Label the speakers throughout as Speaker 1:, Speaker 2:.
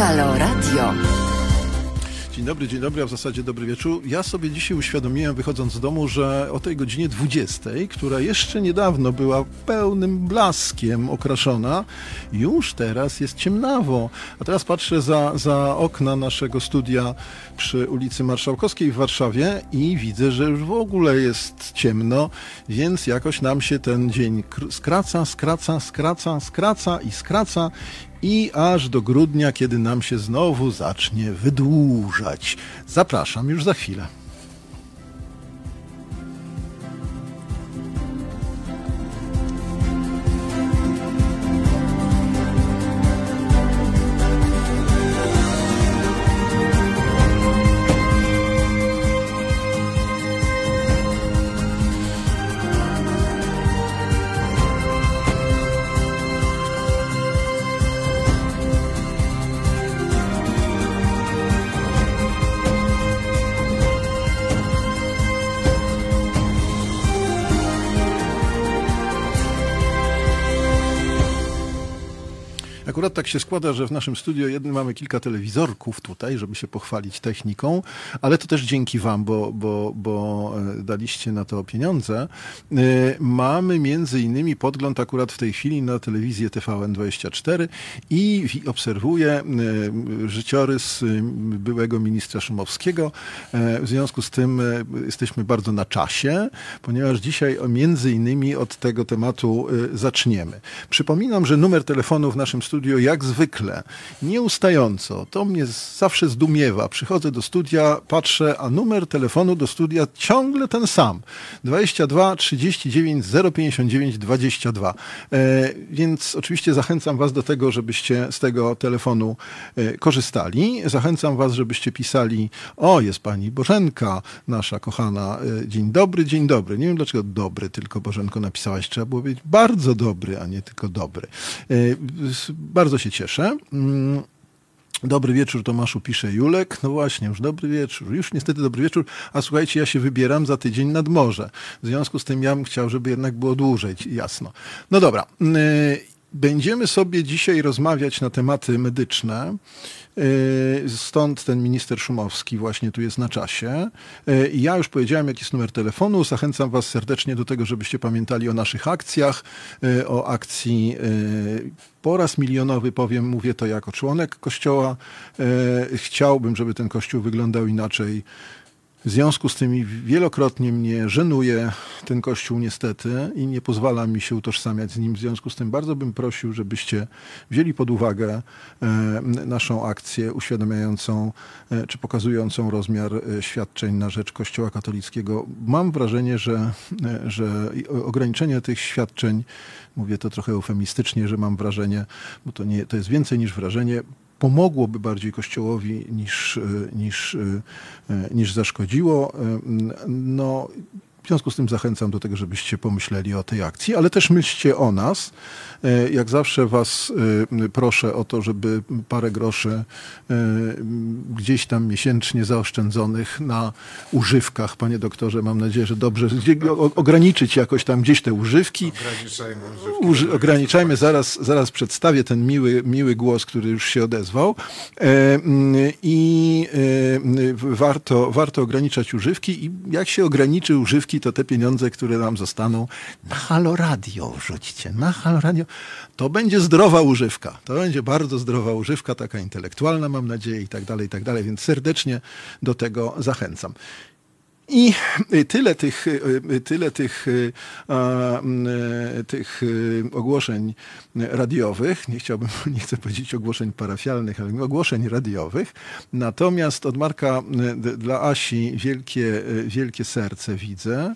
Speaker 1: Halo Radio.
Speaker 2: Dzień dobry, dzień dobry, a w zasadzie dobry wieczór. Ja sobie dzisiaj uświadomiłem, wychodząc z domu, że o tej godzinie 20, która jeszcze niedawno była pełnym blaskiem okraszona, już teraz jest ciemnawo. A teraz patrzę za, za okna naszego studia przy ulicy Marszałkowskiej w Warszawie i widzę, że już w ogóle jest ciemno, więc jakoś nam się ten dzień skraca, skraca, skraca, skraca i skraca i aż do grudnia, kiedy nam się znowu zacznie wydłużać. Zapraszam już za chwilę. Tak się składa, że w naszym studio jednym mamy kilka telewizorków tutaj, żeby się pochwalić techniką, ale to też dzięki wam, bo, bo, bo e, daliście na to pieniądze. E, mamy między innymi podgląd akurat w tej chwili na telewizję TVN24 i obserwuję e, życiorys byłego ministra Szumowskiego. W związku z tym jesteśmy bardzo na czasie, ponieważ dzisiaj między innymi od tego tematu zaczniemy. Przypominam, że numer telefonu w naszym studiu jak zwykle, nieustająco. To mnie zawsze zdumiewa. Przychodzę do studia, patrzę, a numer telefonu do studia ciągle ten sam. 22 39 059 22. E, więc oczywiście zachęcam Was do tego, żebyście z tego telefonu e, korzystali. Zachęcam Was, żebyście pisali, o jest Pani Bożenka, nasza kochana, e, dzień dobry, dzień dobry. Nie wiem dlaczego dobry, tylko Bożenko napisałaś. Trzeba było być bardzo dobry, a nie tylko dobry. E, bardzo się cieszę. Mm, dobry wieczór, Tomaszu, pisze Julek. No właśnie, już dobry wieczór. Już niestety dobry wieczór. A słuchajcie, ja się wybieram za tydzień nad morze. W związku z tym ja bym chciał, żeby jednak było dłużej, jasno. No dobra. Mm, będziemy sobie dzisiaj rozmawiać na tematy medyczne. E, stąd ten minister Szumowski właśnie tu jest na czasie. E, ja już powiedziałem, jaki jest numer telefonu. Zachęcam Was serdecznie do tego, żebyście pamiętali o naszych akcjach, e, o akcji po raz milionowy powiem, mówię to jako członek kościoła. Chciałbym, żeby ten kościół wyglądał inaczej. W związku z tym wielokrotnie mnie żenuje ten kościół niestety i nie pozwala mi się utożsamiać z nim. W związku z tym bardzo bym prosił, żebyście wzięli pod uwagę e, naszą akcję uświadamiającą e, czy pokazującą rozmiar e, świadczeń na rzecz Kościoła katolickiego. Mam wrażenie, że, że ograniczenie tych świadczeń, mówię to trochę eufemistycznie, że mam wrażenie, bo to, nie, to jest więcej niż wrażenie, pomogłoby bardziej Kościołowi niż, e, niż, e, e, niż zaszkodziło. No, w związku z tym zachęcam do tego, żebyście pomyśleli o tej akcji, ale też myślcie o nas. E, jak zawsze Was e, proszę o to, żeby parę groszy e, gdzieś tam miesięcznie zaoszczędzonych na używkach, panie doktorze, mam nadzieję, że dobrze ograniczyć jakoś tam gdzieś te używki.
Speaker 3: Ograniczajmy
Speaker 2: używki. ograniczajmy, zaraz, zaraz przedstawię ten miły, miły głos, który już się odezwał. I warto, warto ograniczać używki i jak się ograniczy używki, to te pieniądze, które nam zostaną na Halo Radio na Halo Radio to będzie zdrowa używka. To będzie bardzo zdrowa używka, taka intelektualna, mam nadzieję, i tak dalej, i tak dalej. Więc serdecznie do tego zachęcam. I tyle tych, tyle tych, tych ogłoszeń radiowych, nie chciałbym, nie chcę powiedzieć ogłoszeń parafialnych, ale ogłoszeń radiowych. Natomiast od Marka dla Asi wielkie, wielkie serce widzę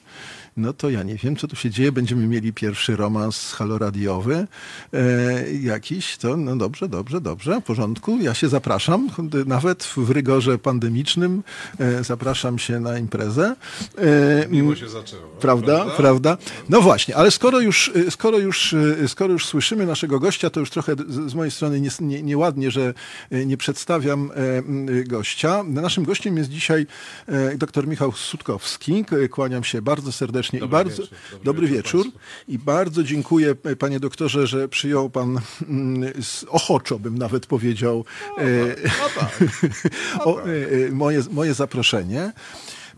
Speaker 2: no to ja nie wiem, co tu się dzieje. Będziemy mieli pierwszy romans haloradiowy e, jakiś. To no dobrze, dobrze, dobrze, w porządku. Ja się zapraszam, nawet w rygorze pandemicznym e, zapraszam się na imprezę.
Speaker 3: E, Miło się zaczęło.
Speaker 2: Prawda, prawda, prawda? No właśnie, ale skoro już, skoro już, skoro już słyszymy naszego gościa, to już trochę z mojej strony nie, nie, nieładnie, że nie przedstawiam e, gościa. Naszym gościem jest dzisiaj e, dr Michał Sutkowski. Kłaniam się bardzo serdecznie serdecznie
Speaker 3: Dobry
Speaker 2: i bardzo
Speaker 3: wieczór. Dobry
Speaker 2: dobry
Speaker 3: wieczór
Speaker 2: wieczór i bardzo dziękuję panie doktorze, że przyjął pan mm, z, ochoczo bym nawet powiedział e,
Speaker 3: No tak.
Speaker 2: o, moje, moje zaproszenie.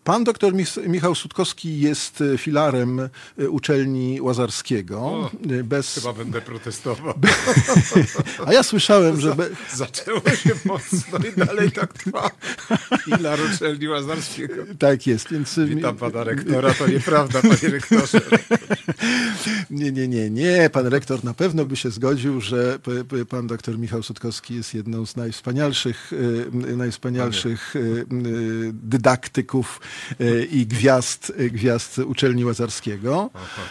Speaker 2: Pan doktor Mich- Michał Sutkowski jest e, filarem e, uczelni Łazarskiego.
Speaker 3: O,
Speaker 2: e, Bez,
Speaker 3: Chyba będę protestował.
Speaker 2: a ja słyszałem, że be,
Speaker 3: Zaczęło się mocno i dalej tak trwa. Filar uczelni Łazarskiego.
Speaker 2: tak jest, więc
Speaker 3: Witam pana rektora, to nieprawda, panie rektorze.
Speaker 2: Nie, nie, nie, nie. Pan rektor na pewno by się zgodził, że pan doktor Michał Sutkowski jest jedną z najwspanialszych, najwspanialszych dydaktyków i gwiazd, e, gwiazd uczelni Łazarskiego.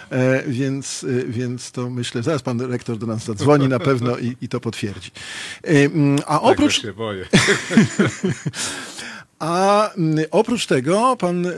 Speaker 2: E, Więc, e, więc to myślę, zaraz pan rektor do nas zadzwoni na pewno i, i to potwierdzi. E, A
Speaker 3: Oprócz...
Speaker 2: oprócz,
Speaker 3: się boję.
Speaker 2: a mm, oprócz tego pan y,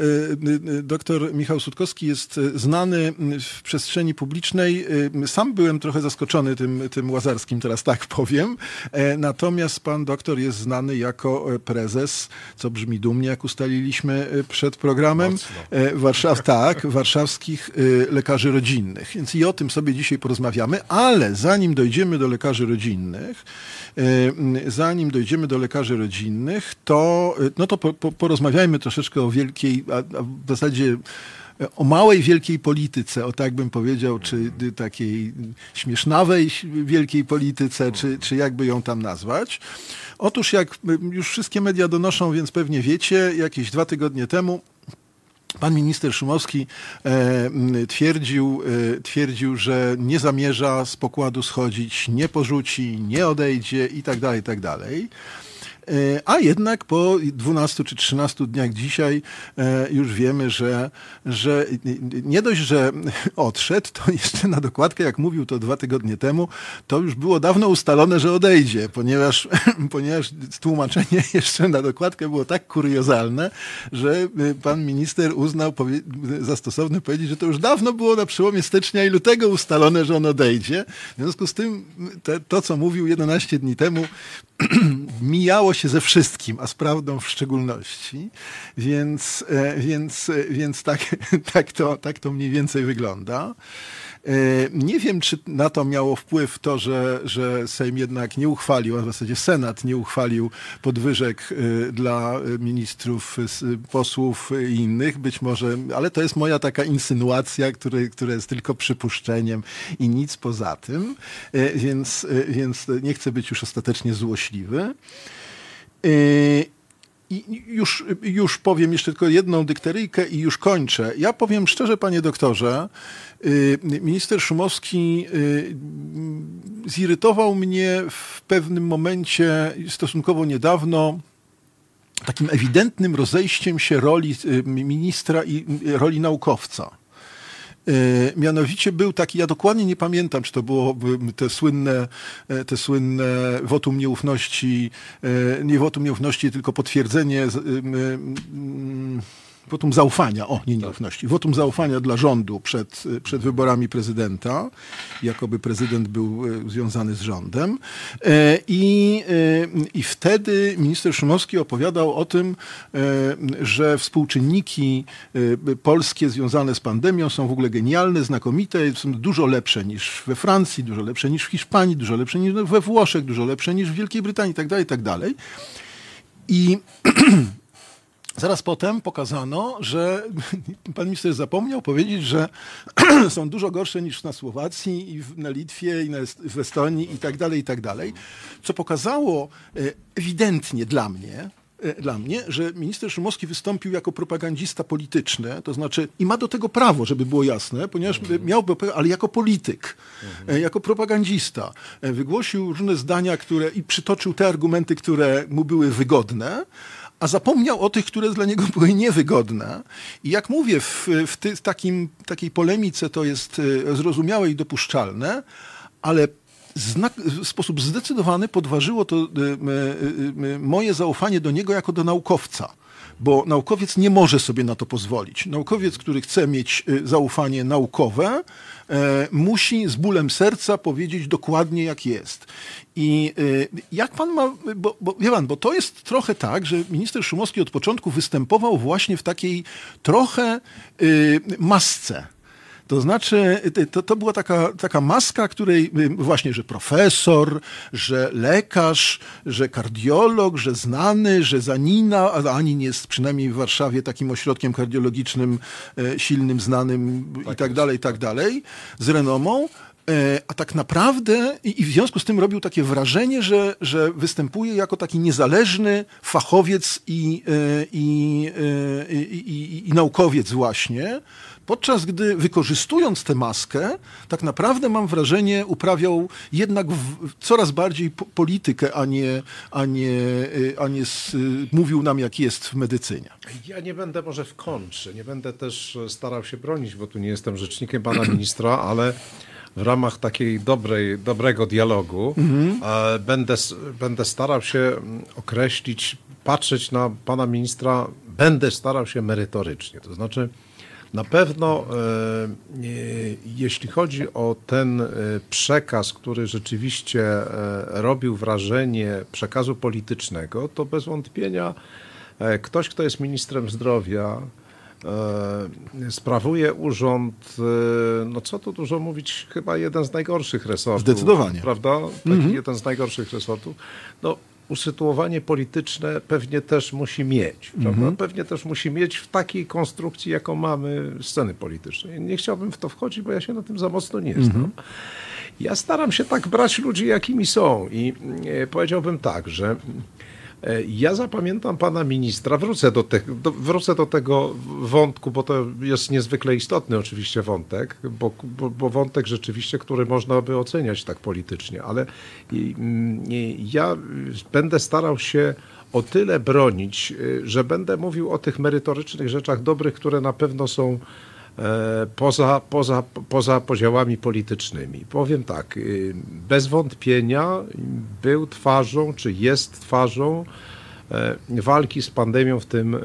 Speaker 2: y, doktor Michał Sutkowski jest y, znany y, w przestrzeni publicznej. Y, Sam byłem trochę zaskoczony tym, tym łazarskim, teraz tak powiem. E, Natomiast pan doktor jest znany jako e, prezes, co brzmi dumnie, jak ustaliliśmy y, przed programem,
Speaker 3: Mocno.
Speaker 2: e, Warszaw, tak, warszawskich y, lekarzy rodzinnych. Więc i o tym sobie dzisiaj porozmawiamy, ale zanim dojdziemy do lekarzy rodzinnych, y, zanim dojdziemy do lekarzy rodzinnych, to, y, no to po, po, porozmawiajmy troszeczkę o wielkiej, a, a w zasadzie e, o małej wielkiej polityce, o tak bym powiedział, czy y, takiej śmiesznawej wielkiej polityce, czy, czy jakby ją tam nazwać. Otóż jak już wszystkie media donoszą, więc pewnie wiecie, jakieś dwa tygodnie temu Pan minister Szumowski e, twierdził, e, twierdził, że nie zamierza z pokładu schodzić, nie porzuci, nie odejdzie i tak dalej, i tak dalej. E, A jednak po 12 czy 13 dniach dzisiaj e, już wiemy, że, że nie dość, że odszedł, to jeszcze na dokładkę, jak mówił to dwa tygodnie temu, to już było dawno ustalone, że odejdzie, ponieważ, ponieważ tłumaczenie jeszcze na dokładkę było tak kuriozalne, że y, pan minister uznał za stosowne powiedzieć, że to już dawno było na przełomie stycznia i lutego ustalone, że on odejdzie. W związku z tym te, to, co mówił 11 dni temu, mijało się ze wszystkim, a z prawdą w szczególności, więc, e, więc, e, więc tak, tak, to, tak to mniej więcej wygląda. E, Nie wiem, czy na to miało wpływ to, że, że Sejm jednak nie uchwalił, a w zasadzie Senat nie uchwalił podwyżek e, dla e, ministrów, s- posłów i innych. Być może, ale to jest moja taka insynuacja, który, która jest tylko przypuszczeniem i nic poza tym, E, więc, e, więc nie chcę być już ostatecznie złośliwy. I już, już powiem jeszcze tylko jedną dykteryjkę i już kończę. Ja powiem szczerze, panie doktorze, y, minister Szumowski y, zirytował mnie w pewnym momencie, stosunkowo niedawno, takim ewidentnym rozejściem się roli y, ministra i roli naukowca. E, Mianowicie był taki, ja dokładnie nie pamiętam, czy to było te słynne, e, te słynne wotum nieufności, e, nie wotum nieufności, tylko potwierdzenie, z- wotum zaufania, o nie nieufności, wotum zaufania dla rządu przed, przed wyborami prezydenta, jakoby prezydent był e, związany z rządem. E, I, e, I wtedy minister Szumowski opowiadał o tym, że współczynniki polskie związane z pandemią są w ogóle genialne, znakomite, są dużo lepsze niż we Francji, dużo lepsze niż w Hiszpanii, dużo lepsze niż we Włoszech, dużo lepsze niż w Wielkiej Brytanii itd., itd. I Zaraz potem pokazano, że pan minister zapomniał powiedzieć, że są dużo gorsze niż na Słowacji i na Litwie i na Est- w Estonii i tak dalej, i tak dalej. Co pokazało e, ewidentnie dla mnie, e, dla mnie, że minister Szumowski wystąpił jako propagandista polityczny, to znaczy i ma do tego prawo, żeby było jasne, ponieważ miałby, ale jako polityk, e, jako propagandista wygłosił różne zdania, które i przytoczył te argumenty, które mu były wygodne, a zapomniał o tych, które dla niego były niewygodne. I jak mówię, w, w, ty, takim, takiej polemice to jest e, zrozumiałe i dopuszczalne, ale znak, w sposób zdecydowany podważyło to e, e, moje zaufanie do niego jako do naukowca. Bo naukowiec nie może sobie na to pozwolić. Naukowiec, który chce mieć y, zaufanie naukowe, e, musi z bólem serca powiedzieć dokładnie, jak jest. I y, jak pan ma, bo, bo wie pan, bo to jest trochę tak, że minister Szumowski od początku występował właśnie w takiej trochę y, masce. To znaczy, to, to była taka, taka maska, której właśnie, że profesor, że lekarz, że kardiolog, że znany, że Zanina, a Anin jest przynajmniej w Warszawie takim ośrodkiem kardiologicznym e, silnym, znanym tak i tak dalej, i tak dalej, z renomą. E, a tak naprawdę, i w związku z tym robił takie wrażenie, że, że występuje jako taki niezależny fachowiec i, e, i, i, i, i naukowiec właśnie, Podczas gdy wykorzystując tę maskę, tak naprawdę mam wrażenie, uprawiał jednak w, coraz bardziej po, politykę, a nie, a nie, y, a nie s, mówił nam, jak jest w medycynie.
Speaker 3: Ja nie będę może w kontrze, nie będę też starał się bronić, bo tu nie jestem rzecznikiem pana ministra, ale w ramach takiej dobrej, dobrego dialogu mhm. będę, będę starał się mm, określić, patrzeć na pana ministra, będę starał się merytorycznie. To znaczy, na pewno, e, jeśli chodzi o ten e, przekaz, który rzeczywiście e, robił wrażenie przekazu politycznego, to bez wątpienia ktoś, kto jest ministrem zdrowia, sprawuje urząd, no co tu dużo mówić, chyba jeden z najgorszych resortów.
Speaker 2: Zdecydowanie.
Speaker 3: Prawda? Taki mhm. jeden z najgorszych resortów. No, usytuowanie polityczne pewnie też musi mieć. Mhm. Pewnie też musi mieć w takiej konstrukcji, jaką mamy sceny politycznej. Nie chciałbym w to wchodzić, bo ja się na tym za mocno nie znam. Mhm. Ja staram się tak brać ludzi, jakimi są i e, powiedziałbym tak, że ja zapamiętam pana ministra, wrócę do, te, do, wrócę do tego wątku, bo to jest niezwykle istotny oczywiście wątek, bo, bo, bo wątek rzeczywiście, który można by oceniać tak politycznie, ale mm, ja będę starał się o tyle bronić, e, że będę mówił o tych merytorycznych rzeczach dobrych, które na pewno są E, poza, poza, poza podziałami politycznymi. Powiem tak, y, bez wątpienia był twarzą, czy jest twarzą e, walki z pandemią w tym e,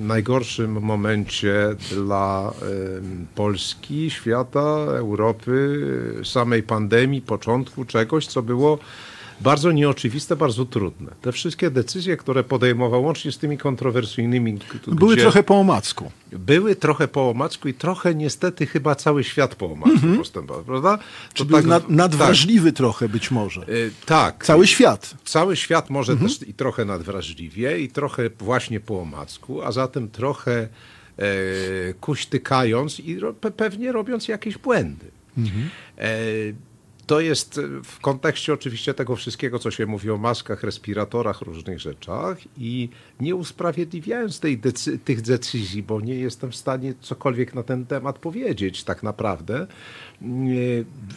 Speaker 3: najgorszym momencie dla Polski, świata, Europy, samej pandemii, początku czegoś, co było bardzo nieoczywiste, bardzo trudne. Te wszystkie decyzje, które podejmował, łącznie z tymi kontrowersyjnymi...
Speaker 2: Były trochę po omacku.
Speaker 3: Były trochę po omacku i trochę niestety chyba cały świat po omacku -hmm. postępował, prawda?
Speaker 2: To tak, nad, nadwrażliwy tak. trochę być może. Yy,
Speaker 3: tak.
Speaker 2: Cały świat.
Speaker 3: Cały świat może -hmm. też i trochę nadwrażliwie i trochę właśnie po omacku, a zatem trochę e, kuśtykając i ro, pewnie robiąc jakieś błędy. -hmm. e, to jest w kontekście oczywiście tego wszystkiego, co się mówi o maskach, respiratorach, różnych rzeczach i nie usprawiedliwiając tej decy tych decyzji, bo nie jestem w stanie cokolwiek na ten temat powiedzieć tak naprawdę.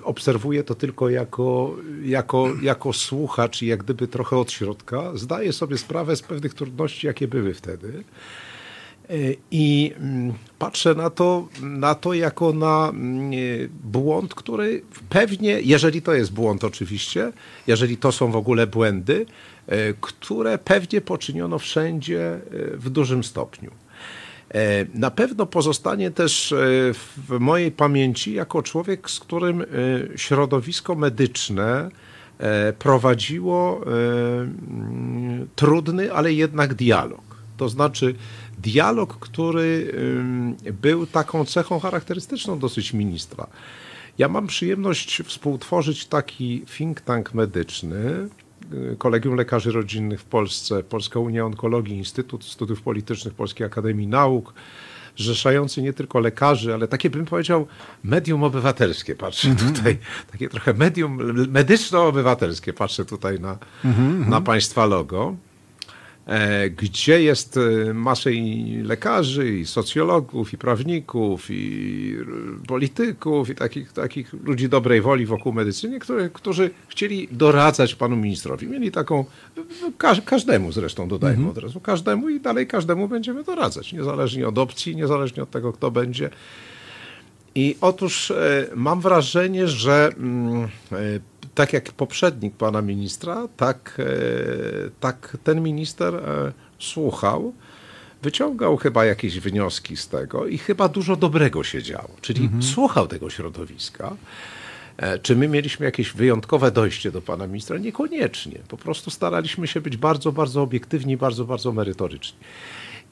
Speaker 3: Obserwuję to tylko jako, jako, jako słuchacz i jak gdyby trochę od środka. Zdaję sobie sprawę z pewnych trudności, jakie były wtedy. I mm, patrzę na to, na to jako na mm, błąd, który pewnie, jeżeli to jest błąd oczywiście, jeżeli to są w ogóle błędy, e, które pewnie poczyniono wszędzie e, w dużym stopniu. E, na pewno pozostanie też w mojej pamięci jako człowiek, z którym środowisko medyczne prowadziło mm, trudny, ale jednak dialog. To znaczy, dialog, który był taką cechą charakterystyczną dosyć ministra. Ja mam przyjemność współtworzyć taki think tank medyczny, y, Kolegium Lekarzy Rodzinnych w Polsce, Polska Unia Onkologii, Instytut Studiów Politycznych Polskiej Akademii Nauk, zrzeszający nie tylko lekarzy, ale takie bym powiedział medium obywatelskie. Patrzę mm -hmm. tutaj, takie trochę medium medyczno-obywatelskie. Patrzę tutaj na, mm -hmm. na państwa logo. E, gdzie jest e, masa i lekarzy, i socjologów, i prawników, i polityków, i takich, takich ludzi dobrej woli wokół medycyny, które, którzy chcieli doradzać panu ministrowi. Mieli taką, każdemu zresztą dodajmy mhm. od razu, każdemu i dalej każdemu będziemy doradzać, niezależnie od opcji, niezależnie od tego, kto będzie. I otóż e, mam wrażenie, że mm, tak jak poprzednik pana ministra, tak, e, tak ten minister e, słuchał wyciągał chyba jakieś wnioski z tego i chyba dużo dobrego się działo. Czyli mhm. słuchał tego środowiska. E, czy my mieliśmy jakieś wyjątkowe dojście do pana ministra? Niekoniecznie. Po prostu staraliśmy się być bardzo, bardzo obiektywni, bardzo, bardzo merytoryczni.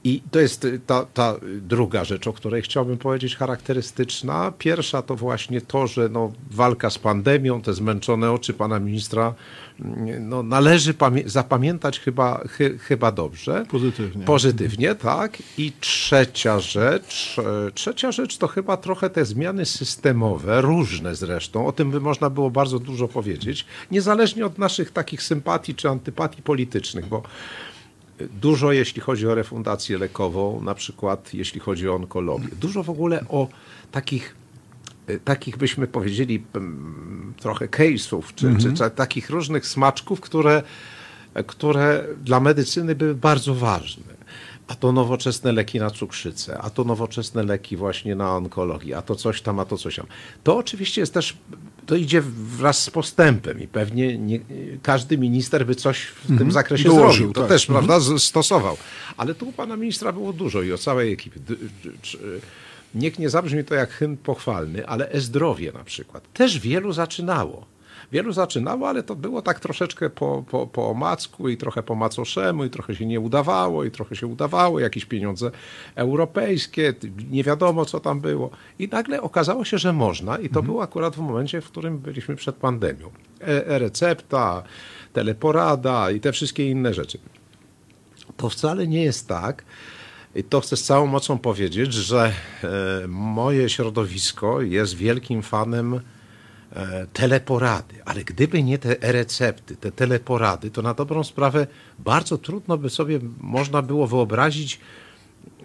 Speaker 3: I to jest ta, ta, druga rzecz, o której chciałbym powiedzieć, charakterystyczna. Pierwsza to właśnie to, że no, walka z pandemią, te zmęczone oczy pana ministra, no, należy zapamiętać chyba, chy, chyba dobrze.
Speaker 2: Pozytywnie.
Speaker 3: Pozytywnie, tak. I trzecia rzecz, trzecia rzecz to chyba trochę te zmiany systemowe, różne zresztą, o tym by można było bardzo dużo powiedzieć, niezależnie od naszych takich sympatii czy antypatii politycznych, bo Dużo jeśli chodzi o refundację lekową, na przykład jeśli chodzi o onkologię. Dużo w ogóle o takich, e, takich byśmy powiedzieli, trochę case'ów, czy, mhm. czy, czy takich różnych smaczków, które, które dla medycyny były bardzo ważne a to nowoczesne leki na cukrzycę, a to nowoczesne leki właśnie na onkologię, a to coś tam, a to coś tam. To oczywiście jest też, to idzie wraz z postępem i pewnie nie, każdy minister by coś w tym mhm. zakresie Dołożył, zrobił. To tak. też, mhm. prawda, stosował. Ale tu u pana ministra było dużo i o całej ekipie. Niech nie zabrzmi to jak hymn pochwalny, ale e-zdrowie na przykład. Też wielu zaczynało. Wielu zaczynało, ale to było tak troszeczkę po, po, po omacku i trochę po macoszemu i trochę się nie udawało i trochę się udawało, jakieś pieniądze europejskie, nie wiadomo co tam było. I nagle okazało się, że można i to mhm. było akurat w momencie, w którym byliśmy przed pandemią. E, e-recepta, teleporada i te wszystkie inne rzeczy. To wcale nie jest tak, i to chcę z całą mocą powiedzieć, że e, moje środowisko jest wielkim fanem E, teleporady. Ale gdyby nie te e-recepty, te teleporady, to na dobrą sprawę bardzo trudno by sobie można było wyobrazić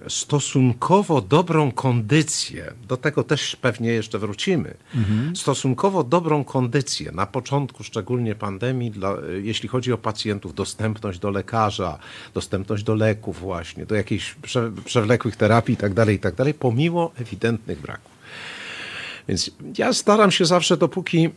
Speaker 3: stosunkowo dobrą kondycję, do tego też pewnie jeszcze wrócimy, mhm. stosunkowo dobrą kondycję na początku szczególnie pandemii, dla, jeśli chodzi o pacjentów, dostępność do lekarza, dostępność do leków właśnie, do jakichś prze, przewlekłych terapii itd., tak itd., tak pomimo ewidentnych braków. Więc ja staram się zawsze, dopóki,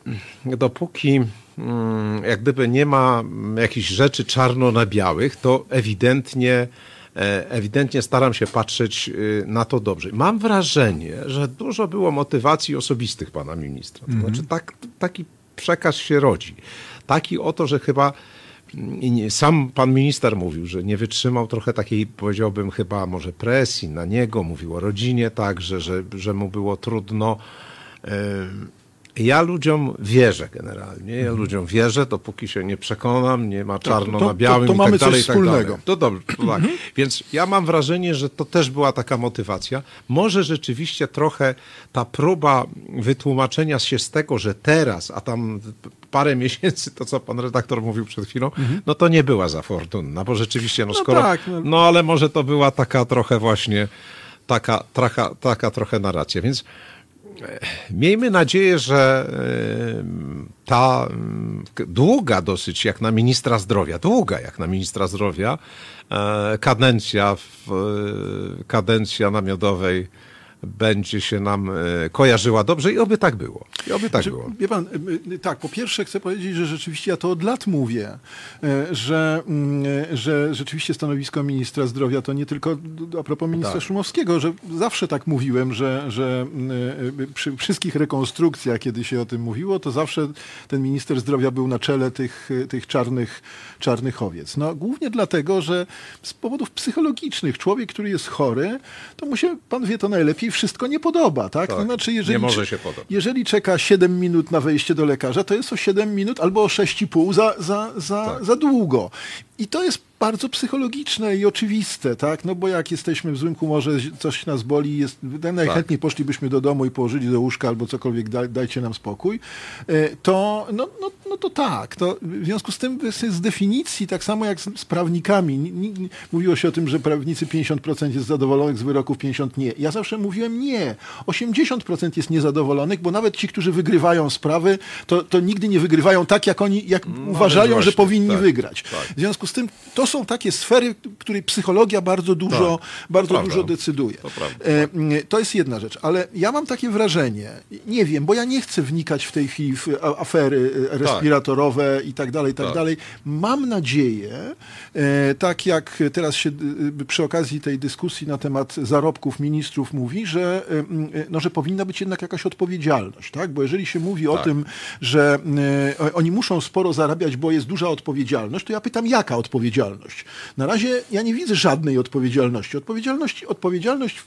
Speaker 3: dopóki mm, jak gdyby nie ma jakichś rzeczy czarno na białych, to ewidentnie e, ewidentnie staram się patrzeć y, na to dobrze. Mam wrażenie, że dużo było motywacji osobistych pana ministra. To znaczy tak, taki przekaz się rodzi. Taki oto, że chyba mm, sam pan minister mówił, że nie wytrzymał trochę takiej, powiedziałbym, chyba może presji na niego, mówił o rodzinie także, że, że mu było trudno ja ludziom wierzę generalnie. Ja mhm. ludziom wierzę, dopóki się nie przekonam, nie ma czarno to, to, na białym
Speaker 2: to, to mamy
Speaker 3: tak dalej,
Speaker 2: coś tak wspólnego.
Speaker 3: To dobrze, to tak. Mhm. Więc ja mam wrażenie, że to też była taka motywacja. Może rzeczywiście trochę ta próba wytłumaczenia się z tego, że teraz, a tam parę miesięcy, to co pan redaktor mówił przed chwilą, mhm. no to nie była za fortunna, bo rzeczywiście, no, no skoro... Tak, no. no ale może to była taka trochę właśnie, taka, taka, taka trochę narracja, więc Miejmy nadzieję, że e, ta długa dosyć jak na ministra zdrowia, długa jak na ministra zdrowia, e, kadencja, w, e, kadencja namiotowej będzie się nam e, kojarzyła dobrze i oby tak było. I oby tak było.
Speaker 2: Wie pan, e, tak, po pierwsze chcę powiedzieć, że rzeczywiście ja to od lat mówię, e, że, mm, że rzeczywiście stanowisko ministra zdrowia to nie tylko a propos ministra tak. Szumowskiego, że zawsze tak mówiłem, że, że przy wszystkich rekonstrukcjach, kiedy się o tym mówiło, to zawsze ten minister zdrowia był na czele tych, tych czarnych, czarnych owiec. No głównie dlatego, że z powodów psychologicznych człowiek, który jest chory, to mu się, pan wie to najlepiej, wszystko nie podoba, tak?
Speaker 3: tak. To znaczy, jeżeli, nie może się podobać.
Speaker 2: Jeżeli czeka 7 minut na wejście do lekarza, to jest o 7 minut albo o 6,5 za, za, za, tak. za długo. I to jest bardzo psychologiczne i oczywiste, tak? No bo jak jesteśmy w złym humorze, coś nas boli, jest, najchętniej tak. poszlibyśmy do domu i położyli do łóżka albo cokolwiek, daj, dajcie nam spokój, e, to no, no, no to tak. To w związku z tym z definicji, tak samo jak z, z prawnikami, mówiło się o tym, że prawnicy 50% jest zadowolonych z wyroków, 50% nie. Ja zawsze mówiłem nie. 80% jest niezadowolonych, bo nawet ci, którzy wygrywają sprawy, to, to nigdy nie wygrywają tak, jak oni jak no, uważają, właśnie, że powinni tak, wygrać. Tak. W związku z tym to są takie sfery, w której psychologia bardzo dużo,
Speaker 3: Tak,
Speaker 2: bardzo
Speaker 3: prawda.
Speaker 2: dużo decyduje.
Speaker 3: To prawda.
Speaker 2: M, To jest jedna rzecz, ale ja mam takie wrażenie, nie wiem, bo ja nie chcę wnikać w tej chwili w afery e, respiratorowe i tak dalej, i tak
Speaker 3: Tak.
Speaker 2: dalej. Mam nadzieję, e, tak jak teraz się przy okazji tej dyskusji na temat zarobków ministrów mówi, że, no, że powinna być jednak jakaś odpowiedzialność, tak? Bo jeżeli się mówi o
Speaker 3: Tak.
Speaker 2: tym, że oni muszą sporo zarabiać, bo jest duża odpowiedzialność, to ja pytam, jaka odpowiedzialność? Na razie ja nie widzę żadnej odpowiedzialności. Odpowiedzialność, odpowiedzialność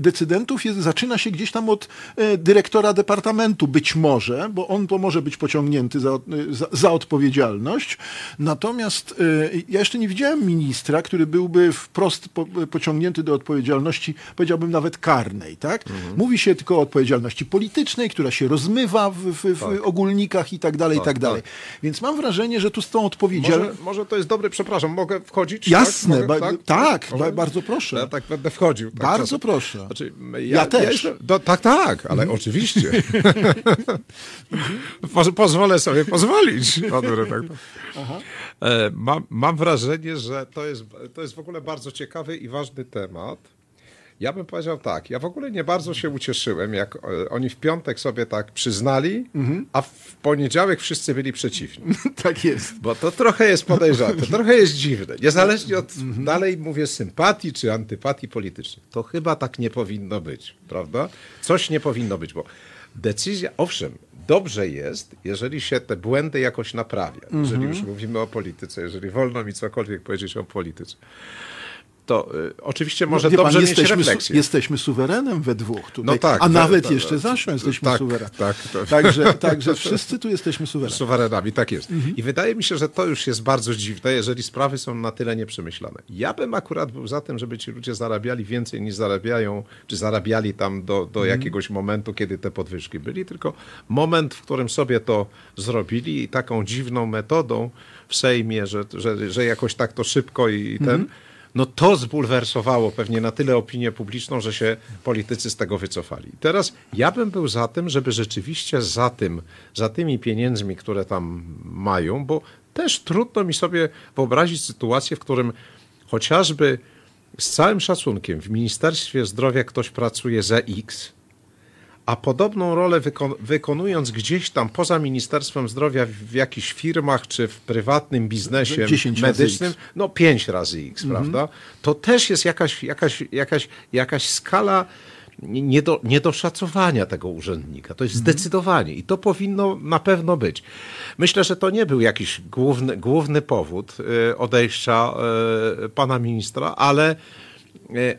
Speaker 2: decydentów jest, zaczyna się gdzieś tam od e, dyrektora departamentu, być może, bo on to może być pociągnięty za, e, za, za odpowiedzialność. Natomiast e, ja jeszcze nie widziałem ministra, który byłby wprost po, pociągnięty do odpowiedzialności, powiedziałbym nawet karnej. Tak? Mówi się tylko o odpowiedzialności politycznej, która się rozmywa w, w, w ogólnikach i tak dalej, i tak dalej. Więc mam wrażenie, że tu z tą odpowiedzialnością...
Speaker 3: Może, może to jest dobry, przepraszam, mogę wchodzić?
Speaker 2: Jasne,
Speaker 3: tak?
Speaker 2: ba-
Speaker 3: Mogę,
Speaker 2: tak,
Speaker 3: Mogę?
Speaker 2: ba- bardzo proszę.
Speaker 3: Ja tak będę wchodził. Tak
Speaker 2: Bardzo
Speaker 3: czasem.
Speaker 2: proszę.
Speaker 3: Znaczy, ja,
Speaker 2: Ja też.
Speaker 3: jestem- no, tak, tak, ale oczywiście. Poz, pozwolę sobie pozwolić. Pan redaktor. E, Mam, mam wrażenie, że to jest, to jest w ogóle bardzo ciekawy i ważny temat. Ja bym powiedział tak, ja w ogóle nie bardzo się ucieszyłem, jak e, oni w piątek sobie tak przyznali, a w poniedziałek wszyscy byli przeciwni.
Speaker 2: tak jest.
Speaker 3: Bo to trochę jest podejrzane, to trochę jest dziwne. Niezależnie od, dalej mówię, sympatii czy antypatii politycznych. To chyba tak nie powinno być, prawda? Coś nie powinno być, bo decyzja, owszem, dobrze jest, jeżeli się te błędy jakoś naprawia. Jeżeli już mówimy o polityce, jeżeli wolno mi cokolwiek powiedzieć o polityce, to y, oczywiście może
Speaker 2: Wie pan,
Speaker 3: dobrze mieć
Speaker 2: jesteśmy, su-
Speaker 3: refleksję.
Speaker 2: jesteem suwerenem we dwóch tutaj,
Speaker 3: No tak,
Speaker 2: a
Speaker 3: tak,
Speaker 2: nawet
Speaker 3: tak,
Speaker 2: jeszcze
Speaker 3: tak.
Speaker 2: Zasią jesteśmy
Speaker 3: Tak,
Speaker 2: suwerenem.
Speaker 3: tak, tak.
Speaker 2: Także, także wszyscy tu jesteśmy suwerenem.
Speaker 3: Suwerenami, tak jest.
Speaker 2: Mhm.
Speaker 3: I wydaje mi się, że to już jest bardzo dziwne, jeżeli sprawy są na tyle nieprzemyślane. Ja bym akurat był za tym, żeby ci ludzie zarabiali więcej niż zarabiają, czy zarabiali tam do, do
Speaker 2: Mhm.
Speaker 3: jakiegoś momentu, kiedy te podwyżki byli, tylko moment, w którym sobie to zrobili i taką dziwną metodą w Sejmie, że, że, że jakoś tak to szybko i, i ten.
Speaker 2: Mhm.
Speaker 3: No to zbulwersowało pewnie na tyle opinię publiczną, że się politycy z tego wycofali. Teraz ja bym był za tym, żeby rzeczywiście za tym, za tymi pieniędzmi, które tam mają, bo też trudno mi sobie wyobrazić sytuację, w którym chociażby z całym szacunkiem w Ministerstwie Zdrowia ktoś pracuje za X, a podobną rolę wyko- wykonując gdzieś tam poza Ministerstwem Zdrowia w, w jakichś firmach czy w prywatnym biznesie
Speaker 2: 10 razy
Speaker 3: medycznym, no pięć razy X, prawda? To też jest jakaś, jakaś, jakaś, jakaś skala nie do, niedoszacowania tego urzędnika. To jest zdecydowanie i to powinno na pewno być. Myślę, że to nie był jakiś główny, główny powód y, odejścia y, pana ministra, ale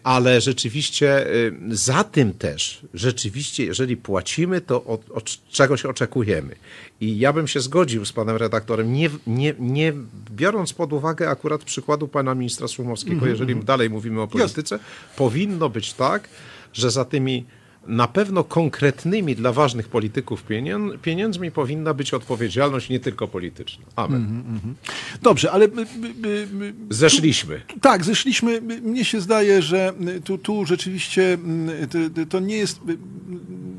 Speaker 3: ale rzeczywiście e, za tym też, rzeczywiście, jeżeli płacimy, to od, od czegoś oczekujemy. I ja bym się zgodził z panem redaktorem, nie, nie, nie biorąc pod uwagę akurat przykładu pana ministra Szumowskiego, jeżeli dalej mówimy o polityce, powinno być tak, że za tymi na pewno konkretnymi dla ważnych polityków pieniędzmi powinna być odpowiedzialność nie tylko polityczna. Amen.
Speaker 2: Dobrze, ale by, by, by,
Speaker 3: Zeszliśmy.
Speaker 2: Tak, zeszliśmy. Mnie się zdaje, że tu, tu rzeczywiście mm, to, to nie jest.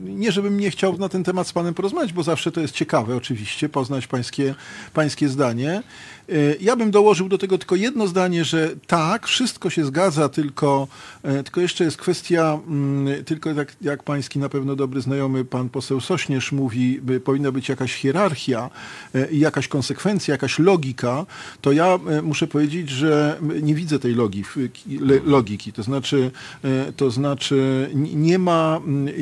Speaker 2: Nie, żebym nie chciał na ten temat z Panem porozmawiać, bo zawsze to jest ciekawe, oczywiście, poznać Pańskie, pańskie zdanie. Y, Ja bym dołożył do tego tylko jedno zdanie, że tak, wszystko się zgadza, tylko, e, tylko jeszcze jest kwestia, mm, tylko tak jak Pański na pewno dobry znajomy Pan poseł Sośnierz mówi, by powinna być jakaś hierarchia e, i jakaś konsekwencja, jakaś logika, to ja e, muszę powiedzieć, że nie widzę tej logii, le- logiki. To znaczy, e, to znaczy nie ma mm,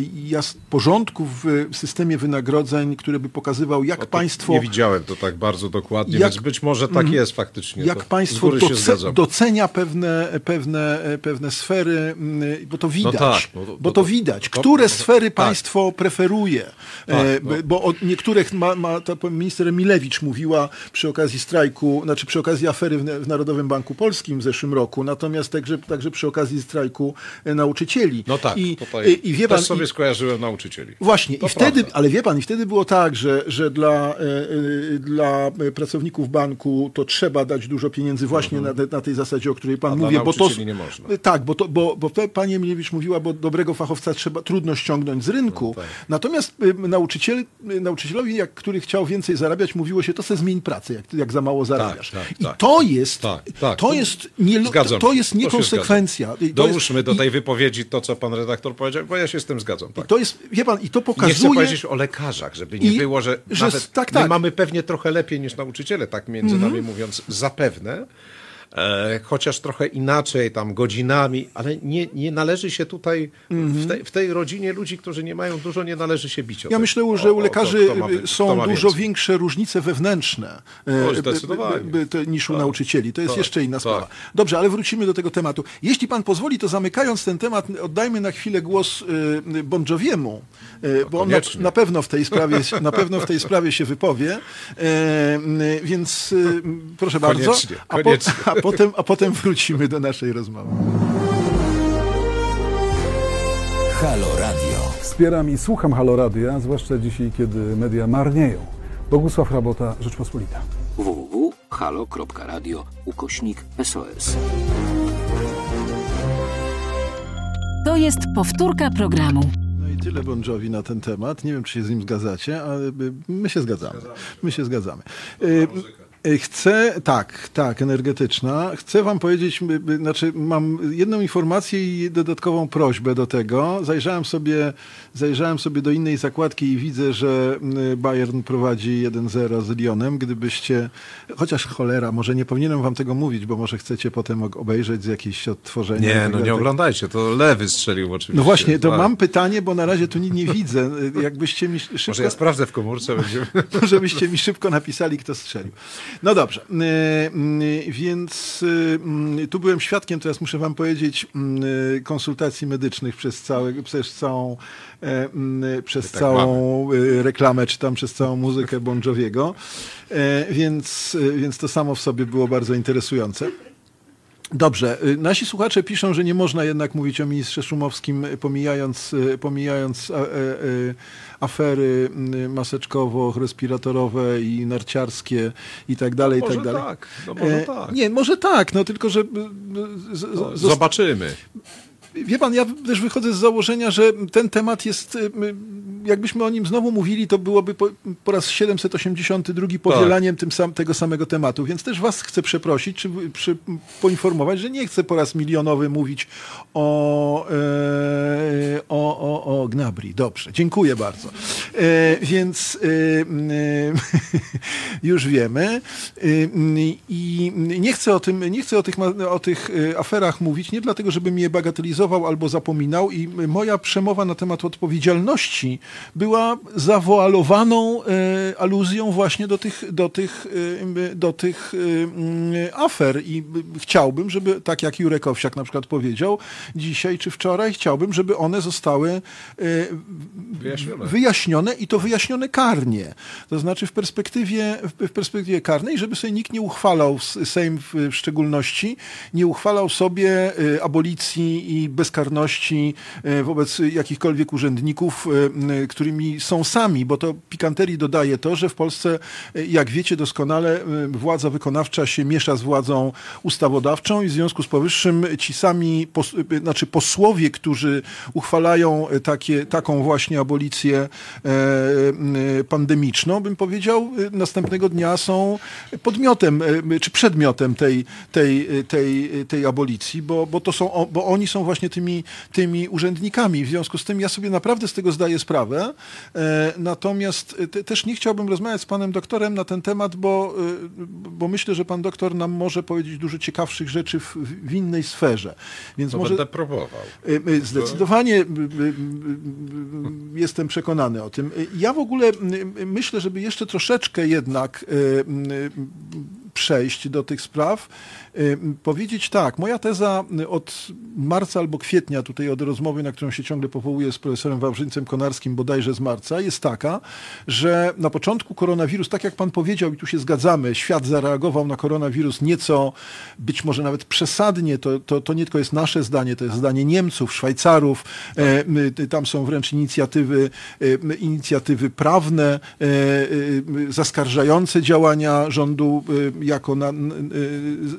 Speaker 2: porządku w systemie wynagrodzeń, który by pokazywał, jak państwo...
Speaker 3: Nie widziałem to tak bardzo dokładnie,
Speaker 2: Jak-
Speaker 3: więc być może tak jest faktycznie.
Speaker 2: jak
Speaker 3: to
Speaker 2: państwo doce, docenia pewne, pewne, pewne sfery, mm, bo to widać.
Speaker 3: tak, no to-
Speaker 2: bo
Speaker 3: to-
Speaker 2: widać.
Speaker 3: to-
Speaker 2: Które sfery
Speaker 3: tak.
Speaker 2: państwo preferuje.
Speaker 3: Tak,
Speaker 2: e,
Speaker 3: no.
Speaker 2: Bo o niektórych ma, ma to minister Emilewicz mówiła przy okazji strajku, znaczy przy okazji afery w, w Narodowym Banku Polskim w zeszłym roku, natomiast także, także przy okazji strajku e, nauczycieli.
Speaker 3: No tak,
Speaker 2: I,
Speaker 3: tutaj
Speaker 2: i, i wie
Speaker 3: też
Speaker 2: pan,
Speaker 3: sobie
Speaker 2: i,
Speaker 3: skojarzyłem nauczycieli.
Speaker 2: Właśnie,
Speaker 3: To
Speaker 2: i wtedy,
Speaker 3: prawda.
Speaker 2: ale wie pan, i wtedy było tak, że, że dla, e, e, dla pracowników banku to trzeba dać dużo pieniędzy właśnie na, te- na tej zasadzie, o której pan
Speaker 3: Mhm. A
Speaker 2: mówi. bo to,
Speaker 3: nie można.
Speaker 2: Tak, bo, to, bo, bo pani Emilewicz mówiła, bo dobrego fachowca trzeba trudno ściągnąć z rynku.
Speaker 3: No tak.
Speaker 2: Natomiast y, nauczyciel, y, nauczycielowi, jak, który chciał więcej zarabiać, mówiło się, to se zmień pracę, jak, jak za mało zarabiasz.
Speaker 3: tak,
Speaker 2: I
Speaker 3: tak.
Speaker 2: to jest,
Speaker 3: Tak, tak.
Speaker 2: to jest, nie, to jest
Speaker 3: To się
Speaker 2: niekonsekwencja. I to
Speaker 3: Dołóżmy
Speaker 2: jest,
Speaker 3: do
Speaker 2: i-
Speaker 3: tej wypowiedzi to, co pan redaktor powiedział, bo ja się z tym zgadzam. Tak.
Speaker 2: To jest, wie pan, i to
Speaker 3: Nie chcę
Speaker 2: pokazuje...
Speaker 3: powiedzieć o lekarzach, żeby nie
Speaker 2: I-
Speaker 3: było, że,
Speaker 2: że
Speaker 3: nawet
Speaker 2: s- tak,
Speaker 3: my
Speaker 2: tak.
Speaker 3: mamy pewnie trochę lepiej niż nauczyciele, tak między nami mówiąc, zapewne. E, chociaż trochę inaczej, tam godzinami, ale nie, nie należy się tutaj, w, tej, w tej rodzinie ludzi, którzy nie mają dużo, nie należy się bić. o
Speaker 2: Ja myślę,
Speaker 3: O-
Speaker 2: że u
Speaker 3: o to,
Speaker 2: lekarzy
Speaker 3: wy- kto
Speaker 2: są dużo większe różnice wewnętrzne e,
Speaker 3: O, zdecydowanie.
Speaker 2: b- b- b- niż u nauczycieli. To jest
Speaker 3: tak,
Speaker 2: jeszcze inna
Speaker 3: tak.
Speaker 2: sprawa. Dobrze, ale wrócimy do tego tematu. Jeśli pan pozwoli, to zamykając ten temat, oddajmy na chwilę głos e, Bon Joviemu, e, bo on na, na pewno w tej sprawie, na pewno w tej sprawie się wypowie. E, Więc proszę bardzo.
Speaker 3: Koniecznie,
Speaker 2: A, po,
Speaker 3: koniecznie.
Speaker 2: a, potem, a potem wrócimy do naszej rozmowy.
Speaker 1: Halo Radio.
Speaker 4: Wspieram i słucham Halo Radia, zwłaszcza dzisiaj, kiedy media marnieją. Bogusław Rabota, Rzeczpospolita.
Speaker 1: www.halo.radio ukośnik SOS.
Speaker 5: To jest powtórka programu.
Speaker 2: No i tyle Bon Jovi na ten temat. Nie wiem, czy się z nim zgadzacie, ale my się zgadzamy. My się zgadzamy. Y, Chcę, tak, tak, energetyczna. Chcę wam powiedzieć, znaczy mam jedną informację i dodatkową prośbę do tego. Zajrzałem sobie, zajrzałem sobie do innej zakładki i widzę, że y, Bayern prowadzi 1-0 z Lyonem. Gdybyście, chociaż cholera, może nie powinienem wam tego mówić, bo może chcecie potem obejrzeć z jakieś odtworzenia.
Speaker 3: Nie,
Speaker 2: tak
Speaker 3: no nie oglądajcie, to lewy strzelił oczywiście.
Speaker 2: No właśnie, to
Speaker 3: Tak.
Speaker 2: mam pytanie, bo na razie tu nic nie widzę. Jakbyście mi szybko,
Speaker 3: Może ja sprawdzę w komórce, będziemy...
Speaker 2: żebyście mi szybko napisali, kto strzelił. No dobrze, y, y, więc y, y, tu byłem świadkiem, teraz muszę wam powiedzieć, y, konsultacji medycznych przez, całe, przez całą, y, przez
Speaker 3: tak
Speaker 2: całą y, reklamę, czy tam przez całą muzykę Bon Joviego, E, więc, więc to samo w sobie było bardzo interesujące. Dobrze, nasi słuchacze piszą, że nie można jednak mówić o ministrze Szumowskim, pomijając, pomijając a, e, e, afery maseczkowo-respiratorowe i narciarskie i tak dalej, i
Speaker 3: Może
Speaker 2: tak dalej.
Speaker 3: tak, no może
Speaker 2: E,
Speaker 3: tak.
Speaker 2: Nie, może tak, no tylko, że z, z,
Speaker 3: No, Zobaczymy.
Speaker 2: Wie pan, ja też wychodzę z założenia, że ten temat jest, y, jakbyśmy o nim znowu mówili, to byłoby po, po raz 782 powielaniem tym sam, tego samego tematu, więc też was chcę przeprosić, czy przy, poinformować, że nie chcę po raz milionowy mówić o, e, o, o, o Gnabri. Dobrze, dziękuję bardzo. E, więc e, e, już wiemy E, i nie chcę o tym, nie chcę o tych, o tych e, aferach mówić, nie dlatego, żebym je bagatelizował albo zapominał i moja przemowa na temat odpowiedzialności była zawoalowaną e, aluzją właśnie do tych, do tych, e, do tych e, mm, afer i chciałbym, żeby, tak jak Jurek Owsiak na przykład powiedział dzisiaj czy wczoraj, chciałbym, żeby one zostały
Speaker 3: Wyjaśnione.
Speaker 2: wyjaśnione i to wyjaśnione karnie. To znaczy w perspektywie, w perspektywie karnej, żeby sobie nikt nie uchwalał, Sejm w, szczególności, nie uchwalał sobie abolicji i bezkarności y, wobec jakichkolwiek urzędników, y, którymi są sami, bo to pikanterii dodaje to, że w Polsce, y, jak wiecie doskonale, władza wykonawcza się miesza z władzą ustawodawczą i w związku z powyższym ci sami, pos, znaczy posłowie, którzy uchwalają takie, taką właśnie abolicję e, pandemiczną, bym powiedział, następnego dnia są podmiotem, czy przedmiotem tej, tej, tej, tej abolicji, bo, bo, to są, bo oni są właśnie tymi, tymi urzędnikami. W związku z tym ja sobie naprawdę z tego zdaję sprawę. E, Natomiast y, te, też nie chciałbym rozmawiać z panem doktorem na ten temat, bo, y, bo myślę, że pan doktor nam może powiedzieć dużo ciekawszych rzeczy w, w innej sferze. Więc
Speaker 3: To
Speaker 2: może...
Speaker 3: będę próbował.
Speaker 2: Zdecydowanie jestem przekonany o tym. Ja w ogóle myślę, żeby jeszcze troszeczkę jednak przejść do tych spraw, y, powiedzieć tak, moja teza od marca albo kwietnia, tutaj od rozmowy, na którą się ciągle powołuję z profesorem Wawrzyńcem Konarskim, bodajże z marca, jest taka, że na początku koronawirus, tak jak pan powiedział i tu się zgadzamy, świat zareagował na koronawirus nieco, być może nawet przesadnie, to, to, to nie tylko jest nasze zdanie, to jest zdanie Niemców, Szwajcarów, e, tam są wręcz inicjatywy, e, inicjatywy prawne, e, zaskarżające działania rządu jako na,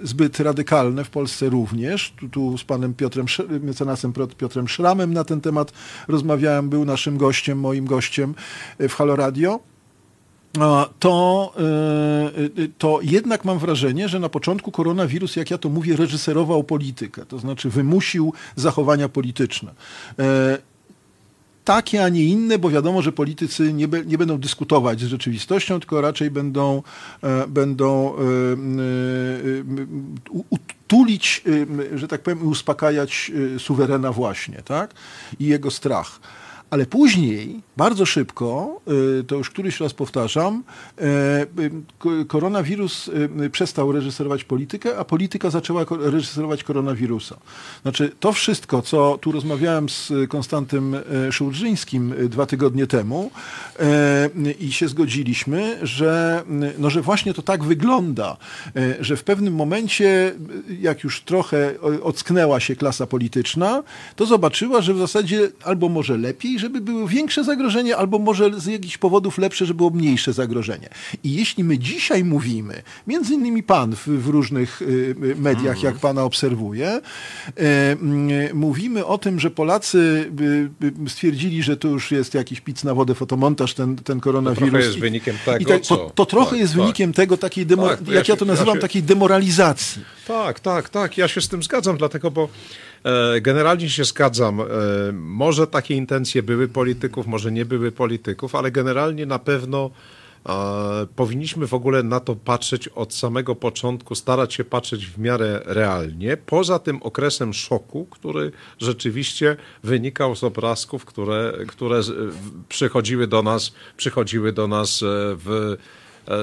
Speaker 2: zbyt radykalne, w Polsce również. Tu, tu z panem Piotrem, mecenasem Piotrem Szramem na ten temat rozmawiałem, był naszym gościem, moim gościem w Halo Radio to, e, e, to jednak mam wrażenie, że na początku koronawirus, jak ja to mówię, reżyserował politykę, to znaczy wymusił zachowania polityczne e, takie, a nie inne, bo wiadomo, że politycy nie, be, nie będą dyskutować z rzeczywistością, tylko raczej będą, e, będą e, e, utulić, że tak powiem, uspokajać suwerena właśnie, tak? I jego strach. Ale później, bardzo szybko, y, to już któryś raz powtarzam, y, koronawirus y, przestał reżyserować politykę, a polityka zaczęła reżyserować koronawirusa. Znaczy, to wszystko, co tu rozmawiałem z Konstantym Szurżyńskim dwa tygodnie temu i się zgodziliśmy, że, no, że właśnie to tak wygląda, że w pewnym momencie, jak już trochę ocknęła się klasa polityczna, to zobaczyła, że w zasadzie albo może lepiej, żeby było większe zagrożenie, albo może z jakichś powodów lepsze, żeby było mniejsze zagrożenie. I jeśli my dzisiaj mówimy, między innymi pan w, w różnych y, y, mediach, jak pana obserwuje, y, mówimy o tym, że Polacy stwierdzili, że to już jest jakiś pic na wodę, fotomontaż, ten, ten koronawirus. To
Speaker 3: trochę jest wynikiem tego,
Speaker 2: i tak,
Speaker 3: co...
Speaker 2: to, to trochę tak, jest tak. wynikiem tego, takiej demo, tak, jak ja, się, to nazywam, ja się... takiej demoralizacji.
Speaker 3: Tak, tak, tak. Ja się z tym zgadzam, dlatego, bo generalnie się zgadzam. E, może takie intencje były polityków, może nie były polityków, ale generalnie na pewno e, powinniśmy w ogóle na to patrzeć od samego początku, starać się patrzeć w miarę realnie, poza tym okresem szoku, który rzeczywiście wynikał z obrazków, które, które przychodziły do nas, przychodziły do nas w,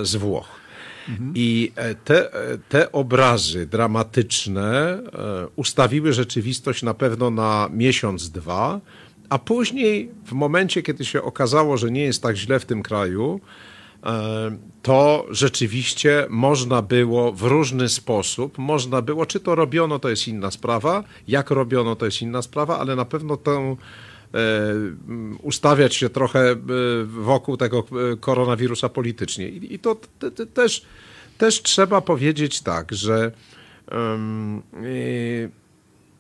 Speaker 3: z Włoch. Mhm. I e, te, e, te obrazy dramatyczne e, ustawiły rzeczywistość na pewno na miesiąc, dwa, a później, w momencie, kiedy się okazało, że nie jest tak źle w tym kraju, to rzeczywiście można było w różny sposób, można było, czy to robiono, to jest inna sprawa, jak robiono, to jest inna sprawa, ale na pewno tę ustawiać się trochę e, wokół tego e, koronawirusa politycznie. I to też, też trzeba powiedzieć tak, że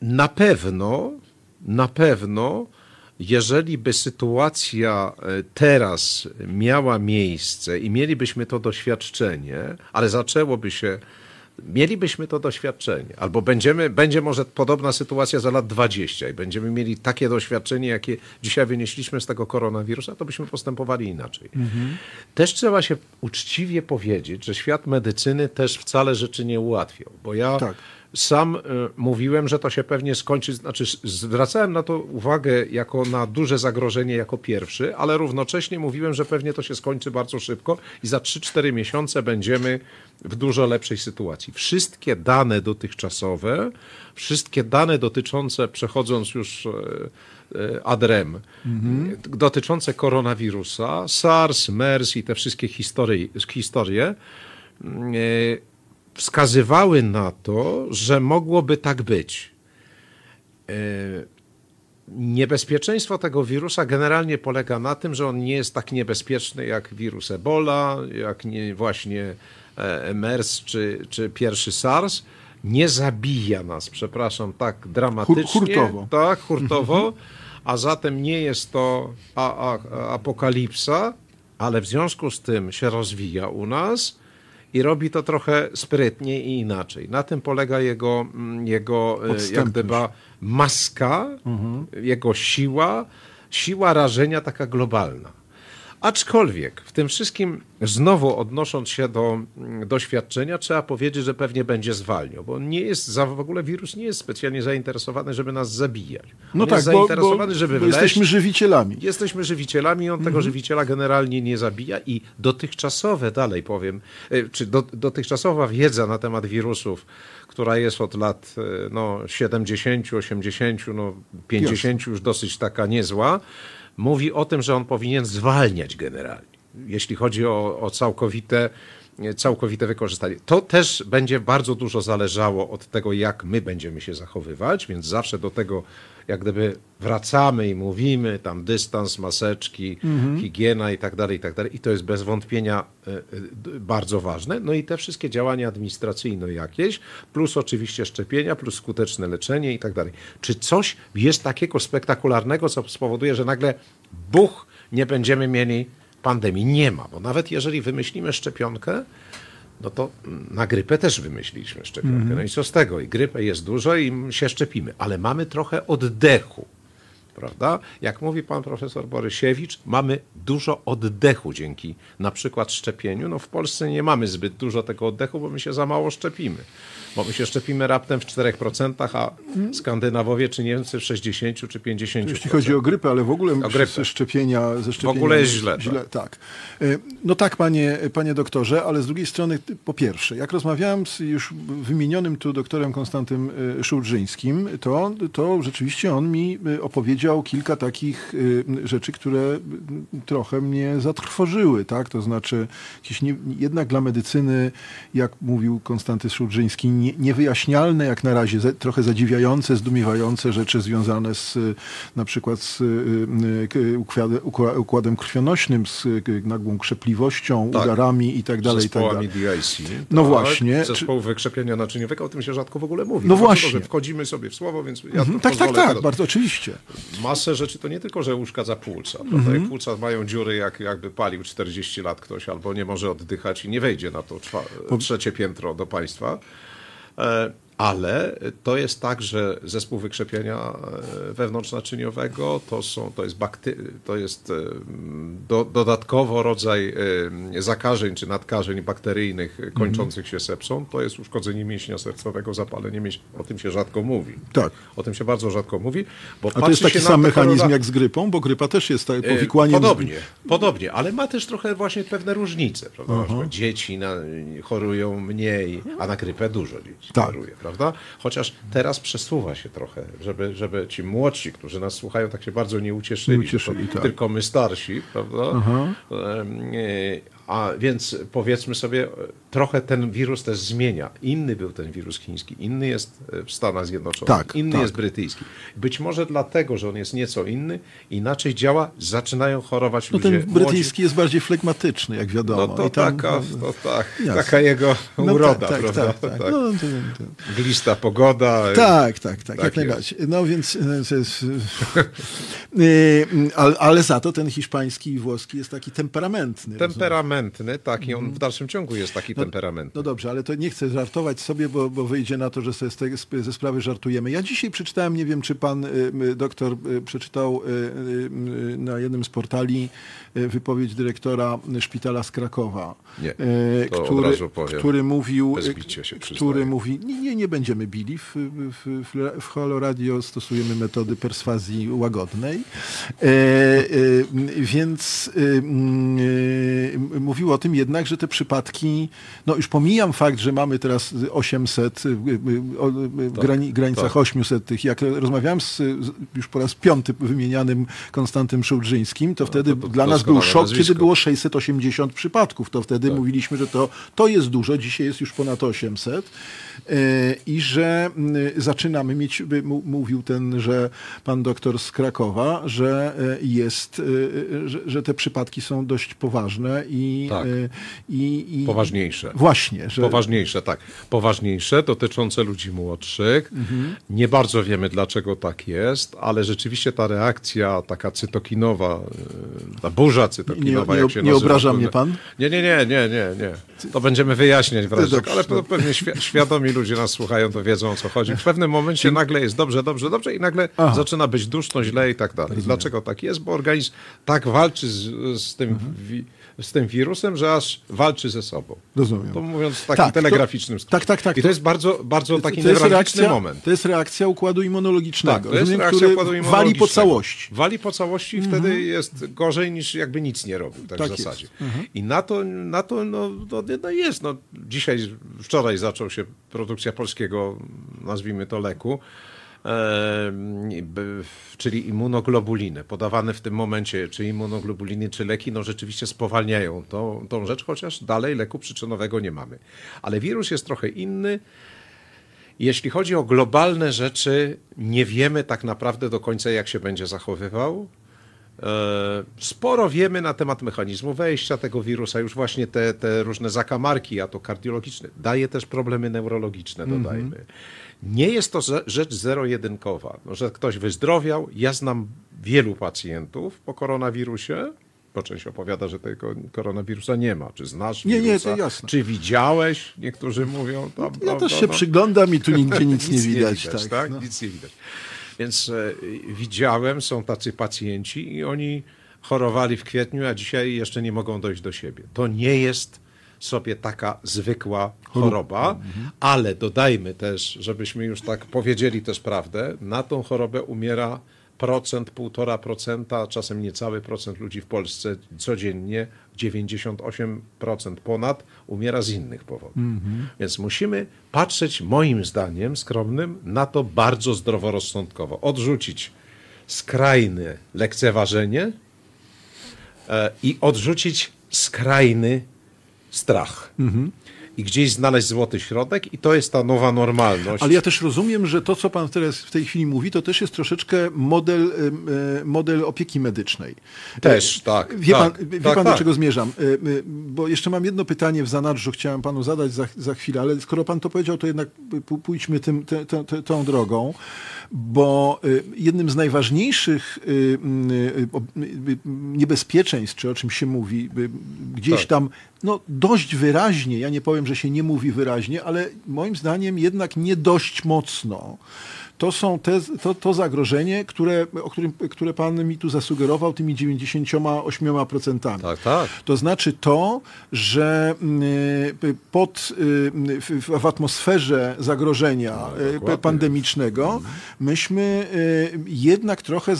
Speaker 3: na pewno, na pewno, jeżeli by sytuacja teraz miała miejsce i mielibyśmy to doświadczenie, ale zaczęłoby się mielibyśmy to doświadczenie, albo będziemy, będzie może podobna sytuacja za lat 20 i będziemy mieli takie doświadczenie, jakie dzisiaj wynieśliśmy z tego koronawirusa, to byśmy postępowali inaczej. Mhm. Też trzeba się uczciwie powiedzieć, że świat medycyny też wcale rzeczy nie ułatwiał, bo ja tak. Sam y, mówiłem, że to się pewnie skończy, znaczy zwracałem na to uwagę jako na duże zagrożenie jako pierwszy, ale równocześnie mówiłem, że pewnie to się skończy bardzo szybko i za 3-4 miesiące będziemy w dużo lepszej sytuacji. Wszystkie dane dotychczasowe, wszystkie dane dotyczące, przechodząc już e, e, adrem, mhm. dotyczące koronawirusa, SARS, MERS i te wszystkie historie, historie e, wskazywały na to, że mogłoby tak być. Niebezpieczeństwo tego wirusa generalnie polega na tym, że on nie jest tak niebezpieczny jak wirus Ebola, jak nie właśnie E, MERS czy, czy pierwszy SARS, nie zabija nas, przepraszam, tak dramatycznie.
Speaker 2: Hurtowo.
Speaker 3: Tak, hurtowo, a zatem nie jest to a, a, apokalipsa, ale w związku z tym się rozwija u nas i robi to trochę sprytnie i inaczej. Na tym polega jego, mm, jego e, jak gdyby maska, mhm. jego siła, siła rażenia taka globalna. Aczkolwiek w tym wszystkim, znowu odnosząc się do mm, doświadczenia, trzeba powiedzieć, że pewnie będzie zwalniał, bo nie jest, w ogóle wirus nie jest specjalnie zainteresowany, żeby nas zabijać.
Speaker 2: No
Speaker 3: on
Speaker 2: tak,
Speaker 3: jest zainteresowany,
Speaker 2: bo,
Speaker 3: żeby wleść,
Speaker 2: jesteśmy żywicielami.
Speaker 3: Jesteśmy żywicielami, on tego żywiciela generalnie nie zabija i dotychczasowe, dalej powiem, e, czy do, dotychczasowa wiedza na temat wirusów, która jest od lat e, no, 70, 80, no, 50 już dosyć taka niezła, mówi o tym, że on powinien zwalniać generalnie, jeśli chodzi o, o całkowite całkowite wykorzystanie. To też będzie bardzo dużo zależało od tego, jak my będziemy się zachowywać, więc zawsze do tego jak gdyby wracamy i mówimy, tam dystans, maseczki, higiena i tak dalej, i tak dalej. I to jest bez wątpienia e, e, bardzo ważne. No i te wszystkie działania administracyjne jakieś, plus oczywiście szczepienia, plus skuteczne leczenie i tak dalej. Czy coś jest takiego spektakularnego, co spowoduje, że nagle buch, nie będziemy mieli pandemii? Nie ma, bo nawet jeżeli wymyślimy szczepionkę, no to na grypę też wymyśliliśmy szczepionkę. No i co z tego? I grypę jest dużo i się szczepimy, ale mamy trochę oddechu. Prawda? Jak mówi pan profesor Borysiewicz, mamy dużo oddechu dzięki na przykład szczepieniu. No w Polsce nie mamy zbyt dużo tego oddechu, bo my się za mało szczepimy. Bo my się szczepimy raptem w 4%, a Skandynawowie czy Niemcy w 60 czy 50%.
Speaker 2: Jeśli chodzi o grypę, ale w ogóle
Speaker 3: grypę.
Speaker 2: ze szczepienia, ze szczepienia
Speaker 3: ogóle jest źle,
Speaker 2: źle tak. E, No tak, panie, panie doktorze, ale z drugiej strony, po pierwsze, jak rozmawiałem z już wymienionym tu doktorem Konstantym e, Szułdrzyńskim, to, to rzeczywiście on mi e, opowiedział kilka takich e, rzeczy, które m, trochę mnie zatrwożyły, tak? To znaczy, nie, jednak dla medycyny, jak mówił Konstanty Szułdrzyński, nie, niewyjaśnialne jak na razie, ze- trochę zadziwiające, zdumiewające rzeczy związane z y, na przykład z y, y, k- układy- ukła- układem krwionośnym, z y, nagłą krzepliwością,
Speaker 3: Tak.
Speaker 2: udarami i tak dalej, i tak dalej.
Speaker 3: DIC.
Speaker 2: No
Speaker 3: tak,
Speaker 2: właśnie.
Speaker 3: Zespołu wykrzepienia naczyniowego, o tym się rzadko w ogóle mówi.
Speaker 2: No właśnie.
Speaker 3: Wchodzimy sobie w słowo, więc ja
Speaker 2: Mhm, Tak, tak, tak, bardzo oczywiście.
Speaker 3: Masę rzeczy to nie tylko, że uszkadza płuca. Prawda?
Speaker 2: Mhm.
Speaker 3: Jak płuca mają dziury, jak, jakby palił 40 lat ktoś, albo nie może oddychać i nie wejdzie na to czwa- trzecie piętro do państwa. E, Ale to jest tak, że zespół wykrzepienia e, wewnątrznaczyniowego to, są, to jest, bakty, to jest e, do, dodatkowo rodzaj e, zakażeń czy nadkażeń bakteryjnych kończących się sepsą. To jest uszkodzenie mięśnia sercowego, zapalenie mięśnia. O tym się rzadko mówi.
Speaker 2: Tak.
Speaker 3: O tym się bardzo rzadko mówi. Bo
Speaker 2: A to jest taki sam mechanizm jak z grypą, bo grypa też jest tak, powikłaniem...
Speaker 3: Podobnie, podobnie, ale ma też trochę właśnie pewne różnice. Prawda? Dzieci na, chorują mniej, a na grypę dużo dzieci
Speaker 2: Tak.
Speaker 3: choruje, prawda? Chociaż teraz przesuwa się trochę, żeby, żeby ci młodsi, którzy nas słuchają, tak się bardzo nie ucieszyli,
Speaker 2: Nie ucieszyli,
Speaker 3: to
Speaker 2: tak.
Speaker 3: tylko my starsi, prawda? Em, e, A więc powiedzmy sobie, e, trochę ten wirus też zmienia. Inny był ten wirus chiński, inny jest e, w Stanach Zjednoczonych,
Speaker 2: Tak,
Speaker 3: inny
Speaker 2: tak.
Speaker 3: jest brytyjski. Być może dlatego, że on jest nieco inny, inaczej działa, zaczynają chorować
Speaker 2: No
Speaker 3: ludzie
Speaker 2: ten
Speaker 3: młodzi.
Speaker 2: brytyjski jest bardziej flegmatyczny, jak wiadomo.
Speaker 3: No to,
Speaker 2: tam-
Speaker 3: taka, to tak, taka jego
Speaker 2: No
Speaker 3: uroda,
Speaker 2: tak, tak,
Speaker 3: prawda?
Speaker 2: tak, tak. No, to, to,
Speaker 3: Glista pogoda.
Speaker 2: Tak, tak, tak,
Speaker 3: Tak
Speaker 2: jak najbardziej. No więc e, jest, e, ale, ale za to ten hiszpański i włoski jest taki temperamentny. rozumiem.
Speaker 3: Temperamentny, tak, i on w dalszym ciągu jest taki temperamentny.
Speaker 2: No dobrze, ale to nie chcę żartować sobie, bo, bo wyjdzie na to, że sobie z tej, ze sprawy żartujemy. Ja dzisiaj przeczytałem, nie wiem, czy pan y, doktor y, przeczytał y, y, na jednym z portali y, wypowiedź dyrektora szpitala z Krakowa,
Speaker 3: Nie,
Speaker 2: y, który, który mówił, który mówi, nie, nie, nie będziemy bili. W, w, w, w Halo Radio stosujemy metody perswazji łagodnej. Więc mówił o tym jednak, że te przypadki, no już pomijam fakt, że mamy teraz 800, e, e, o, e, w grani, granicach
Speaker 3: tak.
Speaker 2: 800 tych. Jak rozmawiałem z, już po raz piąty wymienianym Konstantym Szułdrzyńskim, to wtedy
Speaker 3: to
Speaker 2: dla nas był szok,
Speaker 3: nazwisko.
Speaker 2: kiedy było 680 przypadków. To wtedy
Speaker 3: Tak.
Speaker 2: mówiliśmy, że to, to jest dużo, dzisiaj jest już ponad 800 e, i że zaczynamy mieć, by- mówił ten, że pan doktor z Krakowa, że jest, że, że te przypadki są dość poważne i i,
Speaker 3: Tak.
Speaker 2: i, i
Speaker 3: Poważniejsze.
Speaker 2: Właśnie, że
Speaker 3: Poważniejsze, tak. Poważniejsze, dotyczące ludzi młodszych. Nie bardzo wiemy, dlaczego tak jest, ale rzeczywiście ta reakcja taka cytokinowa, e, ta burza cytokinowa,
Speaker 2: Nie- nie-
Speaker 3: jak się
Speaker 2: nie
Speaker 3: nazywa,
Speaker 2: obraża
Speaker 3: to-
Speaker 2: mnie pan?
Speaker 3: Nie, nie, nie, nie, nie, nie. To będziemy wyjaśniać w razie,
Speaker 2: dobrze,
Speaker 3: ale to
Speaker 2: dobrze.
Speaker 3: pewnie świ- świadomi ludzie nas słuchają, to wiedzą o co chodzi. W pewnym momencie nagle jest dobrze, dobrze, dobrze i nagle
Speaker 2: Aha.
Speaker 3: zaczyna być duszno, źle i tak dalej. Dlaczego tak jest? Bo organizm tak walczy z, z, tym,
Speaker 2: Mhm.
Speaker 3: Z tym wirusem, że aż walczy ze sobą.
Speaker 2: Rozumiem.
Speaker 3: To mówiąc w takim
Speaker 2: Tak, to-
Speaker 3: telegraficznym skrócie.
Speaker 2: tak, tak, tak.
Speaker 3: I to jest bardzo, bardzo taki
Speaker 2: to reakcja,
Speaker 3: moment.
Speaker 2: to jest reakcja układu immunologicznego,
Speaker 3: Tak, to jest
Speaker 2: rozumiem,
Speaker 3: reakcja układu
Speaker 2: wali po
Speaker 3: immunologicznego.
Speaker 2: całości.
Speaker 3: Wali po całości i wtedy jest gorzej niż jakby nic nie robił, tak,
Speaker 2: Tak
Speaker 3: w zasadzie. I na to, na to no, no, no jest. No, dzisiaj, wczoraj zaczął się produkcja polskiego, nazwijmy to leku, czyli immunoglobuliny. Podawane w tym momencie, czy immunoglobuliny, czy leki, no rzeczywiście spowalniają tą, tą rzecz, chociaż dalej leku przyczynowego nie mamy. Ale wirus jest trochę inny. Jeśli chodzi o globalne rzeczy, nie wiemy tak naprawdę do końca, jak się będzie zachowywał. E, Sporo wiemy na temat mechanizmu wejścia tego wirusa, już właśnie te, te różne zakamarki, a to kardiologiczne. Daje też problemy neurologiczne, dodajmy. Nie jest to ze- rzecz zero-jedynkowa, no, że ktoś wyzdrowiał. Ja znam wielu pacjentów po koronawirusie. Po części opowiada, że tego koronawirusa nie ma. Czy znasz
Speaker 2: Nie, nie,
Speaker 3: wirusa?
Speaker 2: to jasne.
Speaker 3: Czy widziałeś? Niektórzy mówią. Tam,
Speaker 2: Ja też się
Speaker 3: No.
Speaker 2: przyglądam i tu nigdzie nic, nie widać. tak,
Speaker 3: tak?
Speaker 2: no.
Speaker 3: Nic nie widać. Więc e, widziałem, są tacy pacjenci i oni chorowali w kwietniu, a dzisiaj jeszcze nie mogą dojść do siebie. To nie jest sobie taka zwykła choroba,
Speaker 2: Mhm.
Speaker 3: ale dodajmy też, żebyśmy już tak powiedzieli też prawdę, na tą chorobę umiera procent, półtora procenta, czasem niecały procent ludzi w Polsce codziennie, 98% ponad umiera z innych powodów. Więc musimy patrzeć, moim zdaniem, skromnym, na to bardzo zdroworozsądkowo. Odrzucić skrajne lekceważenie e, i odrzucić skrajny strach. I gdzieś znaleźć złoty środek, i to jest ta nowa normalność.
Speaker 2: Ale ja też rozumiem, że to, co pan teraz w tej chwili mówi, to też jest troszeczkę model, em, e, model opieki medycznej.
Speaker 3: Też, tak,
Speaker 2: Wie
Speaker 3: tak,
Speaker 2: pan, wie
Speaker 3: tak,
Speaker 2: pan do
Speaker 3: tak.
Speaker 2: czego zmierzam? Bo jeszcze mam jedno pytanie w zanadrzu, chciałem panu zadać za, za chwilę, ale skoro pan to powiedział, to jednak pójdźmy tym, te, te, te, tą drogą, bo e, jednym z najważniejszych ob- e, niebezpieczeństw, czy o czym się mówi, gdzieś
Speaker 3: Tak.
Speaker 2: tam no, dość wyraźnie, ja nie powiem, że się nie mówi wyraźnie, ale moim zdaniem jednak nie dość mocno. To są te, to, to zagrożenie, które, o którym, które pan mi tu zasugerował tymi 98%.
Speaker 3: Tak, tak.
Speaker 2: To znaczy to, że y, pod, y, w, atmosferze zagrożenia
Speaker 3: No,
Speaker 2: y, pandemicznego myśmy y, jednak trochę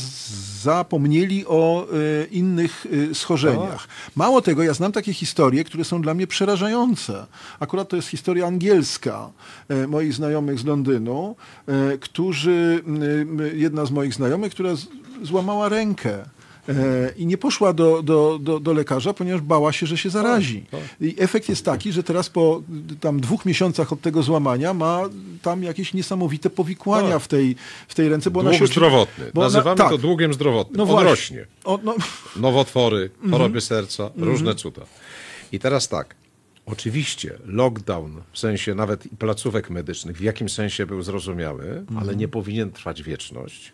Speaker 2: zapomnieli o innych schorzeniach. Mało tego, ja znam takie historie, które są dla mnie przerażające. Akurat to jest historia angielska moich znajomych z Londynu, którzy, y, y, jedna z moich znajomych, która złamała rękę. E, I nie poszła do, do, do, do lekarza, ponieważ bała się, że się zarazi. I efekt jest taki, że teraz po tam dwóch miesiącach od tego złamania ma tam jakieś niesamowite powikłania
Speaker 3: Tak.
Speaker 2: w, tej, w tej ręce. Bo ona
Speaker 3: Dług
Speaker 2: się,
Speaker 3: zdrowotny.
Speaker 2: bo
Speaker 3: Nazywamy
Speaker 2: tak.
Speaker 3: to długiem zdrowotnym.
Speaker 2: No właśnie.
Speaker 3: Odrośnie.
Speaker 2: O, no,
Speaker 3: Nowotwory,
Speaker 2: Mhm.
Speaker 3: choroby serca, różne cuda. I teraz tak. Oczywiście lockdown, w sensie nawet i placówek medycznych, w jakim sensie był zrozumiały,
Speaker 2: Mhm.
Speaker 3: ale nie powinien trwać wieczność.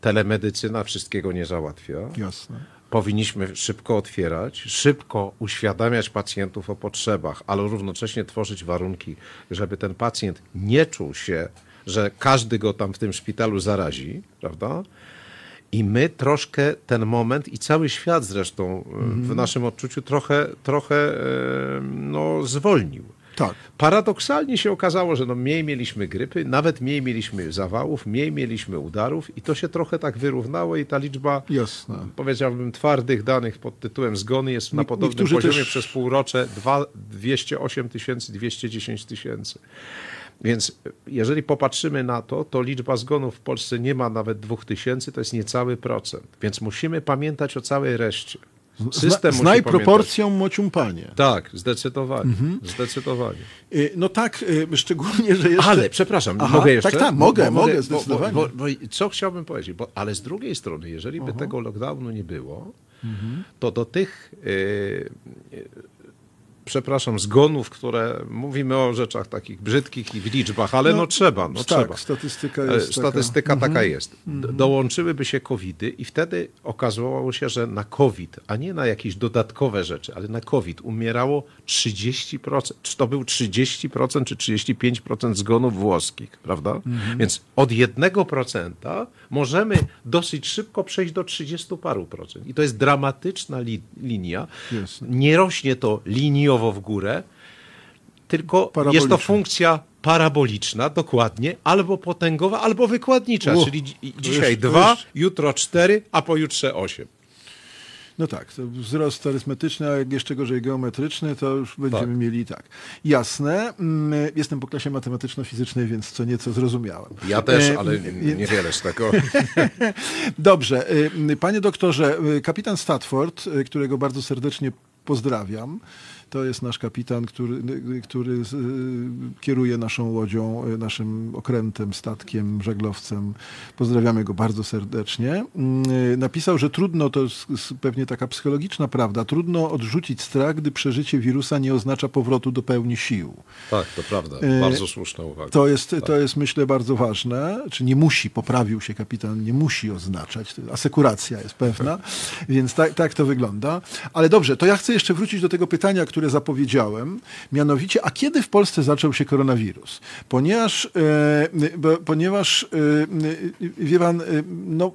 Speaker 3: Telemedycyna wszystkiego nie załatwia.
Speaker 2: jasne.
Speaker 3: Powinniśmy szybko otwierać, szybko uświadamiać pacjentów o potrzebach, ale równocześnie tworzyć warunki, żeby ten pacjent nie czuł się, że każdy go tam w tym szpitalu zarazi, prawda? I my troszkę ten moment i cały świat zresztą e, w naszym odczuciu trochę, trochę e, no, zwolnił.
Speaker 2: Tak.
Speaker 3: Paradoksalnie się okazało, że no mniej mieliśmy grypy, nawet mniej mieliśmy zawałów, mniej mieliśmy udarów i to się trochę tak wyrównało i ta liczba,
Speaker 2: Jasne.
Speaker 3: powiedziałbym, twardych danych pod tytułem zgony jest na podobnym
Speaker 2: niektórzy
Speaker 3: poziomie
Speaker 2: też-
Speaker 3: przez półrocze dwa- 208 tysięcy, 210 tysięcy. Więc jeżeli popatrzymy na to, to liczba zgonów w Polsce nie ma nawet 2000, to jest niecały procent. Więc musimy pamiętać o całej reszcie.
Speaker 2: Zna,
Speaker 3: System musi
Speaker 2: znaj proporcją mociumpanie.
Speaker 3: Tak, zdecydowanie.
Speaker 2: Mhm.
Speaker 3: Zdecydowanie.
Speaker 2: Y, No tak, y, szczególnie, że jeszcze...
Speaker 3: Ale, przepraszam,
Speaker 2: Aha,
Speaker 3: mogę jeszcze?
Speaker 2: tak, tak, mogę,
Speaker 3: bo-
Speaker 2: mogę, zdecydowanie.
Speaker 3: Bo, bo, bo, co chciałbym powiedzieć? Bo, ale z drugiej strony, jeżeli by tego lockdownu nie było, to do tych y, przepraszam, zgonów, które mówimy o rzeczach takich brzydkich i w liczbach, ale no,
Speaker 2: No,
Speaker 3: trzeba, no
Speaker 2: tak,
Speaker 3: trzeba.
Speaker 2: statystyka
Speaker 3: E,
Speaker 2: jest
Speaker 3: Statystyka
Speaker 2: taka.
Speaker 3: taka jest. D- Dołączyłyby się covidy i wtedy okazało się, że na covid, a nie na jakieś dodatkowe rzeczy, ale na covid umierało 30%, czy to był 30% czy 35% zgonów włoskich, prawda? Więc od 1% możemy dosyć szybko przejść do 30 paru procent. I to jest dramatyczna li- linia. Nie rośnie to liniowo w górę, tylko jest to funkcja paraboliczna, dokładnie, albo potęgowa, albo wykładnicza,
Speaker 2: Uch,
Speaker 3: czyli dzisiaj dwa, jutro cztery, a pojutrze osiem.
Speaker 2: No tak, to wzrost arytmetyczny, a jak jeszcze gorzej geometryczny, to już będziemy
Speaker 3: Tak.
Speaker 2: mieli tak. Jasne, mm, jestem po klasie matematyczno-fizycznej, więc co nieco zrozumiałem.
Speaker 3: Ja też,
Speaker 2: E,
Speaker 3: ale
Speaker 2: e,
Speaker 3: niewiele z tego.
Speaker 2: Dobrze. y, Panie doktorze, y, kapitan Statford, y, którego bardzo serdecznie pozdrawiam, to jest nasz kapitan, który, y, który y, kieruje naszą łodzią, y, naszym okrętem, statkiem, żaglowcem. Pozdrawiamy go bardzo serdecznie. Y, Napisał, że trudno, to jest pewnie taka psychologiczna prawda, trudno odrzucić strach, gdy przeżycie wirusa nie oznacza powrotu do pełni sił.
Speaker 3: Tak, to prawda.
Speaker 2: E,
Speaker 3: Bardzo słuszna uwaga.
Speaker 2: To jest, to jest myślę bardzo ważne, czy nie musi, poprawił się kapitan, nie musi oznaczać, asekuracja jest pewna, więc tak, tak to wygląda. Ale dobrze, to ja chcę jeszcze wrócić do tego pytania, które zapowiedziałem, mianowicie, a kiedy w Polsce zaczął się koronawirus? Ponieważ, e, bo, ponieważ e, wie pan, e, no,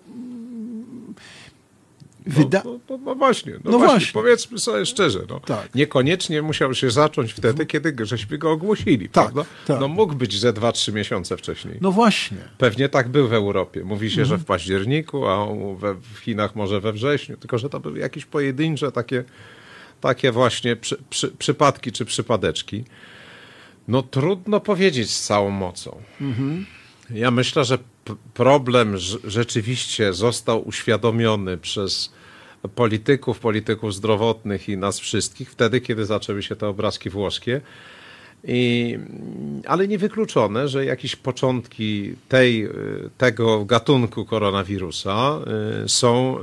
Speaker 2: wyda...
Speaker 3: No, no, no właśnie, no,
Speaker 2: No
Speaker 3: właśnie,
Speaker 2: właśnie.
Speaker 3: powiedzmy sobie szczerze, no,
Speaker 2: Tak.
Speaker 3: niekoniecznie musiał się zacząć wtedy, kiedy żeśmy go ogłosili,
Speaker 2: Tak,
Speaker 3: prawda?
Speaker 2: tak.
Speaker 3: No mógł być ze 2-3 miesiące wcześniej.
Speaker 2: No właśnie.
Speaker 3: Pewnie tak był w Europie. Mówi się, że
Speaker 2: Mhm.
Speaker 3: w październiku, a w Chinach może we wrześniu, tylko że to były jakieś pojedyncze takie, takie właśnie przy, przy, przypadki czy przypadeczki. No trudno powiedzieć z całą mocą.
Speaker 2: Mhm.
Speaker 3: Ja myślę, że problem rz- rzeczywiście został uświadomiony przez polityków, polityków zdrowotnych i nas wszystkich wtedy, kiedy zaczęły się te obrazki włoskie. I, ale niewykluczone, że jakieś początki tej, y, tego gatunku koronawirusa y, są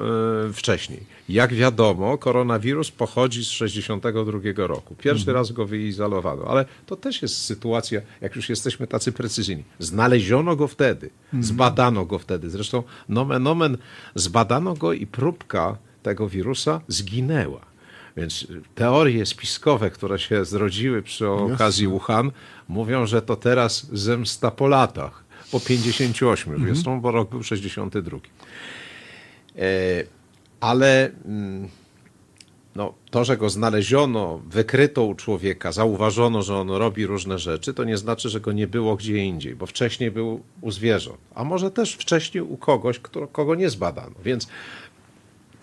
Speaker 3: y, wcześniej. Jak wiadomo, koronawirus pochodzi z 62 roku. Pierwszy raz go wyizolowano, ale to też jest sytuacja, jak już jesteśmy tacy precyzyjni. Znaleziono go wtedy, zbadano go wtedy. Zresztą nomen omen zbadano go i próbka tego wirusa zginęła. Więc teorie spiskowe, które się zrodziły przy okazji Wuhan, mówią, że to teraz zemsta po latach, po 58,
Speaker 2: Mhm.
Speaker 3: zresztą bo rok był 62. E, ale mm, no, to, że go znaleziono, wykryto u człowieka, zauważono, że on robi różne rzeczy, to nie znaczy, że go nie było gdzie indziej, bo wcześniej był u zwierząt, a może też wcześniej u kogoś, kto, kogo nie zbadano. Więc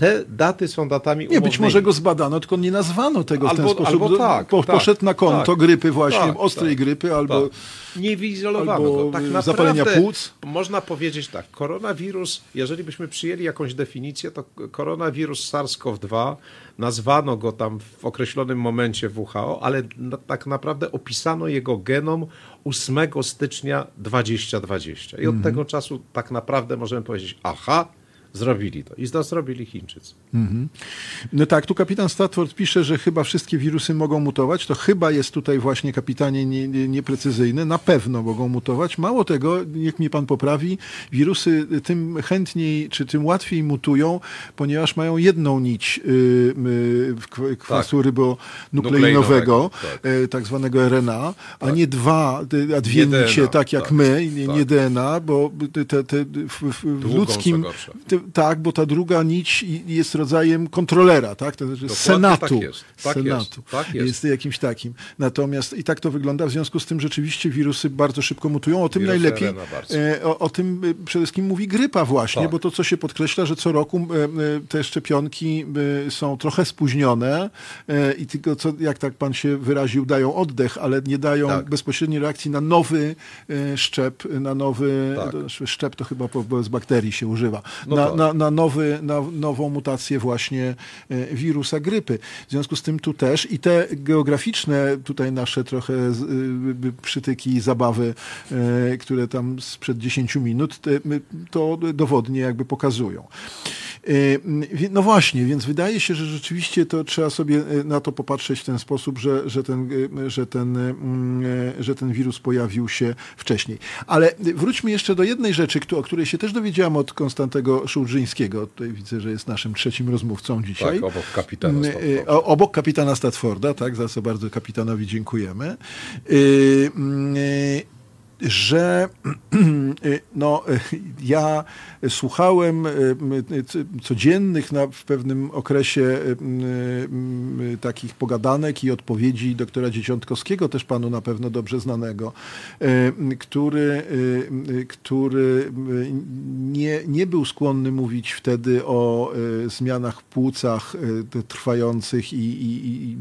Speaker 3: te daty są datami
Speaker 2: Nie, być
Speaker 3: umownymi.
Speaker 2: może go zbadano, tylko nie nazwano tego w ten
Speaker 3: Albo-
Speaker 2: sposób.
Speaker 3: albo tak,
Speaker 2: po,
Speaker 3: tak,
Speaker 2: poszedł na konto
Speaker 3: tak,
Speaker 2: grypy właśnie,
Speaker 3: tak,
Speaker 2: ostrej
Speaker 3: tak,
Speaker 2: grypy, albo...
Speaker 3: Tak. Nie wyizolowano
Speaker 2: albo
Speaker 3: go. Tak naprawdę
Speaker 2: zapalenia płuc.
Speaker 3: Można powiedzieć tak, koronawirus, jeżeli byśmy przyjęli jakąś definicję, to koronawirus SARS-CoV-2, nazwano go tam w określonym momencie WHO, ale na, tak naprawdę opisano jego genom 8 stycznia 2020. I od
Speaker 2: Mhm.
Speaker 3: tego czasu tak naprawdę możemy powiedzieć, aha, zrobili to. I to zrobili Chińczycy.
Speaker 2: No tak, tu kapitan Statford pisze, że chyba wszystkie wirusy mogą mutować. To chyba jest tutaj właśnie kapitanie nie, nie, nieprecyzyjny. Na pewno mogą mutować. Mało tego, niech mnie pan poprawi, wirusy tym chętniej, czy tym łatwiej mutują, ponieważ mają jedną nić y, y, kw- kwasu rybonukleinowego,
Speaker 3: Tak.
Speaker 2: tak. tak zwanego RNA, a nie dwa, y, a dwie
Speaker 3: Nie DNA,
Speaker 2: nicie, tak jak
Speaker 3: tak.
Speaker 2: my, nie, nie
Speaker 3: Tak.
Speaker 2: DNA, bo te, te, te, w, w, w ludzkim... Ty- Tak, bo ta druga nić jest rodzajem kontrolera, tak? To znaczy Senatu.
Speaker 3: tak jest, tak
Speaker 2: Senatu.
Speaker 3: jest, tak jest.
Speaker 2: jakimś takim. Natomiast i tak to wygląda, w związku z tym rzeczywiście wirusy bardzo szybko mutują. O tym
Speaker 3: Wirusy
Speaker 2: najlepiej, e, o, o tym e, przede wszystkim mówi grypa właśnie,
Speaker 3: Tak.
Speaker 2: bo to, co się podkreśla, że co roku e, te szczepionki są trochę spóźnione i tylko, co, jak tak pan się wyraził, dają oddech, ale nie dają
Speaker 3: Tak.
Speaker 2: bezpośredniej reakcji na nowy szczep, na nowy,
Speaker 3: Tak.
Speaker 2: szczep to chyba z bakterii się używa,
Speaker 3: No
Speaker 2: na,
Speaker 3: tak.
Speaker 2: Na, na, nowy, na nową mutację właśnie e, wirusa grypy. W związku z tym tu też i te geograficzne tutaj nasze trochę y, przytyki i zabawy, e, które tam sprzed 10 minut, to dowodnie jakby pokazują. No właśnie, więc wydaje się, że rzeczywiście to trzeba sobie na to popatrzeć w ten sposób, że, że, ten, że, ten, że ten wirus pojawił się wcześniej. Ale wróćmy jeszcze do jednej rzeczy, o której się też dowiedziałam od Konstantego Szurdżyńskiego. Tutaj widzę, że jest naszym trzecim rozmówcą dzisiaj.
Speaker 3: Tak, obok kapitana
Speaker 2: Mm,
Speaker 3: Statforda.
Speaker 2: Obok kapitana Statforda, tak, za co bardzo kapitanowi dziękujemy. Mm, y, że no, ja słuchałem y, c- codziennych na, w pewnym okresie y, takich pogadanek i odpowiedzi doktora Dzieciątkowskiego, też panu na pewno dobrze znanego, który, który nie, nie był skłonny mówić wtedy o zmianach w płucach trwających i, i, i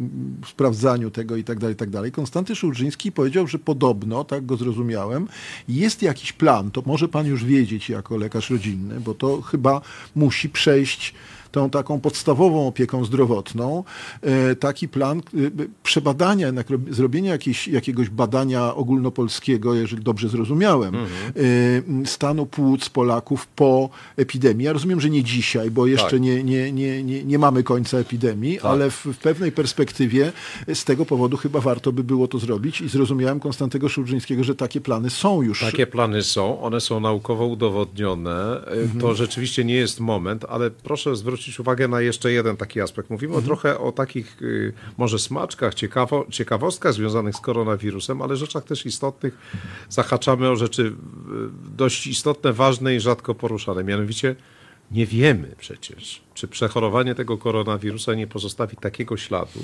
Speaker 2: sprawdzaniu tego i tak dalej, i tak dalej. Konstanty Szulżyński powiedział, że podobno, tak go zrozumiałem, jest jakiś plan, to może pan już wiedzieć jako lekarz rodzinny, bo to chyba musi przejść tą taką podstawową opieką zdrowotną, e, taki plan e, przebadania, jednak rob- zrobienia jakiegoś badania ogólnopolskiego, jeżeli dobrze zrozumiałem, e, stanu płuc Polaków po epidemii. Ja rozumiem, że nie dzisiaj, bo jeszcze
Speaker 3: Tak.
Speaker 2: nie, nie, nie, nie, nie mamy końca epidemii, ale w, w pewnej perspektywie z tego powodu chyba warto by było to zrobić i zrozumiałem Konstantego Szulżyńskiego, że takie plany są już.
Speaker 3: Takie plany są, one są naukowo udowodnione. Y, To rzeczywiście nie jest moment, ale proszę zwrócić uwagę na jeszcze jeden taki aspekt. Mówimy trochę o takich y, może smaczkach, ciekawo, ciekawostkach związanych z koronawirusem, ale rzeczach też istotnych. Zahaczamy o rzeczy y, dość istotne, ważne i rzadko poruszane. Mianowicie nie wiemy przecież, czy przechorowanie tego koronawirusa nie pozostawi takiego śladu,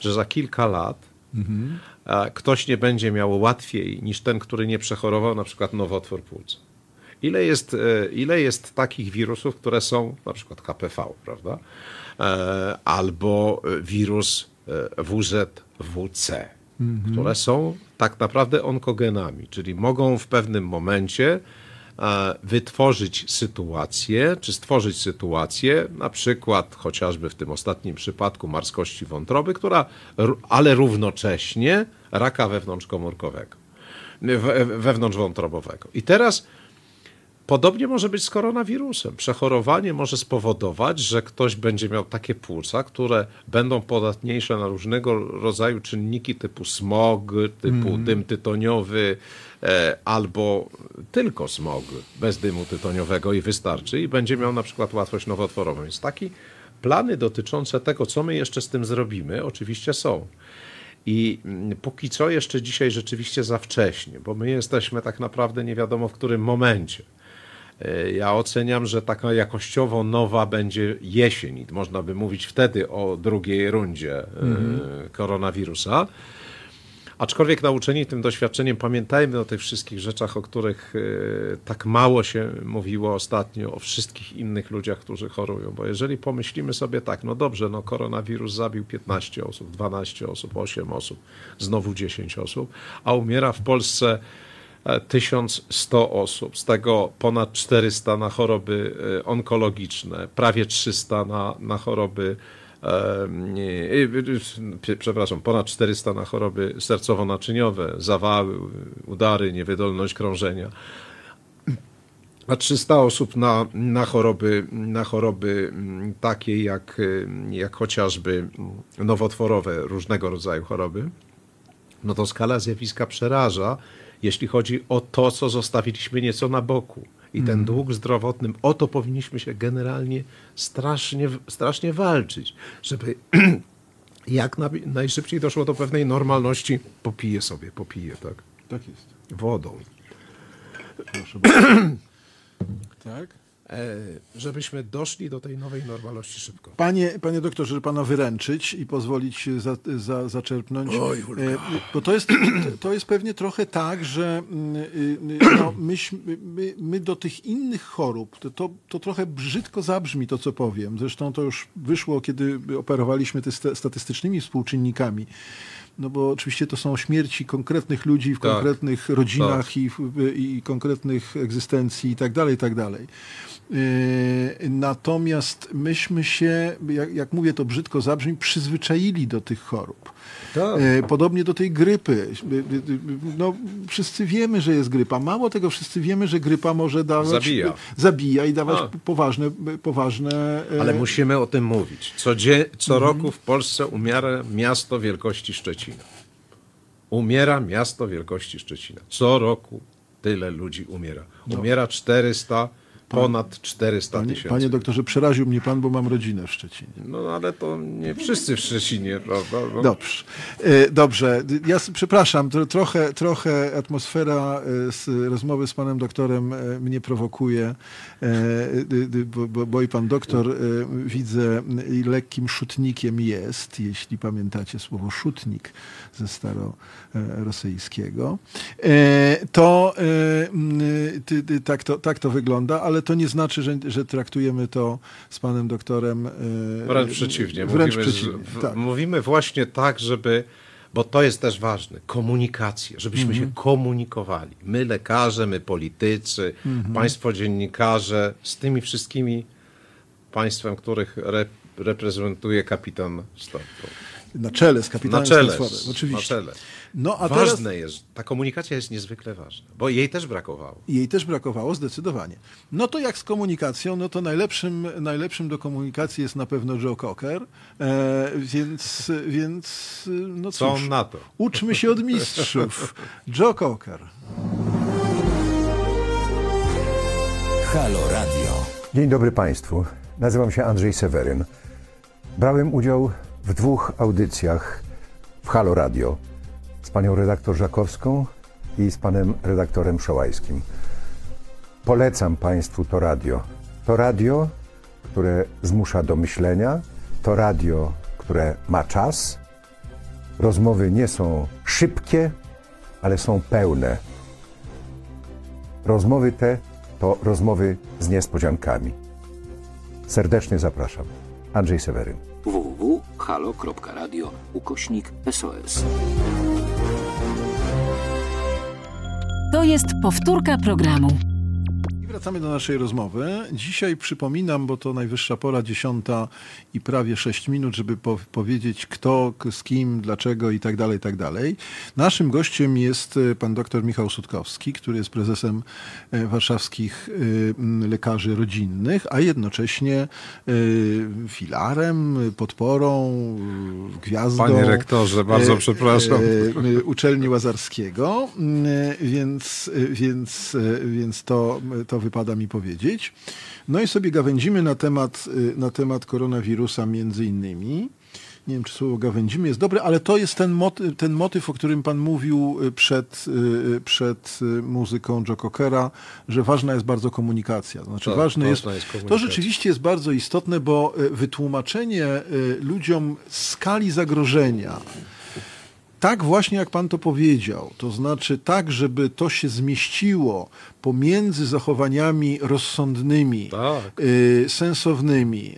Speaker 3: że za kilka lat a ktoś nie będzie miał łatwiej niż ten, który nie przechorował na przykład nowotwór płuc. Ile jest, e, ile jest takich wirusów, które są, na przykład HPV, prawda? E, Albo wirus e, WZWC, które są tak naprawdę onkogenami, czyli mogą w pewnym momencie wytworzyć sytuację, czy stworzyć sytuację, na przykład chociażby w tym ostatnim przypadku marskości wątroby, która, ale równocześnie raka wewnątrzkomórkowego, we- wewnątrzwątrobowego. I teraz Podobnie może być z koronawirusem. Przechorowanie może spowodować, że ktoś będzie miał takie płuca, które będą podatniejsze na różnego rodzaju czynniki typu smog, typu dym tytoniowy, e, albo tylko smog bez dymu tytoniowego i wystarczy, i będzie miał na przykład łatwość nowotworową. Więc takie plany dotyczące tego, co my jeszcze z tym zrobimy, oczywiście są. I mm, póki co jeszcze dzisiaj rzeczywiście za wcześnie, bo my jesteśmy tak naprawdę nie wiadomo w którym momencie. E, Ja oceniam, że taka jakościowo nowa będzie jesień. Można by mówić wtedy o drugiej rundzie e, koronawirusa. Aczkolwiek nauczeni tym doświadczeniem, pamiętajmy o tych wszystkich rzeczach, o których e, tak mało się mówiło ostatnio, o wszystkich innych ludziach, którzy chorują. Bo jeżeli pomyślimy sobie tak, no dobrze, no koronawirus zabił 15 osób, 12 osób, 8 osób, znowu 10 osób, a umiera w Polsce 1100 osób, z tego ponad 400 na choroby e, onkologiczne, prawie 300 na, na choroby e, e, e, przepraszam, ponad 400 na choroby sercowo-naczyniowe, zawały, udary, niewydolność krążenia. A 300 osób na, na, choroby, na choroby mm, takie jak, y, jak chociażby mm, nowotworowe, różnego rodzaju choroby, no to skala zjawiska przeraża, jeśli chodzi o to, co zostawiliśmy nieco na boku. I ten dług zdrowotny, o to powinniśmy się generalnie strasznie, strasznie walczyć, żeby jak na, najszybciej doszło do pewnej normalności. Popiję sobie, popiję, tak?
Speaker 2: Tak jest.
Speaker 3: Wodą.
Speaker 2: Proszę bardzo. tak?
Speaker 3: E, żebyśmy doszli do tej nowej normalności szybko.
Speaker 2: Panie, panie doktorze, żeby pana wyręczyć i pozwolić za, za, zaczerpnąć.
Speaker 3: Oj,
Speaker 2: e, bo to jest, to jest pewnie trochę tak, że mm, y, y, no, myśmy, my, my do tych innych chorób, to, to, to trochę brzydko zabrzmi to, co powiem. Zresztą to już wyszło, kiedy operowaliśmy te sta- statystycznymi współczynnikami. No bo oczywiście to są śmierci konkretnych ludzi w
Speaker 3: Tak.
Speaker 2: konkretnych rodzinach i, w- i konkretnych egzystencji i tak dalej, i tak dalej. Yy, Natomiast myśmy się, jak, jak mówię to brzydko zabrzmi, przyzwyczaili do tych chorób.
Speaker 3: Tak.
Speaker 2: E, Podobnie do tej grypy. No, wszyscy wiemy, że jest grypa. Mało tego, wszyscy wiemy, że grypa może dawać.
Speaker 3: Zabija.
Speaker 2: Zabija i dawać
Speaker 3: A.
Speaker 2: poważne, poważne. e,
Speaker 3: Ale musimy o tym mówić. Co, dzie- co roku w Polsce umiera miasto wielkości Szczecina. Umiera miasto wielkości Szczecina. Co roku tyle ludzi umiera. Umiera 400, ponad 400
Speaker 2: Panie,
Speaker 3: tysięcy.
Speaker 2: panie doktorze, przeraził mnie pan, bo mam rodzinę w Szczecinie.
Speaker 3: No ale to nie wszyscy w Szczecinie, prawda? No,
Speaker 2: Dobrze. E, Dobrze. Ja przepraszam, tro, trochę, trochę atmosfera e, z rozmowy z panem doktorem e, mnie prowokuje, e, bo, bo, bo i pan doktor e, widzę lekkim szutnikiem jest, jeśli pamiętacie słowo szutnik ze starosyjskiego. To, e, m, ty, ty, tak, to tak to wygląda, ale to nie znaczy, że, że traktujemy to z panem doktorem. e,
Speaker 3: Wręcz przeciwnie.
Speaker 2: Wręcz
Speaker 3: mówimy, z-
Speaker 2: przeciwnie.
Speaker 3: w-
Speaker 2: tak.
Speaker 3: mówimy właśnie tak, żeby, bo to jest też ważne, komunikacja, żebyśmy
Speaker 2: Mhm.
Speaker 3: się komunikowali. My lekarze, my politycy,
Speaker 2: Mhm.
Speaker 3: państwo dziennikarze, z tymi wszystkimi państwem, których re, reprezentuje kapitan Stopko.
Speaker 2: Na czele z
Speaker 3: Na
Speaker 2: kapitanem
Speaker 3: czele,
Speaker 2: Stanisławem, oczywiście.
Speaker 3: na czele.
Speaker 2: No a
Speaker 3: Ważne
Speaker 2: teraz
Speaker 3: jest, ta komunikacja jest niezwykle ważna, bo jej też brakowało.
Speaker 2: jej też brakowało zdecydowanie. No to jak z komunikacją, no to najlepszym, najlepszym do komunikacji jest na pewno Joe Cocker, e, więc, więc no
Speaker 3: Co
Speaker 2: cóż,
Speaker 3: on na to?
Speaker 2: uczmy się od mistrzów. Joe Cocker.
Speaker 1: Halo Radio.
Speaker 6: Dzień dobry Państwu. Nazywam się Andrzej Seweryn. Brałem udział w dwóch audycjach w Halo Radio z panią redaktor Żakowską i z panem redaktorem Szołajskim. Polecam Państwu to radio. To radio, które zmusza do myślenia, to radio, które ma czas. Rozmowy nie są szybkie, ale są pełne. Rozmowy te to rozmowy z niespodziankami. Serdecznie zapraszam. Andrzej Seweryn.
Speaker 1: www.halo.radio ukośnik SOS.
Speaker 5: To jest powtórka programu.
Speaker 2: Wracamy do naszej rozmowy. Dzisiaj przypominam, bo to najwyższa pora, dziesiąta i prawie sześć minut, żeby po powiedzieć kto, z kim, dlaczego i tak dalej, i tak dalej. Naszym gościem jest e, pan dr Michał Sutkowski, który jest prezesem e, warszawskich e, lekarzy rodzinnych, a jednocześnie filarem, podporą, gwiazdą.
Speaker 3: Panie rektorze, bardzo przepraszam.
Speaker 2: uczelni Łazarskiego, więc, więc, więc to, to wypada mi powiedzieć. No i sobie gawędzimy na temat, e, na temat koronawirusa między innymi. Nie wiem, czy słowo gawędzimy jest dobre, ale to jest ten motyw, ten motyw o którym pan mówił e, przed, e, przed muzyką Joe Cockera, że ważna jest bardzo komunikacja. Znaczy
Speaker 3: Tak,
Speaker 2: ważne jest,
Speaker 3: jest
Speaker 2: to rzeczywiście jest bardzo istotne, bo wytłumaczenie ludziom skali zagrożenia, tak właśnie jak pan to powiedział, to znaczy tak, żeby to się zmieściło pomiędzy zachowaniami rozsądnymi,
Speaker 3: Tak.
Speaker 2: y, sensownymi,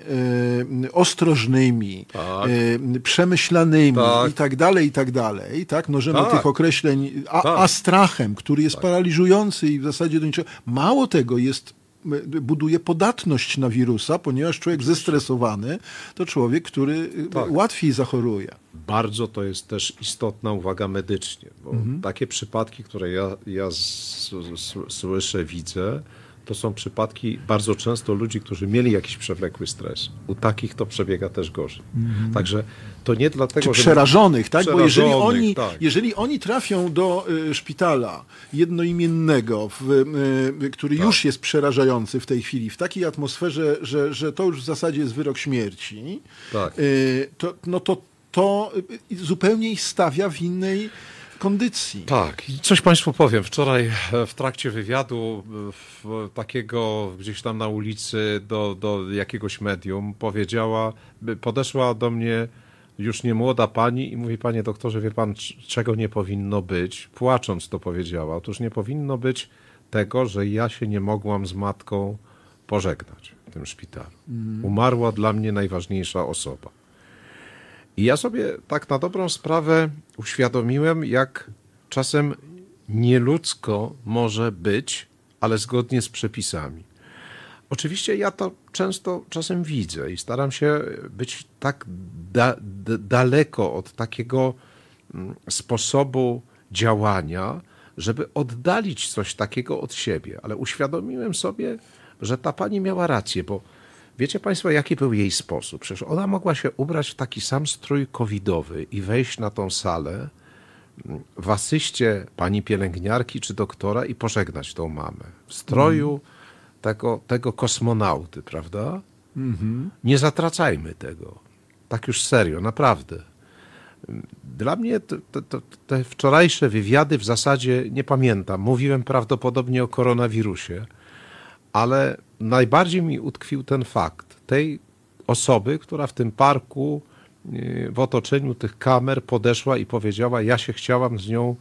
Speaker 2: y, ostrożnymi,
Speaker 3: Tak.
Speaker 2: y, przemyślanymi
Speaker 3: Tak.
Speaker 2: i tak dalej, i tak dalej. Tak? Mnożymy
Speaker 3: Tak.
Speaker 2: tych określeń, a,
Speaker 3: Tak.
Speaker 2: a strachem, który jest paraliżujący i w zasadzie do niczego. Mało tego jest buduje podatność na wirusa, ponieważ człowiek zestresowany to człowiek, który y,
Speaker 3: Tak.
Speaker 2: łatwiej zachoruje.
Speaker 3: Bardzo to jest też istotna uwaga medycznie, bo
Speaker 2: Mhm.
Speaker 3: takie przypadki, które ja, ja słyszę, widzę, to są przypadki bardzo często ludzi, którzy mieli jakiś przewlekły stres. U takich to przebiega też gorzej. Także to nie dlatego.
Speaker 2: Czy
Speaker 3: że...
Speaker 2: przerażonych, tak? Bo jeżeli
Speaker 3: Przerażonych,
Speaker 2: oni,
Speaker 3: tak.
Speaker 2: jeżeli oni trafią do y, szpitala jednoimiennego, w, y, który
Speaker 3: Tak.
Speaker 2: już jest przerażający w tej chwili, w takiej atmosferze, że, że to już w zasadzie jest wyrok śmierci,
Speaker 3: Tak.
Speaker 2: y, to, no to, to y, zupełnie ich stawia w innej kondycji.
Speaker 3: Tak, i coś Państwu powiem. Wczoraj e, w trakcie wywiadu e, w, takiego gdzieś tam na ulicy do, do jakiegoś medium powiedziała, podeszła do mnie już nie młoda pani i mówi, panie doktorze, wie pan, czego nie powinno być? Płacząc to powiedziała. Otóż nie powinno być tego, że ja się nie mogłam z matką pożegnać w tym szpitalu. Umarła dla mnie najważniejsza osoba. I ja sobie tak na dobrą sprawę uświadomiłem, jak czasem nieludzko może być, ale zgodnie z przepisami. Oczywiście ja to często czasem widzę i staram się być tak da, da, daleko od takiego mm, sposobu działania, żeby oddalić coś takiego od siebie. Ale uświadomiłem sobie, że ta pani miała rację, bo wiecie Państwo, jaki był jej sposób? Przecież ona mogła się ubrać w taki sam strój covidowy i wejść na tą salę mm, w asyście pani pielęgniarki czy doktora i pożegnać tą mamę. W stroju mm. tego, tego kosmonauty, prawda? Mm -hmm. Nie zatracajmy tego. Tak już serio, naprawdę. Dla mnie te, te, te, wczorajsze wywiady w zasadzie nie pamiętam. Mówiłem prawdopodobnie o koronawirusie, ale najbardziej mi utkwił ten fakt tej osoby, która w tym parku y, w otoczeniu tych kamer podeszła i powiedziała: Ja się chciałam z nią.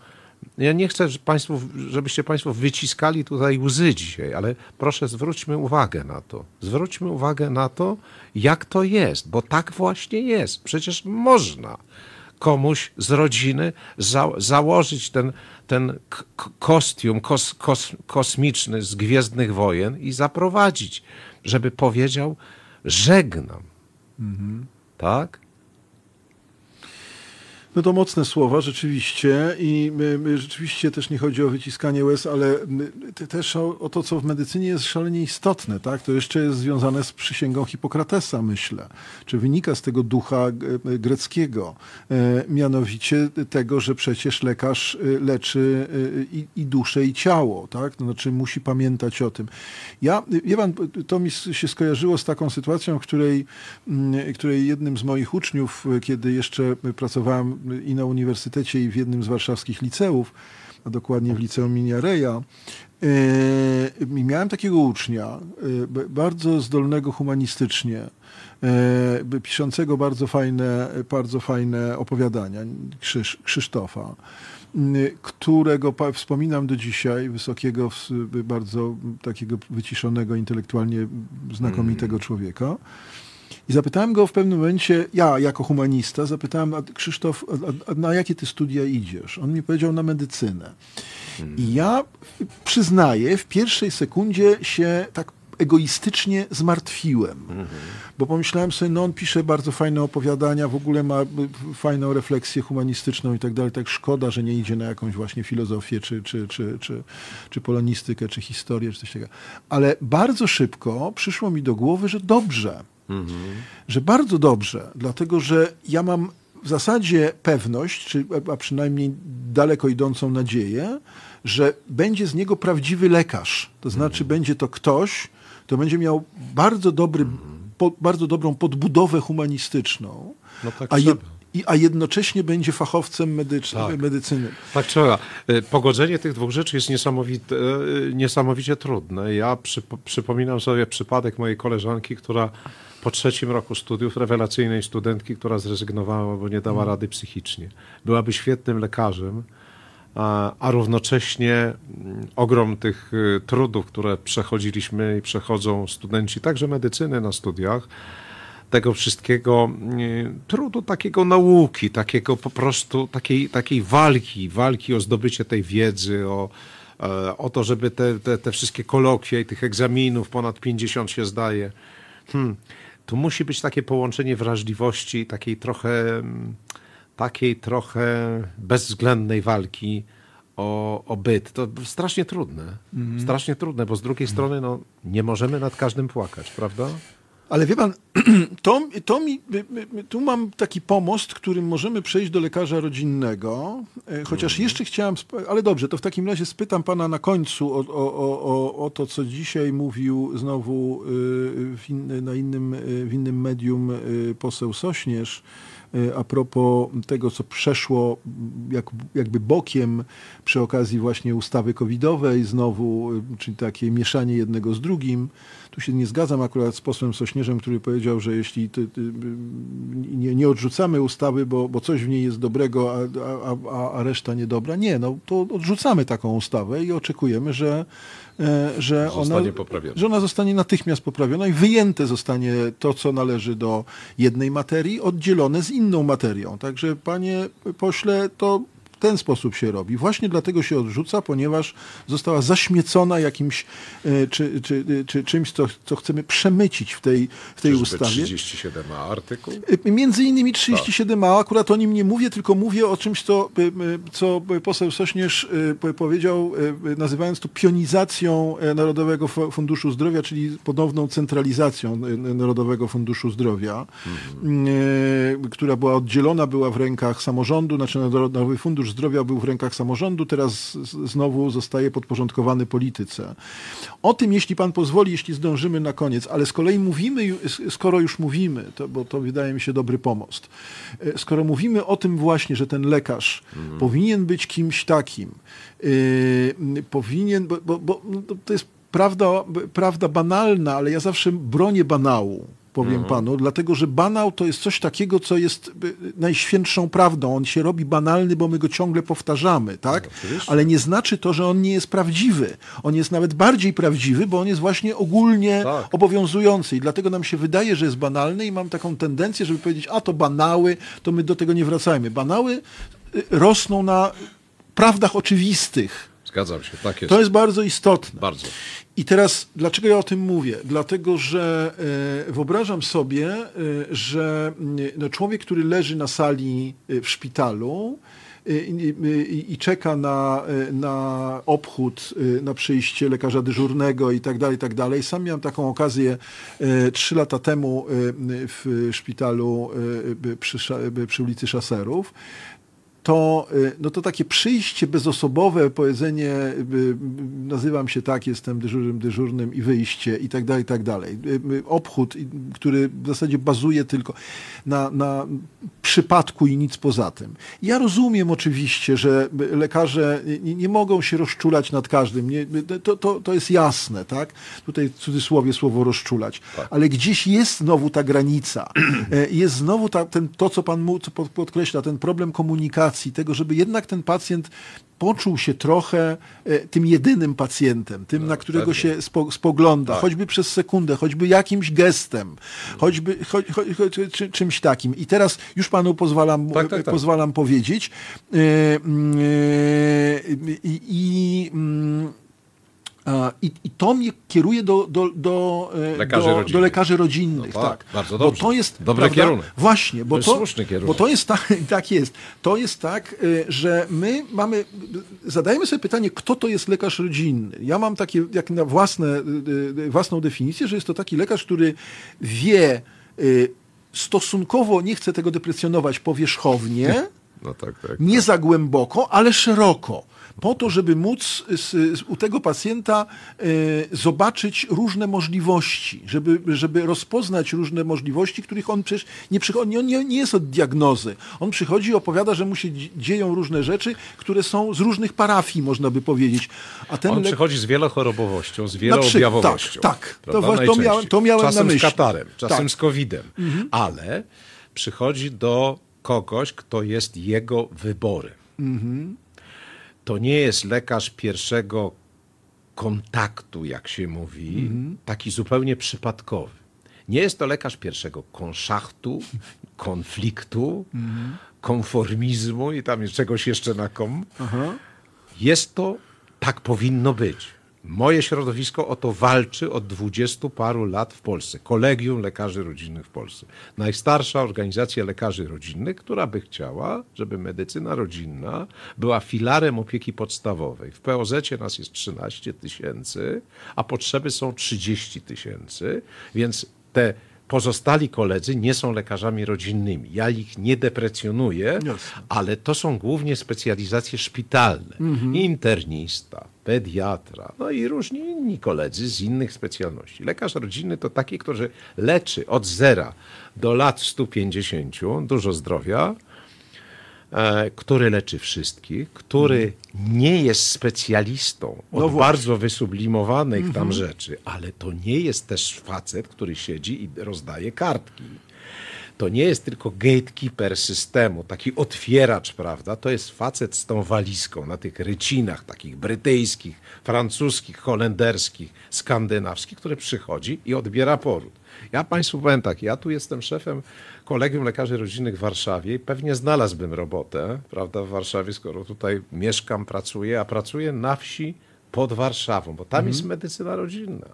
Speaker 3: Ja nie chcę państwu, żebyście Państwo wyciskali tutaj łzy dzisiaj, ale proszę zwróćmy uwagę na to. Zwróćmy uwagę na to, jak to jest, bo tak właśnie jest. Przecież można komuś z rodziny za, założyć ten, ten kostium kos, kos, kosmiczny z Gwiezdnych Wojen i zaprowadzić, żeby powiedział żegnam. Mhm. Tak?
Speaker 2: No to mocne słowa, rzeczywiście. I rzeczywiście też nie chodzi o wyciskanie łez, ale też o, o, to, co w medycynie jest szalenie istotne. Tak? To jeszcze jest związane z przysięgą Hipokratesa, myślę. Czy wynika z tego ducha greckiego. E, mianowicie tego, że przecież lekarz e, leczy e, i, i duszę, i ciało. Tak? To znaczy musi pamiętać o tym. Ja, wie pan, to mi się skojarzyło z taką sytuacją, w której, której jednym z moich uczniów, kiedy jeszcze pracowałem i na uniwersytecie, i w jednym z warszawskich liceów, a dokładnie w liceum Miniareja. E, miałem takiego ucznia, e, bardzo zdolnego humanistycznie, e, piszącego bardzo fajne, bardzo fajne opowiadania, Krzysz, Krzysztofa, którego wspominam do dzisiaj, wysokiego, bardzo takiego wyciszonego, intelektualnie znakomitego mm. człowieka. I zapytałem go w pewnym momencie, ja jako humanista, zapytałem, Krzysztof, a, a na jakie ty studia idziesz? On mi powiedział na medycynę. Hmm. I ja przyznaję, w pierwszej sekundzie się tak egoistycznie zmartwiłem, mhm. bo pomyślałem sobie, no on pisze bardzo fajne opowiadania, w ogóle ma fajną refleksję humanistyczną i tak dalej, tak szkoda, że nie idzie na jakąś właśnie filozofię, czy, czy, czy, czy, czy polonistykę, czy historię, czy coś takiego. Ale bardzo szybko przyszło mi do głowy, że dobrze, Mhm. Że bardzo dobrze, dlatego że ja mam w zasadzie pewność, czy, a przynajmniej daleko idącą nadzieję, że będzie z niego prawdziwy lekarz. To znaczy, mhm. będzie to ktoś, kto będzie miał bardzo, dobry, mhm. po, bardzo dobrą podbudowę humanistyczną,
Speaker 3: no tak a, je,
Speaker 2: i, a jednocześnie będzie fachowcem medycznym, tak. medycyny.
Speaker 3: Tak trzeba. E, pogodzenie tych dwóch rzeczy jest niesamowite, e, niesamowicie trudne. Ja przypominam sobie przypadek mojej koleżanki, która po trzecim roku studiów rewelacyjnej studentki, która zrezygnowała, bo nie dała mhm. rady psychicznie. Byłaby świetnym lekarzem, a, a równocześnie mm, ogrom tych y, trudów, które przechodziliśmy i przechodzą studenci także medycyny na studiach, tego wszystkiego y, trudu takiego nauki, takiego po prostu takiej, takiej walki, walki o zdobycie tej wiedzy, o, e, o to, żeby te, te, te wszystkie kolokwie i tych egzaminów, ponad 50 się zdaje. Hmm tu musi być takie połączenie wrażliwości, takiej trochę, mm, takiej trochę bezwzględnej walki o, o byt. To strasznie trudne. Mm. Strasznie trudne, bo z drugiej strony no, nie możemy nad każdym płakać, prawda?
Speaker 2: Ale wie pan, to, to mi, tu mam taki pomost, którym możemy przejść do lekarza rodzinnego, e, chociaż mhm. jeszcze chciałem, ale dobrze, to w takim razie spytam pana na końcu o, o, o, o to, co dzisiaj mówił znowu y, in, na innym, y, w innym medium y, poseł Sośnierz, a propos tego, co przeszło jak, jakby bokiem przy okazji właśnie ustawy covidowej, znowu, czyli takie mieszanie jednego z drugim. Tu się nie zgadzam akurat z posłem Sośnierzem, który powiedział, że jeśli ty, ty, nie, nie, odrzucamy ustawy, bo, bo coś w niej jest dobrego, a, a, a reszta niedobra. Nie, no to odrzucamy taką ustawę i oczekujemy, że, że, ona, że ona zostanie natychmiast poprawiona i wyjęte zostanie to, co należy do jednej materii, oddzielone z inną materią. Także panie pośle, to ten sposób się robi. Właśnie dlatego się odrzuca, ponieważ została zaśmiecona jakimś e, czy, czy, czy czymś, co, co chcemy przemycić w tej, w tej
Speaker 3: Czyżby
Speaker 2: ustawie.
Speaker 3: 37a artykuł?
Speaker 2: Y, Między innymi 37a, akurat o nim nie mówię, tylko mówię o czymś, co, co poseł Sośnierz po- powiedział, nazywając to pionizacją e, Narodowego Fu- Funduszu Zdrowia, czyli ponowną centralizacją Narodowego Funduszu Zdrowia, y, która była oddzielona, była w rękach samorządu, znaczy Narodowy Fundusz Zdrowia był w rękach samorządu, teraz znowu zostaje podporządkowany polityce. O tym, jeśli pan pozwoli, jeśli zdążymy na koniec, ale z kolei mówimy, skoro już mówimy, to, bo to wydaje mi się dobry pomost, E, skoro mówimy o tym właśnie, że ten lekarz powinien być kimś takim, yy, powinien, bo, bo, bo no to- to jest prawda, prawda banalna, ale ja zawsze bronię banału. Powiem panu, dlatego że banał to jest coś takiego, co jest y, najświętszą prawdą. On się robi banalny, bo my go ciągle powtarzamy, tak? Ale nie znaczy to, że on nie jest prawdziwy. On jest nawet bardziej prawdziwy, bo on jest właśnie ogólnie
Speaker 3: Tak.
Speaker 2: obowiązujący. I dlatego nam się wydaje, że jest banalny i mam taką tendencję, żeby powiedzieć, a to banały, to my do tego nie wracajmy. Banały y, rosną na prawdach oczywistych.
Speaker 3: Zgadzam się, tak jest.
Speaker 2: To jest bardzo istotne.
Speaker 3: Bardzo.
Speaker 2: I teraz, dlaczego ja o tym mówię? Dlatego, że e, wyobrażam sobie, e, że mm, no, człowiek, który leży na sali e, w szpitalu i, czeka na, na obchód, na przyjście lekarza dyżurnego i tak dalej, i tak dalej. Sam miałem taką okazję trzy lata temu w szpitalu przy, przy ulicy Szaserów to, y, no to takie przyjście bezosobowe, powiedzenie, y, nazywam się tak, jestem dyżurnym, dyżurnym i wyjście i tak dalej, i tak dalej. Y, y, Obchód, który w zasadzie bazuje tylko na, na przypadku i nic poza tym. Ja rozumiem oczywiście, że lekarze nie, nie mogą się rozczulać nad każdym. Nie, to, to, to jest jasne, tak? Tutaj w cudzysłowie słowo rozczulać. Ale gdzieś jest znowu ta granica. Jest znowu ta, ten, to, co pan mu co pod- podkreśla, ten problem komunikacji, tego, żeby jednak ten pacjent poczuł się trochę e, tym jedynym pacjentem, tym, na którego
Speaker 3: pewnie.
Speaker 2: się spo, spogląda, choćby przez sekundę, choćby jakimś gestem, choćby cho, cho, cho, czy, czymś takim. I teraz już panu pozwalam,
Speaker 3: Tak, tak, tak.
Speaker 2: pozwalam powiedzieć. E, mm, e, I, i, mm, a, I, I to mnie kieruje do, do, do, e,
Speaker 3: Lekarzy
Speaker 2: do, do
Speaker 3: rodzinnych.
Speaker 2: lekarzy rodzinnych.
Speaker 3: No tak,
Speaker 2: tak,
Speaker 3: bardzo
Speaker 2: Bo
Speaker 3: dobrze.
Speaker 2: to jest.
Speaker 3: Dobry kierunek.
Speaker 2: Właśnie, bo
Speaker 3: To jest
Speaker 2: to,
Speaker 3: słuszny kierunek.
Speaker 2: bo to jest tak, tak jest. To jest tak, y, że my mamy, zadajemy sobie pytanie, kto to jest lekarz rodzinny. Ja mam takie, jak na własne, y, własną definicję, że jest to taki lekarz, który wie stosunkowo, nie chcę tego deprecjonować, powierzchownie,
Speaker 3: No tak, tak.
Speaker 2: nie za głęboko, ale szeroko. Po to, żeby móc z, z, u tego pacjenta y, zobaczyć różne możliwości, żeby, żeby rozpoznać różne możliwości, których on przecież nie przychodzi, on nie, nie jest od diagnozy. On przychodzi i opowiada, że mu się dzie- dzieją różne rzeczy, które są z różnych parafii, można by powiedzieć. A ten
Speaker 3: On
Speaker 2: lek-
Speaker 3: przychodzi z wielochorobowością, z
Speaker 2: Na
Speaker 3: wieloobjawowością.
Speaker 2: tak, tak. To to miałem- to miałem na
Speaker 3: czasem
Speaker 2: myśli.
Speaker 3: z katarem, czasem
Speaker 2: Tak. Mhm.
Speaker 3: z covidem. Ale przychodzi do kogoś, kto jest jego wyborem.
Speaker 2: Mhm.
Speaker 3: To nie jest lekarz pierwszego kontaktu, jak się mówi,
Speaker 2: Mhm.
Speaker 3: taki zupełnie przypadkowy. Nie jest to lekarz pierwszego konszachtu, konfliktu,
Speaker 2: Mhm.
Speaker 3: konformizmu i tam jest czegoś jeszcze na kom. Jest to, tak powinno być. Moje środowisko o to walczy od dwudziestu paru lat w Polsce. Kolegium Lekarzy Rodzinnych w Polsce. Najstarsza organizacja lekarzy rodzinnych, która by chciała, żeby medycyna rodzinna była filarem opieki podstawowej. W POZ nas jest 13 tysięcy, a potrzeby są 30 tysięcy, więc te pozostali koledzy nie są lekarzami rodzinnymi. Ja ich nie deprecjonuję,
Speaker 2: Jasne.
Speaker 3: ale to są głównie specjalizacje szpitalne. Internista, pediatra, no i różni inni koledzy z innych specjalności. Lekarz rodzinny to taki, który leczy od zera do lat 150, dużo zdrowia, który leczy wszystkich, który nie jest specjalistą od
Speaker 2: No
Speaker 3: bardzo wysublimowanych tam rzeczy, ale to nie jest też facet, który siedzi i rozdaje kartki. to nie jest tylko gatekeeper systemu, taki otwieracz, prawda? To jest facet z tą walizką na tych rycinach takich brytyjskich, francuskich, holenderskich, skandynawskich, który przychodzi i odbiera poród. Ja Państwu powiem tak, ja tu jestem szefem Kolegium Lekarzy Rodzinnych w Warszawie i pewnie znalazłbym robotę, prawda, w Warszawie, skoro tutaj mieszkam, pracuję, a pracuję na wsi pod Warszawą, bo tam
Speaker 2: Mhm.
Speaker 3: jest medycyna rodzinna.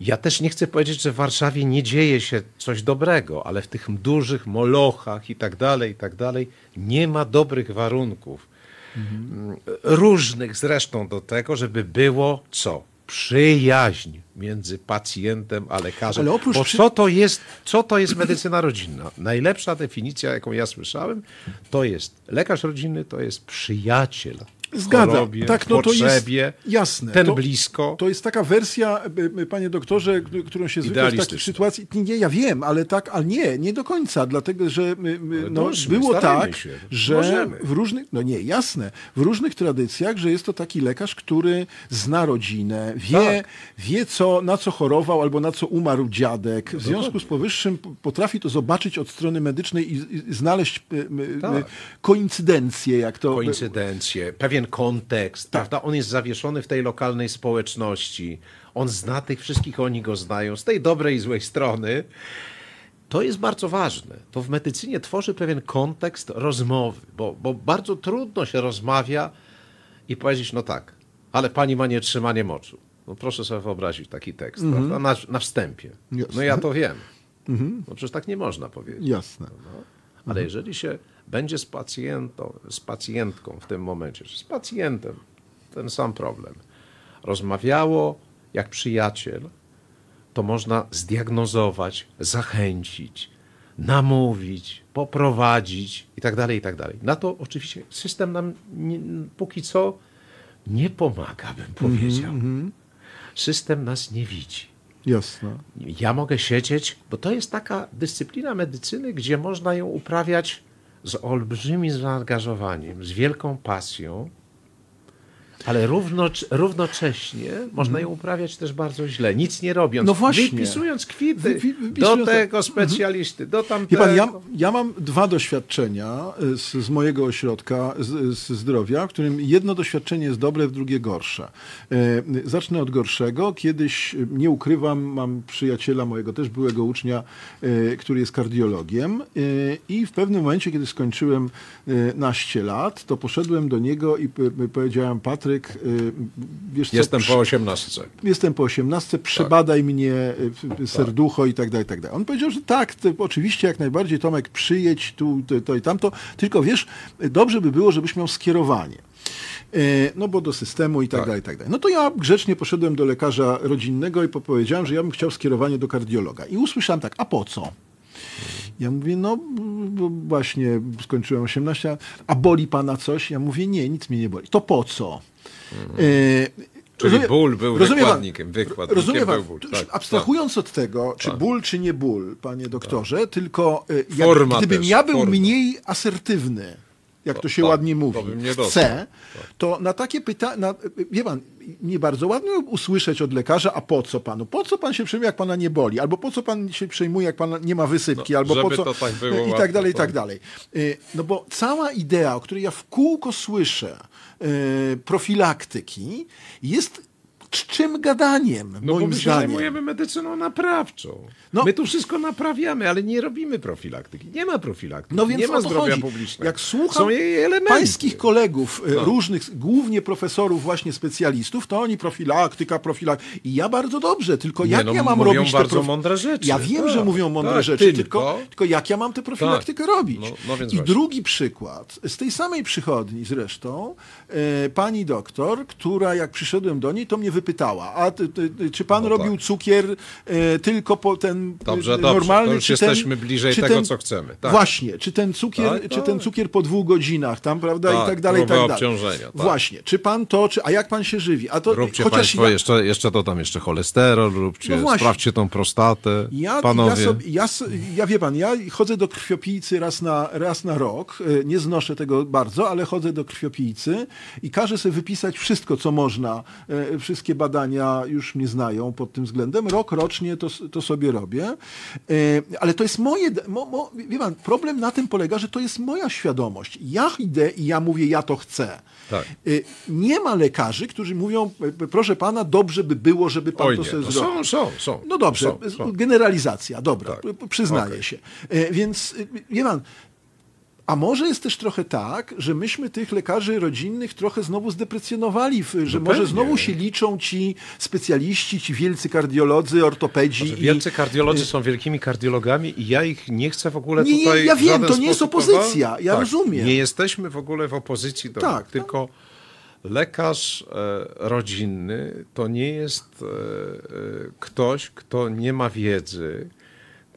Speaker 3: Ja też nie chcę powiedzieć, że w Warszawie nie dzieje się coś dobrego, ale w tych dużych molochach i tak dalej, i tak dalej, nie ma dobrych warunków. Mm, Różnych zresztą do tego, żeby było co? Przyjaźń między pacjentem a lekarzem.
Speaker 2: Ale oprócz
Speaker 3: Bo co to, jest, co to jest medycyna rodzinna? Najlepsza definicja, jaką ja słyszałem, to jest lekarz rodzinny to jest przyjaciel.
Speaker 2: Zgadza.
Speaker 3: chorobie,
Speaker 2: Tak, no
Speaker 3: w
Speaker 2: to jest
Speaker 3: potrzebie,
Speaker 2: jasne.
Speaker 3: Ten
Speaker 2: To-
Speaker 3: blisko.
Speaker 2: To jest taka wersja, y, y, panie doktorze, którą się zwykle w takich
Speaker 3: Idealistyczna.
Speaker 2: sytuacji. Nie, ja wiem, ale tak, ale nie, nie do końca, dlatego że no,
Speaker 3: dążmy,
Speaker 2: było tak,
Speaker 3: się.
Speaker 2: że
Speaker 3: Możemy.
Speaker 2: w różnych, no nie, jasne, w różnych tradycjach, że jest to taki lekarz, który zna rodzinę, wie,
Speaker 3: Tak.
Speaker 2: wie co, na co chorował albo na co umarł dziadek. W związku z powyższym potrafi to zobaczyć od strony medycznej i, i znaleźć
Speaker 3: Tak.
Speaker 2: koincydencję, jak to.
Speaker 3: koincydencje, pewien kontekst, prawda? On jest zawieszony w tej lokalnej społeczności. On zna tych wszystkich, oni go znają z tej dobrej i złej strony. To jest bardzo ważne. To w medycynie tworzy pewien kontekst rozmowy, bo, bo bardzo trudno się rozmawia i powiedzieć, no tak, ale pani ma nietrzymanie moczu. No proszę sobie wyobrazić taki tekst, prawda? Na, na wstępie.
Speaker 2: Jasne.
Speaker 3: No ja to wiem. No przecież tak nie można powiedzieć.
Speaker 2: Jasne.
Speaker 3: Ale jeżeli się będzie z pacjentą, z pacjentką w tym momencie, czy z pacjentem, ten sam problem, rozmawiało jak przyjaciel, to można zdiagnozować, zachęcić, namówić, poprowadzić i tak dalej, i tak dalej. Na to oczywiście system nam nie, póki co nie pomaga, bym powiedział. System nas nie widzi.
Speaker 2: Jasne.
Speaker 3: Ja mogę siedzieć, bo to jest taka dyscyplina medycyny, gdzie można ją uprawiać z olbrzymim zaangażowaniem, z wielką pasją, ale równo, równocześnie można ją uprawiać też bardzo źle, nic nie robiąc.
Speaker 2: No właśnie.
Speaker 3: Wypisując kwity
Speaker 2: Wy- wy-
Speaker 3: do tego specjalisty, do tamtego.
Speaker 2: pan, ja, ja mam dwa doświadczenia y, z, z mojego ośrodka z, z zdrowia, w którym jedno doświadczenie jest dobre, w drugie gorsze. Y, Zacznę od gorszego. Kiedyś, y, nie ukrywam, mam przyjaciela mojego, też byłego ucznia, który jest kardiologiem i w pewnym momencie, kiedy skończyłem naście lat, to poszedłem do niego i powiedziałem, Patryk, y, wiesz co,
Speaker 3: Jestem po osiemnastce.
Speaker 2: jestem po 18, przebadaj mnie y, serducho i tak dalej, i tak dalej. On powiedział, że tak, to, oczywiście jak najbardziej Tomek przyjedź tu, to, to i tamto, tylko wiesz, dobrze by było, żebyś miał skierowanie. Y, No bo do systemu i tak, dalej, i tak dalej. No to ja grzecznie poszedłem do lekarza rodzinnego i powiedziałem, że ja bym chciał skierowanie do kardiologa. I usłyszałem tak, a po co? Ja mówię, no właśnie skończyłem 18, a boli pana coś? Ja mówię, nie, nic mnie nie boli. To po co? Y,
Speaker 3: Czyli
Speaker 2: rozumie-
Speaker 3: ból był
Speaker 2: rozumie pan-
Speaker 3: wykładnikiem, wykładnikiem
Speaker 2: Rozumie pan,
Speaker 3: ból.
Speaker 2: to-
Speaker 3: Tak,
Speaker 2: abstrahując od tego, czy ból, czy nie ból, panie doktorze, tylko y, jak,
Speaker 3: Forma
Speaker 2: gdybym
Speaker 3: też,
Speaker 2: ja był
Speaker 3: forma.
Speaker 2: mniej asertywny, jak to się
Speaker 3: tak,
Speaker 2: ładnie
Speaker 3: to
Speaker 2: mówi,
Speaker 3: bym nie
Speaker 2: w
Speaker 3: dostał.
Speaker 2: C, to na takie pytania, wie pan, nie bardzo ładno usłyszeć od lekarza, a po co panu? Po co pan się przejmuje, jak pana nie boli? Albo po co pan się przejmuje, jak pana nie ma wysypki?
Speaker 3: No,
Speaker 2: albo po co...
Speaker 3: to tak
Speaker 2: I tak dalej, i tak
Speaker 3: tak.
Speaker 2: dalej. Y, No bo cała idea, o której ja w kółko słyszę, profilaktyki, jest czczym gadaniem,
Speaker 3: No
Speaker 2: moim
Speaker 3: my się
Speaker 2: zdaniem.
Speaker 3: zajmujemy medycyną naprawczą.
Speaker 2: No.
Speaker 3: My tu wszystko naprawiamy, ale nie robimy profilaktyki. Nie ma profilaktyki.
Speaker 2: No więc
Speaker 3: nie ma zdrowia
Speaker 2: chodzi.
Speaker 3: publicznego.
Speaker 2: Jak słucham
Speaker 3: Są jej elementy.
Speaker 2: pańskich kolegów, e,
Speaker 3: No.
Speaker 2: różnych, głównie profesorów, właśnie specjalistów, to oni profilaktyka, profilaktyka. I ja bardzo dobrze, tylko
Speaker 3: Nie,
Speaker 2: jak
Speaker 3: no,
Speaker 2: ja mam
Speaker 3: mówią
Speaker 2: robić
Speaker 3: bardzo
Speaker 2: te prof-
Speaker 3: mądre rzeczy.
Speaker 2: Ja wiem,
Speaker 3: Tak,
Speaker 2: że mówią mądre
Speaker 3: tak,
Speaker 2: rzeczy,
Speaker 3: tylko-
Speaker 2: tylko, tylko jak ja mam tę profilaktykę
Speaker 3: Tak.
Speaker 2: robić?
Speaker 3: No, no więc
Speaker 2: I
Speaker 3: właśnie.
Speaker 2: drugi przykład, z tej samej przychodni zresztą, e, pani doktor, która jak przyszedłem do niej, to mnie wypytała, a ty, ty, ty, czy pan
Speaker 3: No
Speaker 2: robił
Speaker 3: tak.
Speaker 2: cukier e, tylko po ten
Speaker 3: Dobrze,
Speaker 2: e,
Speaker 3: dobrze.
Speaker 2: normalny,
Speaker 3: To już
Speaker 2: czy ten,
Speaker 3: jesteśmy bliżej tego,
Speaker 2: ten,
Speaker 3: co chcemy. Tak.
Speaker 2: Właśnie, czy ten cukier,
Speaker 3: Tak,
Speaker 2: czy
Speaker 3: tak.
Speaker 2: ten cukier po dwóch godzinach, tam, prawda, i
Speaker 3: Tak,
Speaker 2: tak dalej, i tak dalej.
Speaker 3: tak.
Speaker 2: Właśnie, czy pan to, czy, a jak pan się żywi? A to,
Speaker 3: Róbcie
Speaker 2: chociaż
Speaker 3: Państwo
Speaker 2: ja,
Speaker 3: jeszcze, jeszcze to tam jeszcze cholesterol, róbcie,
Speaker 2: No
Speaker 3: sprawdźcie tą prostatę.
Speaker 2: Ja,
Speaker 3: Panowie.
Speaker 2: ja, sobie, ja, ja wie pan, ja chodzę do krwiopijcy raz na, raz na rok. E, Nie znoszę tego bardzo, ale chodzę do krwiopijcy i każę sobie wypisać wszystko, co można, e, wszystkie wszystkie badania już mnie znają pod tym względem. Rok rocznie to, to sobie robię. E, ale to jest moje, mo, mo, wie pan, problem na tym polega, że to jest moja świadomość. Ja idę i ja mówię, ja to chcę.
Speaker 3: Tak.
Speaker 2: E, Nie ma lekarzy, którzy mówią, e, proszę pana, dobrze by było, żeby pan
Speaker 3: Oj,
Speaker 2: to
Speaker 3: nie,
Speaker 2: sobie
Speaker 3: no
Speaker 2: zrobił.
Speaker 3: są, są, są.
Speaker 2: No dobrze,
Speaker 3: Są, są.
Speaker 2: generalizacja, dobra,
Speaker 3: Tak.
Speaker 2: przyznaję
Speaker 3: Okej.
Speaker 2: się. Więc, y, wie pan, a może jest też trochę tak, że myśmy tych lekarzy rodzinnych trochę znowu zdeprecjonowali, że
Speaker 3: No
Speaker 2: może znowu się liczą ci specjaliści, ci wielcy kardiolodzy, ortopedzi.
Speaker 3: Że
Speaker 2: i-
Speaker 3: Wielcy kardiolodzy są wielkimi kardiologami i ja ich nie chcę w ogóle
Speaker 2: Nie, nie,
Speaker 3: tutaj
Speaker 2: ja wiem, to nie jest opozycja, ja rozumiem.
Speaker 3: Nie jesteśmy w ogóle w opozycji do
Speaker 2: Tak,
Speaker 3: nich, tylko lekarz e, rodzinny to nie jest e, e, ktoś, kto nie ma wiedzy,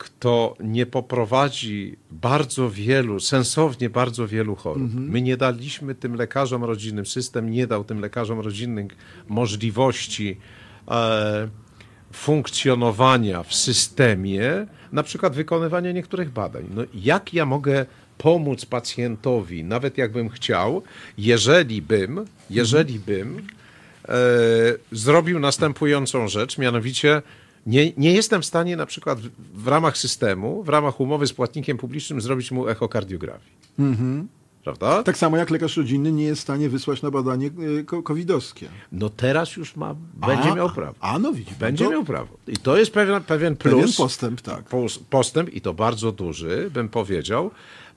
Speaker 3: kto nie poprowadzi bardzo wielu, sensownie bardzo wielu chorób.
Speaker 2: Mhm.
Speaker 3: My nie daliśmy tym lekarzom rodzinnym, system nie dał tym lekarzom rodzinnym możliwości e, funkcjonowania w systemie, na przykład wykonywania niektórych badań. No, jak ja mogę pomóc pacjentowi, nawet jakbym chciał, jeżeli bym, jeżeli bym e, zrobił następującą rzecz, mianowicie nie, nie jestem w stanie na przykład w, w ramach systemu, w ramach umowy z płatnikiem publicznym zrobić mu echokardiografii. Prawda?
Speaker 2: Tak samo jak lekarz rodzinny nie jest w stanie wysłać na badanie y, covidowskie.
Speaker 3: No teraz już ma, będzie
Speaker 2: A,
Speaker 3: miał prawo.
Speaker 2: A no widzi
Speaker 3: Będzie
Speaker 2: to
Speaker 3: miał prawo. I to jest pewien, pewien plus.
Speaker 2: pewien postęp, tak.
Speaker 3: pos- postęp i to bardzo duży, bym powiedział,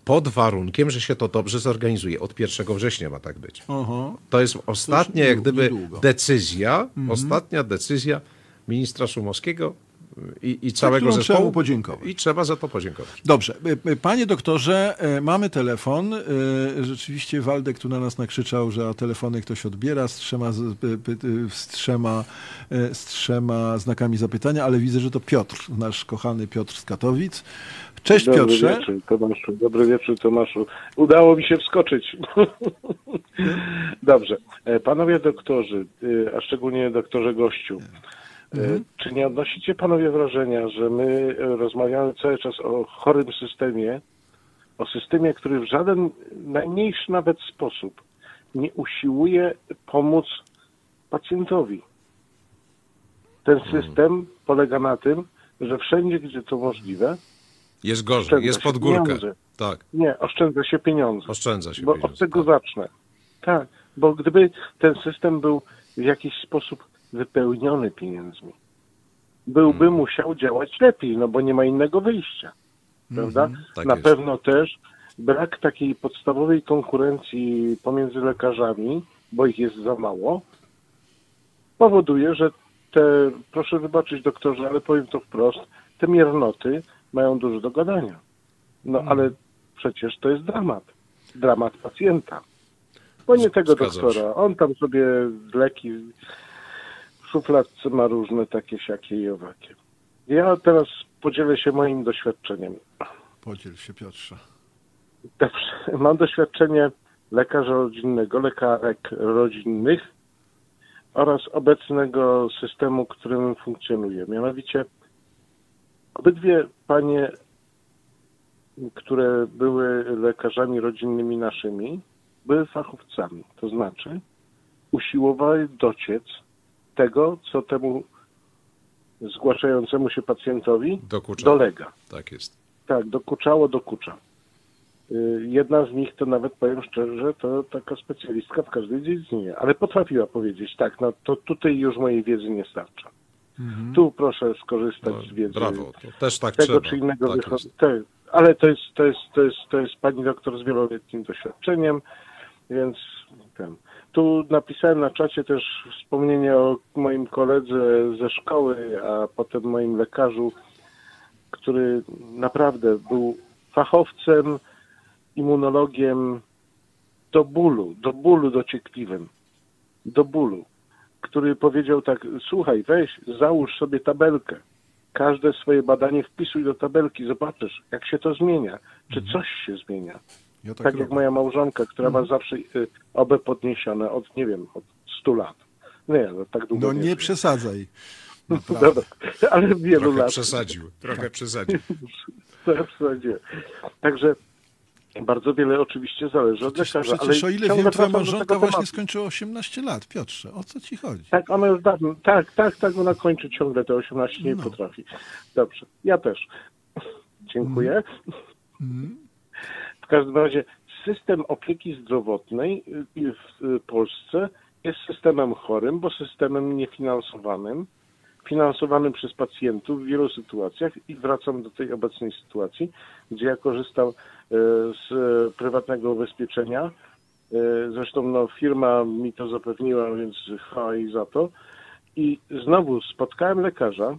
Speaker 3: pod warunkiem, że się to dobrze zorganizuje. Od 1 września ma tak być.
Speaker 2: Aha.
Speaker 3: To jest ostatnia, jak
Speaker 2: niedługo,
Speaker 3: gdyby,
Speaker 2: niedługo.
Speaker 3: decyzja, ostatnia decyzja ministra Szumowskiego i, i całego
Speaker 2: którą
Speaker 3: zespołu.
Speaker 2: trzeba mu podziękować.
Speaker 3: I trzeba za to podziękować.
Speaker 2: Dobrze. Y, y, Panie doktorze, y, mamy telefon. Rzeczywiście Waldek tu na nas nakrzyczał, że a telefony ktoś odbiera z trzema, z, trzema, z trzema znakami zapytania, ale widzę, że to Piotr, nasz kochany Piotr z Katowic. Cześć
Speaker 7: Dobry
Speaker 2: Piotrze.
Speaker 7: wieczór, Tomaszu. Dobry wieczór, Tomaszu. Udało mi się wskoczyć. Dobrze. E, Panowie doktorzy, e, a szczególnie doktorze gościu, e, czy nie odnosicie panowie wrażenia, że my e, rozmawiamy cały czas o chorym systemie, o systemie, który w żaden najmniejszy nawet sposób nie usiłuje pomóc pacjentowi? Ten system polega na tym, że wszędzie, gdzie to możliwe,
Speaker 3: Jest gorzej, jest pod górkę.
Speaker 7: pieniądze.
Speaker 3: Tak,
Speaker 7: nie, oszczędza się pieniądze.
Speaker 3: oszczędza się
Speaker 7: Bo
Speaker 3: pieniądze.
Speaker 7: od tego
Speaker 3: tak.
Speaker 7: zacznę. Tak, bo gdyby ten system był w jakiś sposób wypełniony pieniędzmi, byłby
Speaker 3: Hmm.
Speaker 7: musiał działać lepiej, no bo nie ma innego wyjścia. Prawda?
Speaker 3: tak
Speaker 7: Na
Speaker 3: jest.
Speaker 7: pewno też brak takiej podstawowej konkurencji pomiędzy lekarzami, bo ich jest za mało, powoduje, że te, proszę wybaczyć doktorze, ale powiem to wprost, te miernoty mają dużo do gadania. No
Speaker 3: Hmm.
Speaker 7: ale przecież to jest dramat. Dramat pacjenta. Bo nie tego
Speaker 3: zgadzam
Speaker 7: doktora. On tam sobie leki szufladce ma różne takie, siakie i owakie. Ja teraz podzielę się moim doświadczeniem.
Speaker 2: Podziel się Piotrze.
Speaker 7: Dobrze. Mam doświadczenie lekarza rodzinnego, lekarek rodzinnych oraz obecnego systemu, którym funkcjonuje. Mianowicie obydwie panie, które były lekarzami rodzinnymi naszymi, były fachowcami. To znaczy usiłowały dociec tego, co temu zgłaszającemu się pacjentowi
Speaker 3: Dokucza.
Speaker 7: dolega.
Speaker 3: Tak jest.
Speaker 7: Tak, dokuczało, dokucza. Y, Jedna z nich to nawet powiem szczerze, to taka specjalistka w każdej dziedzinie, ale potrafiła powiedzieć, tak, no to tutaj już mojej wiedzy nie starcza. Tu proszę skorzystać
Speaker 3: No,
Speaker 7: z wiedzy
Speaker 3: brawo, to też tak
Speaker 7: tego
Speaker 3: trzeba.
Speaker 7: czy innego
Speaker 3: tak
Speaker 7: wycho- te, ale to jest, to, jest, to, jest, to jest pani doktor z wieloletnim doświadczeniem, więc ten. Tu napisałem na czacie też wspomnienie o moim koledze ze szkoły, a potem moim lekarzu, który naprawdę był fachowcem, immunologiem do bólu, do bólu dociekliwym, do bólu, który powiedział tak, słuchaj, weź, załóż sobie tabelkę, każde swoje badanie wpisuj do tabelki, zobaczysz, jak się to zmienia, czy coś się zmienia.
Speaker 2: Ja tak,
Speaker 7: Tak, jak moja małżonka, która ma zawsze y, obę podniesione od, nie wiem, od 100 lat. Nie, no tak długo
Speaker 2: No
Speaker 7: nie,
Speaker 2: nie przesadzaj. Naprawdę.
Speaker 7: Dobra, ale wielu
Speaker 3: Trochę
Speaker 7: lat.
Speaker 3: przesadził, trochę przesadził.
Speaker 7: To w zasadzie. Także Bardzo wiele oczywiście zależy od
Speaker 2: Przecież,
Speaker 7: lekarza.
Speaker 2: przecież
Speaker 7: ale
Speaker 2: o ile wiem, twoja małżonka właśnie
Speaker 7: tematu.
Speaker 2: skończyła 18 lat. Piotrze, o co ci chodzi?
Speaker 7: Tak, ona już dawno, tak, tak, tak, ona kończy ciągle te 18, nie
Speaker 2: No.
Speaker 7: potrafi. Dobrze, ja też. Dziękuję.
Speaker 2: Mhm.
Speaker 7: W każdym razie system opieki zdrowotnej y, w y, Polsce jest systemem chorym, bo systemem niefinansowanym, finansowanym przez pacjentów w wielu sytuacjach i wracam do tej obecnej sytuacji, gdzie ja korzystam y, z prywatnego ubezpieczenia. Zresztą no, firma mi to zapewniła, więc chwała za to. I znowu spotkałem lekarza,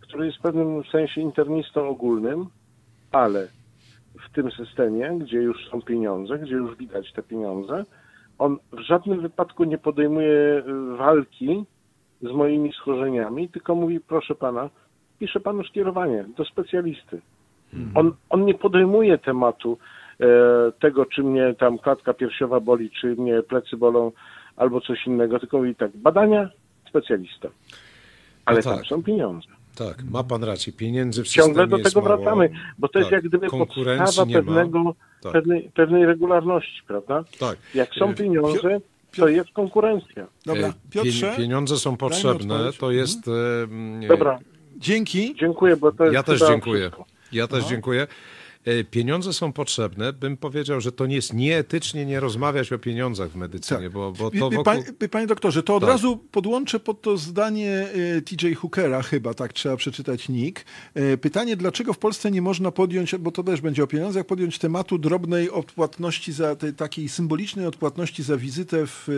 Speaker 7: który jest w pewnym sensie internistą ogólnym, ale w tym systemie, gdzie już są pieniądze, gdzie już widać te pieniądze, on w żadnym wypadku nie podejmuje y, walki z moimi schorzeniami, tylko mówi, proszę pana, piszę panu skierowanie do specjalisty. On, on nie podejmuje tematu e, tego, czy mnie tam klatka piersiowa boli, czy mnie plecy bolą, albo coś innego, tylko mówi tak, badania, specjalista. Ale
Speaker 3: No
Speaker 7: tam
Speaker 3: tak.
Speaker 7: są pieniądze.
Speaker 3: Tak, ma pan rację. Pieniędzy w systemie
Speaker 7: Ciągle do
Speaker 3: jest
Speaker 7: tego
Speaker 3: mało.
Speaker 7: wracamy, bo to jest
Speaker 3: Tak,
Speaker 7: jak gdyby podstawa pewnego,
Speaker 3: Tak.
Speaker 7: pewnej, pewnej regularności, prawda?
Speaker 3: Tak.
Speaker 7: Jak są
Speaker 3: E,
Speaker 7: pieniądze, to jest konkurencja.
Speaker 2: Dobra,
Speaker 3: E,
Speaker 2: Piotrze,
Speaker 3: pie- Pieniądze są potrzebne, to jest... e, mm,
Speaker 7: Dobra,
Speaker 2: dzięki.
Speaker 7: dziękuję, bo to jest
Speaker 3: Ja też dziękuję.
Speaker 7: wszystko.
Speaker 3: Ja też dziękuję. E, Pieniądze są potrzebne. Bym powiedział, że to nie jest nieetycznie nie rozmawiać o pieniądzach w medycynie,
Speaker 2: Tak.
Speaker 3: bo, bo to wokół...
Speaker 2: pan- wie- Panie doktorze, to od
Speaker 3: Tak.
Speaker 2: razu podłączę pod to zdanie e, TJ Hookera, chyba tak trzeba przeczytać nick. E, Pytanie, dlaczego w Polsce nie można podjąć, bo to też będzie o pieniądzach, podjąć tematu drobnej odpłatności za tej takiej symbolicznej odpłatności za wizytę w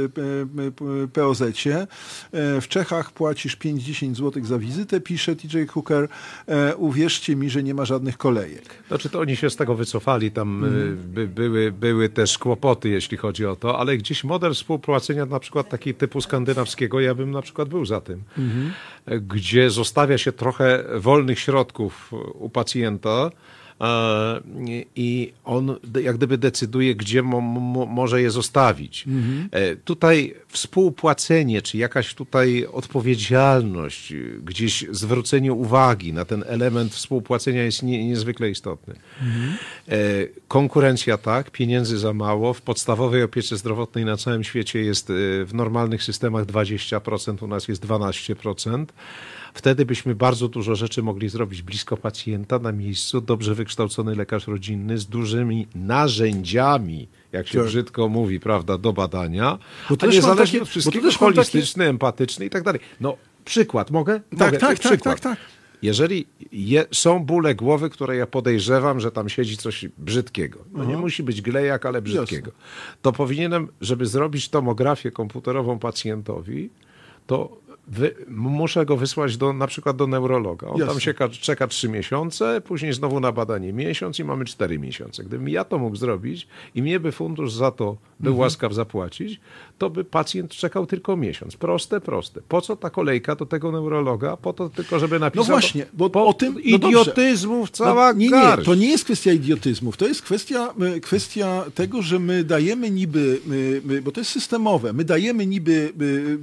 Speaker 2: POZ-cie. W Czechach płacisz 5-10 zł za wizytę, pisze TJ Hooker. Uwierzcie mi, że nie ma żadnych kolejek.
Speaker 3: Znaczy to oni się z tego wycofali, tam
Speaker 2: Mhm.
Speaker 3: y, by, były, były też kłopoty, jeśli chodzi o to, ale gdzieś model współpłacenia na przykład taki typu skandynawskiego, ja bym na przykład był za tym,
Speaker 2: Mhm.
Speaker 3: gdzie zostawia się trochę wolnych środków u pacjenta i on jak gdyby decyduje, gdzie mo, mo, może je zostawić. E, Tutaj współpłacenie, czy jakaś tutaj odpowiedzialność, y, gdzieś zwrócenie uwagi na ten element współpłacenia jest nie, niezwykle istotny. E, Konkurencja tak, pieniędzy za mało. W podstawowej opiece zdrowotnej na całym świecie jest e, w normalnych systemach 20%, u nas jest 12%. Wtedy byśmy bardzo dużo rzeczy mogli zrobić blisko pacjenta, na miejscu, dobrze wykształcony lekarz rodzinny z dużymi narzędziami, jak się
Speaker 2: Tak.
Speaker 3: brzydko mówi, prawda, do badania,
Speaker 2: Bo to
Speaker 3: a niezależnie
Speaker 2: takie-
Speaker 3: od wszystkiego
Speaker 2: mam takie-
Speaker 3: holistyczny, empatyczny i tak dalej. No, przykład, mogę?
Speaker 2: Tak,
Speaker 3: mogę.
Speaker 2: tak, tak,
Speaker 3: przykład.
Speaker 2: tak, tak.
Speaker 3: Jeżeli je, są bóle głowy, które ja podejrzewam, że tam siedzi coś brzydkiego, no nie musi być glejak, ale brzydkiego, to powinienem, żeby zrobić tomografię komputerową pacjentowi, to wy, muszę go wysłać do, na przykład do neurologa. On tam
Speaker 2: Jasne.
Speaker 3: się ka- czeka trzy miesiące, później znowu na badanie miesiąc i mamy cztery miesiące. Gdybym ja to mógł zrobić i mnie by fundusz za to był
Speaker 2: Mhm.
Speaker 3: łaskaw zapłacić, to by pacjent czekał tylko miesiąc. Proste, proste. Po co ta kolejka do tego neurologa? Po to tylko, żeby napisał...
Speaker 2: No właśnie, bo
Speaker 3: po
Speaker 2: o tym- no dobrze.
Speaker 3: idiotyzmów cała
Speaker 2: No, nie, nie,
Speaker 3: garść.
Speaker 2: to nie jest kwestia idiotyzmów, to jest kwestia, y, kwestia tego, że my dajemy niby, y, bo to jest systemowe, my dajemy niby,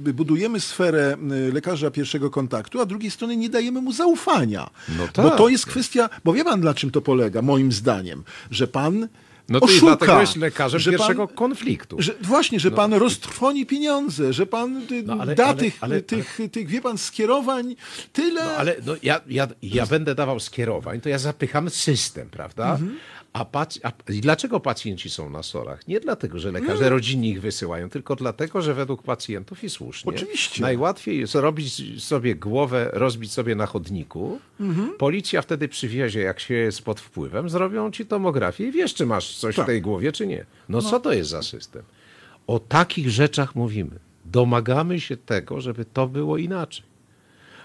Speaker 2: y, budujemy sferę lekarza pierwszego kontaktu, a z drugiej strony nie dajemy mu zaufania.
Speaker 3: No
Speaker 2: Bo
Speaker 3: tak.
Speaker 2: to jest kwestia, bo wie pan na czym to polega, moim zdaniem, że pan
Speaker 3: No to
Speaker 2: oszuka,
Speaker 3: dlatego jest lekarzem
Speaker 2: że pan-
Speaker 3: pierwszego konfliktu.
Speaker 2: że, właśnie, że pan roztrwoni pieniądze, że pan y,
Speaker 3: No ale-
Speaker 2: da
Speaker 3: ale-
Speaker 2: tych,
Speaker 3: ale-
Speaker 2: tych, tych, wie pan, skierowań tyle.
Speaker 3: No, ale no, ja, ja, ja będę dawał skierowań, to ja zapycham system, prawda?
Speaker 2: Mhm.
Speaker 3: A, pac- a dlaczego pacjenci są na sorach? Nie dlatego, że lekarze rodzinni ich wysyłają, tylko dlatego, że według pacjentów i słusznie.
Speaker 2: Oczywiście.
Speaker 3: Najłatwiej jest robić sobie głowę, rozbić sobie na chodniku.
Speaker 2: Mhm.
Speaker 3: Policja wtedy przywiezie, jak się jest pod wpływem, zrobią ci tomografię i wiesz, czy masz coś
Speaker 2: Tak.
Speaker 3: w tej głowie, czy nie. No, co to jest za system? O takich rzeczach mówimy. Domagamy się tego, żeby to było inaczej.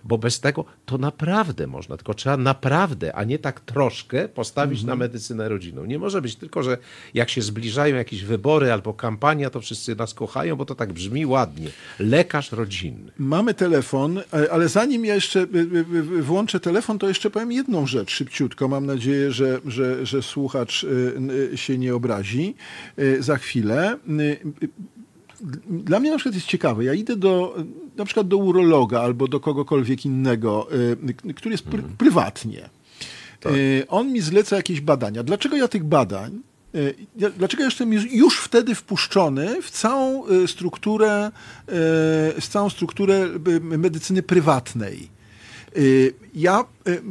Speaker 3: Bo bez tego to naprawdę można, tylko trzeba naprawdę, a nie tak troszkę postawić na medycynę rodzinną. Nie może być tylko, że jak się zbliżają jakieś wybory albo kampania, to wszyscy nas kochają, bo to tak brzmi ładnie. Lekarz rodzinny.
Speaker 2: Mamy telefon, e, ale zanim ja jeszcze y, y, włączę telefon, to jeszcze powiem jedną rzecz szybciutko. Mam nadzieję, że, że, że słuchacz się nie obrazi za chwilę. Dla mnie na przykład jest ciekawe, ja idę do na przykład do urologa albo do kogokolwiek innego, y, który jest pr prywatnie. Y, On mi zleca jakieś badania. Dlaczego ja tych badań? y, Dlaczego ja jestem już- wtedy wpuszczony w całą strukturę, w całą strukturę medycyny prywatnej? Y, Ja y,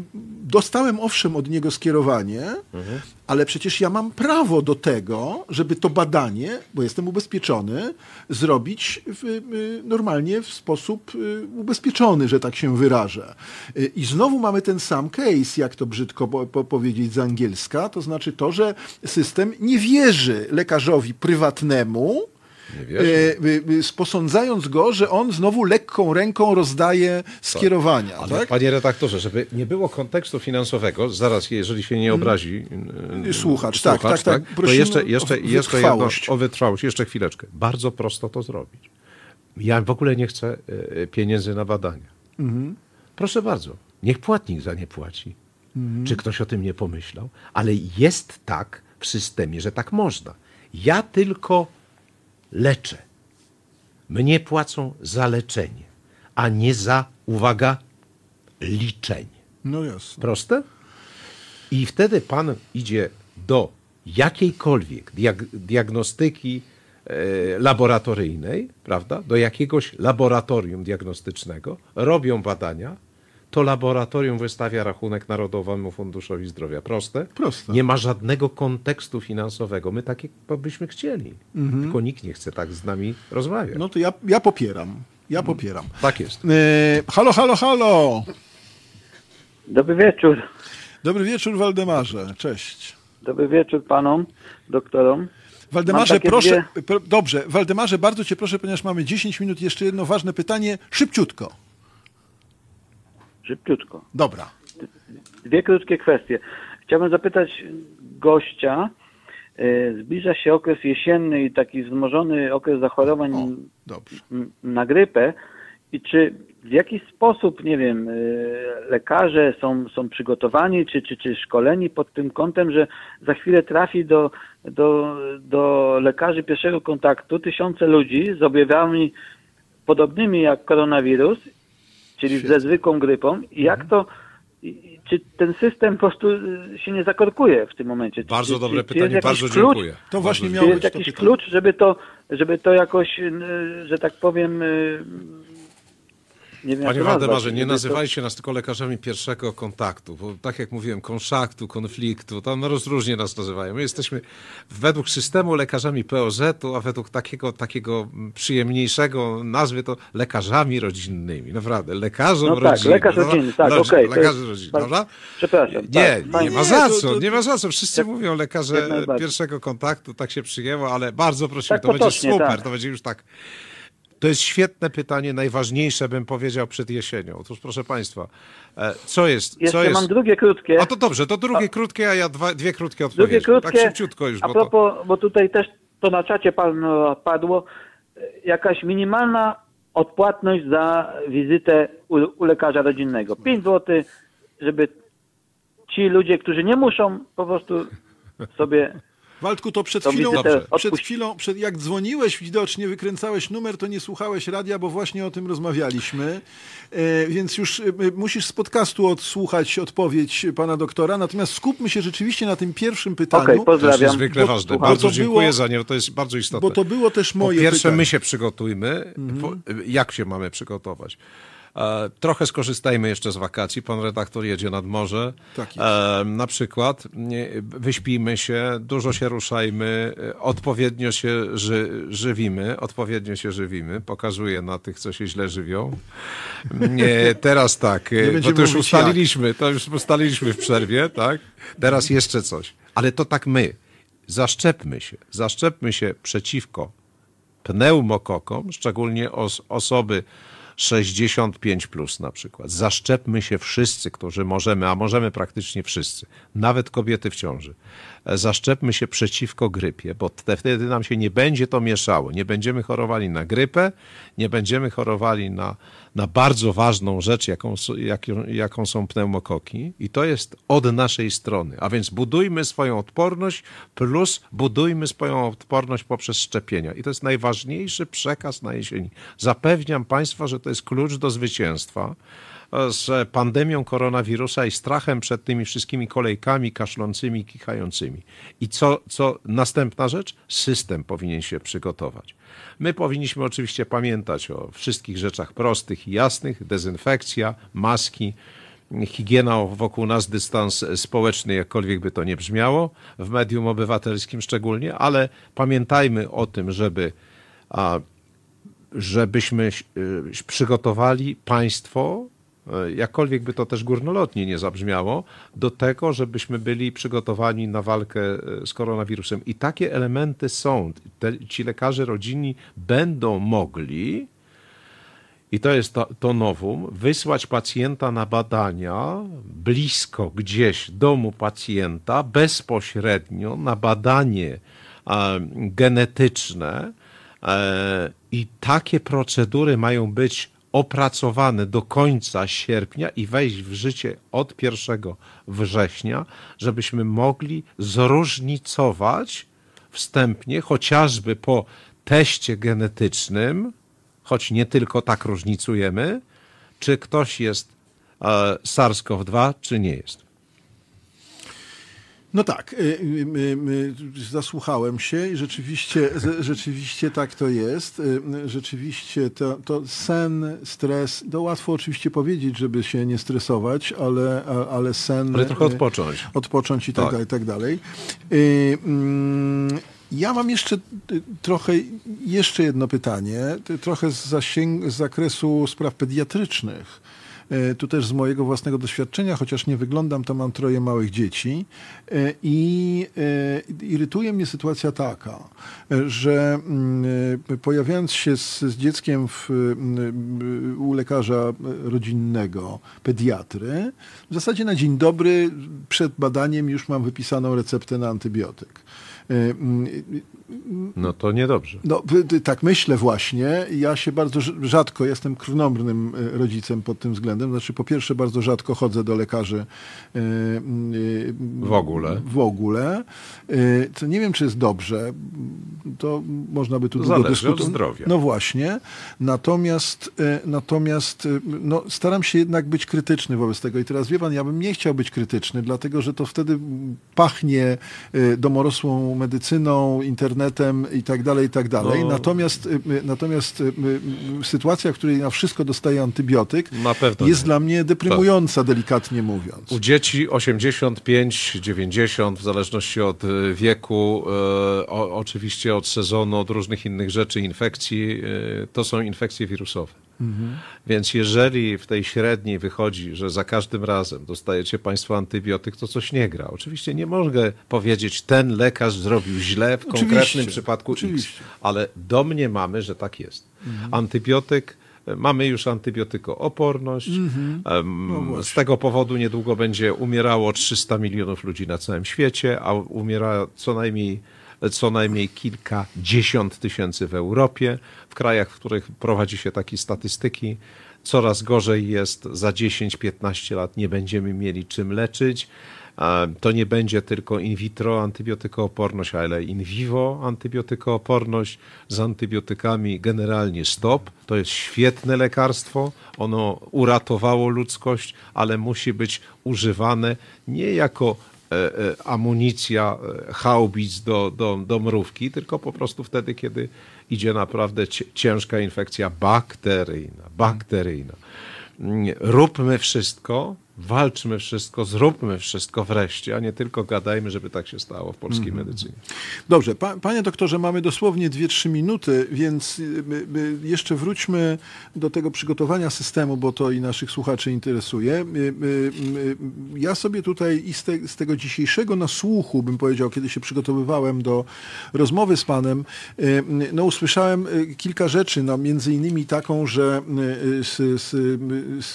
Speaker 2: dostałem owszem od niego skierowanie, ale przecież ja mam prawo do tego, żeby to badanie, bo jestem ubezpieczony, zrobić w, y, normalnie w sposób ubezpieczony, że tak się wyrażę. I znowu mamy ten sam case, jak to brzydko po, po, powiedzieć z angielska, to znaczy to, że system nie wierzy lekarzowi prywatnemu,
Speaker 3: Nie wierzy.
Speaker 2: y, y, y, posądzając go, że on znowu lekką ręką rozdaje skierowania.
Speaker 3: Ale
Speaker 2: tak?
Speaker 3: panie redaktorze, żeby nie było kontekstu finansowego, zaraz, jeżeli się nie obrazi yy,
Speaker 2: Słuchacz, tak, tak, tak.
Speaker 3: to
Speaker 2: Prosimy
Speaker 3: jeszcze,
Speaker 2: o
Speaker 3: jeszcze, jeszcze jedno,
Speaker 2: wytrwałość.
Speaker 3: o wytrwałość, jeszcze chwileczkę. Bardzo prosto to zrobić. Ja w ogóle nie chcę pieniędzy na badania.
Speaker 2: Mhm.
Speaker 3: Proszę bardzo, niech płatnik za nie płaci.
Speaker 2: Mhm.
Speaker 3: Czy ktoś o tym nie pomyślał? Ale jest tak w systemie, że tak można. Ja tylko leczę. Mnie płacą za leczenie, a nie za, uwaga, liczenie.
Speaker 2: No jasne.
Speaker 3: Proste? I wtedy pan idzie do jakiejkolwiek diag- diagnostyki e, laboratoryjnej, prawda? Do jakiegoś laboratorium diagnostycznego, robią badania, to laboratorium wystawia rachunek Narodowemu Funduszowi Zdrowia. Proste?
Speaker 2: Proste.
Speaker 3: Nie ma żadnego kontekstu finansowego. My takie byśmy chcieli. Tylko nikt nie chce tak z nami rozmawiać.
Speaker 2: No to ja, ja popieram. Ja popieram.
Speaker 3: Tak jest.
Speaker 2: E, halo, halo, halo!
Speaker 8: Dobry wieczór.
Speaker 2: Dobry wieczór, Waldemarze. Cześć.
Speaker 8: Dobry wieczór panom, doktorom.
Speaker 2: Waldemarze, proszę. Pro, dobrze, Waldemarze, bardzo cię proszę, ponieważ mamy 10 minut, jeszcze jedno ważne pytanie. Szybciutko.
Speaker 8: Szybciutko.
Speaker 2: Dobra.
Speaker 8: Dwie krótkie kwestie. Chciałbym zapytać gościa. e, Zbliża się okres jesienny i taki wzmożony okres zachorowań
Speaker 2: O,
Speaker 8: na grypę. I czy w jakiś sposób, nie wiem, e, lekarze są, są przygotowani, czy, czy, czy szkoleni pod tym kątem, że za chwilę trafi do, do, do lekarzy pierwszego kontaktu tysiące ludzi z objawami podobnymi jak koronawirus, czyli ze zwykłą grypą. I jak to, i- czy ten system po prostu y, się nie zakorkuje w tym momencie? Czy-
Speaker 3: Bardzo
Speaker 8: czy,
Speaker 3: dobre
Speaker 8: czy, czy
Speaker 3: pytanie,
Speaker 8: jest jakiś
Speaker 3: bardzo
Speaker 8: klucz,
Speaker 3: dziękuję.
Speaker 2: To właśnie miało
Speaker 8: Czy
Speaker 2: być
Speaker 8: jest
Speaker 2: to
Speaker 8: jakiś
Speaker 2: pytanie.
Speaker 8: klucz, żeby to, żeby to jakoś, y, że tak powiem, y, nie wiem
Speaker 3: Panie
Speaker 8: to
Speaker 3: Waldemarze, nie
Speaker 8: żeby to-
Speaker 3: nazywajcie nas tylko lekarzami pierwszego kontaktu, bo tak jak mówiłem, konszaktu, konfliktu, tam rozróżnie nas nazywają. My jesteśmy według systemu lekarzami POZ-u, a według takiego, takiego przyjemniejszego nazwy to lekarzami rodzinnymi. Naprawdę, lekarzom
Speaker 8: No tak,
Speaker 3: rodzinnym.
Speaker 8: lekarz rodzinny, tak,
Speaker 3: Lekarz-
Speaker 8: okej, to
Speaker 3: Lekarze
Speaker 8: jest-
Speaker 3: rodzinni,
Speaker 8: bardzo-
Speaker 3: prawda?
Speaker 8: Przepraszam,
Speaker 3: Nie,
Speaker 8: tak,
Speaker 3: nie ma za
Speaker 2: to-
Speaker 3: co,
Speaker 2: to-
Speaker 3: nie ma za co. Wszyscy mówią lekarze pierwszego kontaktu, tak się przyjęło, ale bardzo prosimy,
Speaker 8: Tak
Speaker 3: to będzie super,
Speaker 8: tak.
Speaker 3: to będzie już tak to jest świetne pytanie, najważniejsze bym powiedział przed jesienią. Otóż proszę Państwa, e, co jest? co
Speaker 8: Jeszcze
Speaker 3: jest?
Speaker 8: mam drugie krótkie.
Speaker 3: A to dobrze, to drugie krótkie, a ja dwa, dwie krótkie odpowiedzi.
Speaker 8: Drugie krótkie.
Speaker 3: Tak szybciutko już,
Speaker 8: a
Speaker 3: bo to...
Speaker 8: propos, bo tutaj też to na czacie pan, no, padło, e, jakaś minimalna odpłatność za wizytę u, u lekarza rodzinnego. 5 zł, żeby ci ludzie, którzy nie muszą, po prostu sobie
Speaker 2: Waldku, to przed
Speaker 8: To
Speaker 2: chwilą,
Speaker 8: wizytę
Speaker 2: przed chwilą, przed, jak dzwoniłeś, widocznie wykręcałeś numer, to nie słuchałeś radia, bo właśnie o tym rozmawialiśmy. E, więc już e, musisz z podcastu odsłuchać odpowiedź pana doktora. Natomiast skupmy się rzeczywiście na tym pierwszym pytaniu.
Speaker 8: Okej,
Speaker 3: To jest
Speaker 8: pozdrawiam.
Speaker 3: niezwykle ważne.
Speaker 2: bo
Speaker 3: Bardzo
Speaker 2: to
Speaker 3: dziękuję
Speaker 2: było-
Speaker 3: za nie, to jest bardzo istotne.
Speaker 2: Bo to było też
Speaker 3: Po
Speaker 2: moje
Speaker 3: pierwsze,
Speaker 2: pytanie.
Speaker 3: my się przygotujmy. Po, jak się mamy przygotować? E, trochę skorzystajmy jeszcze z wakacji. Pan redaktor jedzie nad morze.
Speaker 2: Tak.
Speaker 3: E, na przykład nie, wyśpijmy się, dużo się ruszajmy, e, odpowiednio się ży, żywimy, odpowiednio się żywimy. Pokazuję na tych, co się źle żywią. Nie, teraz tak, e, bo to już ustaliliśmy, to już ustaliliśmy w przerwie, tak? Teraz jeszcze coś. Ale to tak my. Zaszczepmy się. Zaszczepmy się przeciwko pneumokokom, szczególnie os osoby 65 plus na przykład. Zaszczepmy się wszyscy, którzy możemy, a możemy praktycznie wszyscy, nawet kobiety w ciąży. E, Zaszczepmy się przeciwko grypie, bo te, wtedy nam się nie będzie to mieszało. Nie będziemy chorowali na grypę, nie będziemy chorowali na, na bardzo ważną rzecz, jaką, jaką, są pneumokoki i to jest od naszej strony. A więc budujmy swoją odporność plus budujmy swoją odporność poprzez szczepienia. I to jest najważniejszy przekaz na jesieni. Zapewniam Państwa, że to jest klucz do zwycięstwa z pandemią koronawirusa i strachem przed tymi wszystkimi kolejkami kaszlącymi, kichającymi. I co, co następna rzecz? System powinien się przygotować. My powinniśmy oczywiście pamiętać o wszystkich rzeczach prostych i jasnych: dezynfekcja, maski, higiena wokół nas, dystans społeczny, jakkolwiek by to nie brzmiało, w medium obywatelskim szczególnie, ale pamiętajmy o tym, żeby żebyśmy y, przygotowali państwo E, jakkolwiek by to też górnolotnie nie zabrzmiało, do tego, żebyśmy byli przygotowani na walkę e, z koronawirusem. I takie elementy są. Te, ci lekarze rodzinni będą mogli, i to jest to, to nowum, wysłać pacjenta na badania blisko gdzieś domu pacjenta, bezpośrednio na badanie e, genetyczne. E, I takie procedury mają być opracowane do końca sierpnia i wejść w życie od 1 września, żebyśmy mogli zróżnicować wstępnie, chociażby po teście genetycznym, choć nie tylko tak różnicujemy, czy ktoś jest e, SARS-CoV-2, czy nie jest.
Speaker 2: No tak, y, y, y, zasłuchałem się i rzeczywiście, rzeczywiście tak to jest. Rzeczywiście to, to sen, stres, to łatwo oczywiście powiedzieć, żeby się nie stresować, ale, ale sen...
Speaker 3: Ale trochę odpocząć.
Speaker 2: Odpocząć i tak, tak. dalej, i tak dalej. Mm, ja mam jeszcze trochę, jeszcze jedno pytanie, trochę z, zasięg, z zakresu spraw pediatrycznych. E, tu też z mojego własnego doświadczenia, chociaż nie wyglądam, to mam troje małych dzieci e, i e, irytuje mnie sytuacja taka, że mm, pojawiając się z, z dzieckiem w, u lekarza rodzinnego, pediatry, w zasadzie na dzień dobry przed badaniem już mam wypisaną receptę na antybiotyk.
Speaker 3: No to niedobrze.
Speaker 2: No, tak myślę właśnie. Ja się bardzo rzadko, jestem krwnomrnym e, rodzicem pod tym względem. Znaczy, po pierwsze, bardzo rzadko chodzę do lekarzy e,
Speaker 3: w ogóle.
Speaker 2: W ogóle. To nie wiem, czy jest dobrze. To można by tu
Speaker 3: to
Speaker 2: długo dyskutować.
Speaker 3: zdrowia.
Speaker 2: No właśnie. Natomiast, e, natomiast no, staram się jednak być krytyczny wobec tego. I teraz wie pan, ja bym nie chciał być krytyczny, dlatego że to wtedy pachnie domorosłą medycyną, internetem i tak dalej, i tak dalej. No. Natomiast, y, y, natomiast y, sytuacja, w której na wszystko dostaje antybiotyk, jest nie. dla mnie deprymująca, tak. delikatnie mówiąc.
Speaker 3: U dzieci 85, 90, w zależności od wieku, o, oczywiście od sezonu, od różnych innych rzeczy, infekcji, to są infekcje wirusowe. Mhm. Więc jeżeli w tej średniej wychodzi, że za każdym razem dostajecie Państwo antybiotyk, to coś nie gra. Oczywiście nie mogę powiedzieć, ten lekarz zrobił źle w Oczywiście. konkretnym przypadku Oczywiście. X, ale domniemamy, że tak jest. Mhm. Antybiotyk Mamy już antybiotykooporność. Mm -hmm. no z tego powodu niedługo będzie umierało 300 milionów ludzi na całym świecie, a umiera co najmniej co najmniej kilkadziesiąt tysięcy w Europie. W krajach, w których prowadzi się takie statystyki, coraz gorzej jest. Za 10-15 lat nie będziemy mieli czym leczyć. To nie będzie tylko in vitro antybiotykooporność, ale in vivo antybiotykooporność. Z antybiotykami generalnie stop. To jest świetne lekarstwo. Ono uratowało ludzkość, ale musi być używane nie jako amunicja, e, haubic do, do, do mrówki, tylko po prostu wtedy, kiedy idzie naprawdę ciężka infekcja bakteryjna. bakteryjna. Mm, róbmy wszystko, walczmy wszystko, zróbmy wszystko wreszcie, a nie tylko gadajmy, żeby tak się stało w polskiej mm. medycynie.
Speaker 2: Dobrze, pa, panie doktorze, mamy dosłownie 2-3 minuty, więc y, y, jeszcze wróćmy do tego przygotowania systemu, bo to i naszych słuchaczy interesuje. Y, ja sobie tutaj i z, te, z tego dzisiejszego nasłuchu, bym powiedział, kiedy się przygotowywałem do rozmowy z panem, no usłyszałem kilka rzeczy, no między innymi taką, że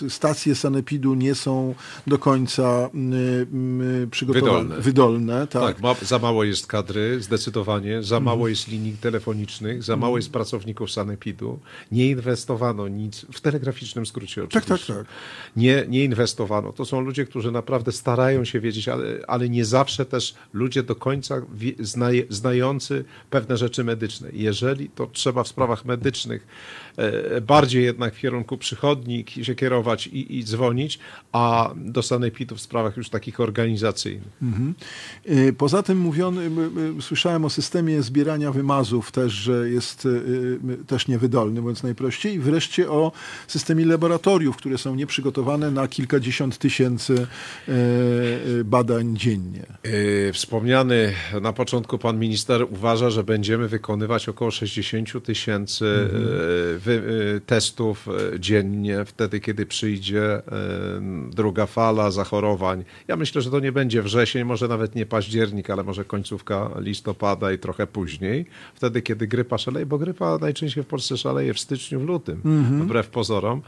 Speaker 2: stacje sanepidu nie są do końca y, y, przygotowane,
Speaker 3: Wydolne.
Speaker 2: wydolne tak.
Speaker 3: Tak, ma, za mało jest kadry, zdecydowanie, za
Speaker 2: Mhm.
Speaker 3: mało jest linii telefonicznych, za mało jest pracowników sanepidu. Nie inwestowano nic, w telegraficznym skrócie
Speaker 2: Tak,
Speaker 3: oczywiście.
Speaker 2: tak, tak.
Speaker 3: Nie, nie inwestowano. To są ludzie, którzy naprawdę starają się wiedzieć, ale, ale nie zawsze też ludzie do końca wie, znaje, znający pewne rzeczy medyczne. Jeżeli to trzeba w sprawach medycznych bardziej jednak w kierunku przychodni się kierować i, i dzwonić, a do sanepidu w sprawach już takich organizacyjnych.
Speaker 2: Y, Poza tym mówiony, y, słyszałem o systemie zbierania wymazów też, że jest y, też niewydolny, mówiąc najprościej. I wreszcie o systemie laboratoriów, które są nieprzygotowane na kilkadziesiąt tysięcy badań dziennie.
Speaker 3: Wspomniany na początku pan minister uważa, że będziemy wykonywać około 60 tysięcy yy, testów yy, dziennie, wtedy kiedy przyjdzie yy, druga fala zachorowań. Ja myślę, że to nie będzie wrzesień, może nawet nie październik, ale może końcówka listopada i trochę później, wtedy kiedy grypa szaleje, bo grypa najczęściej w Polsce szaleje w styczniu, w lutym, wbrew pozorom.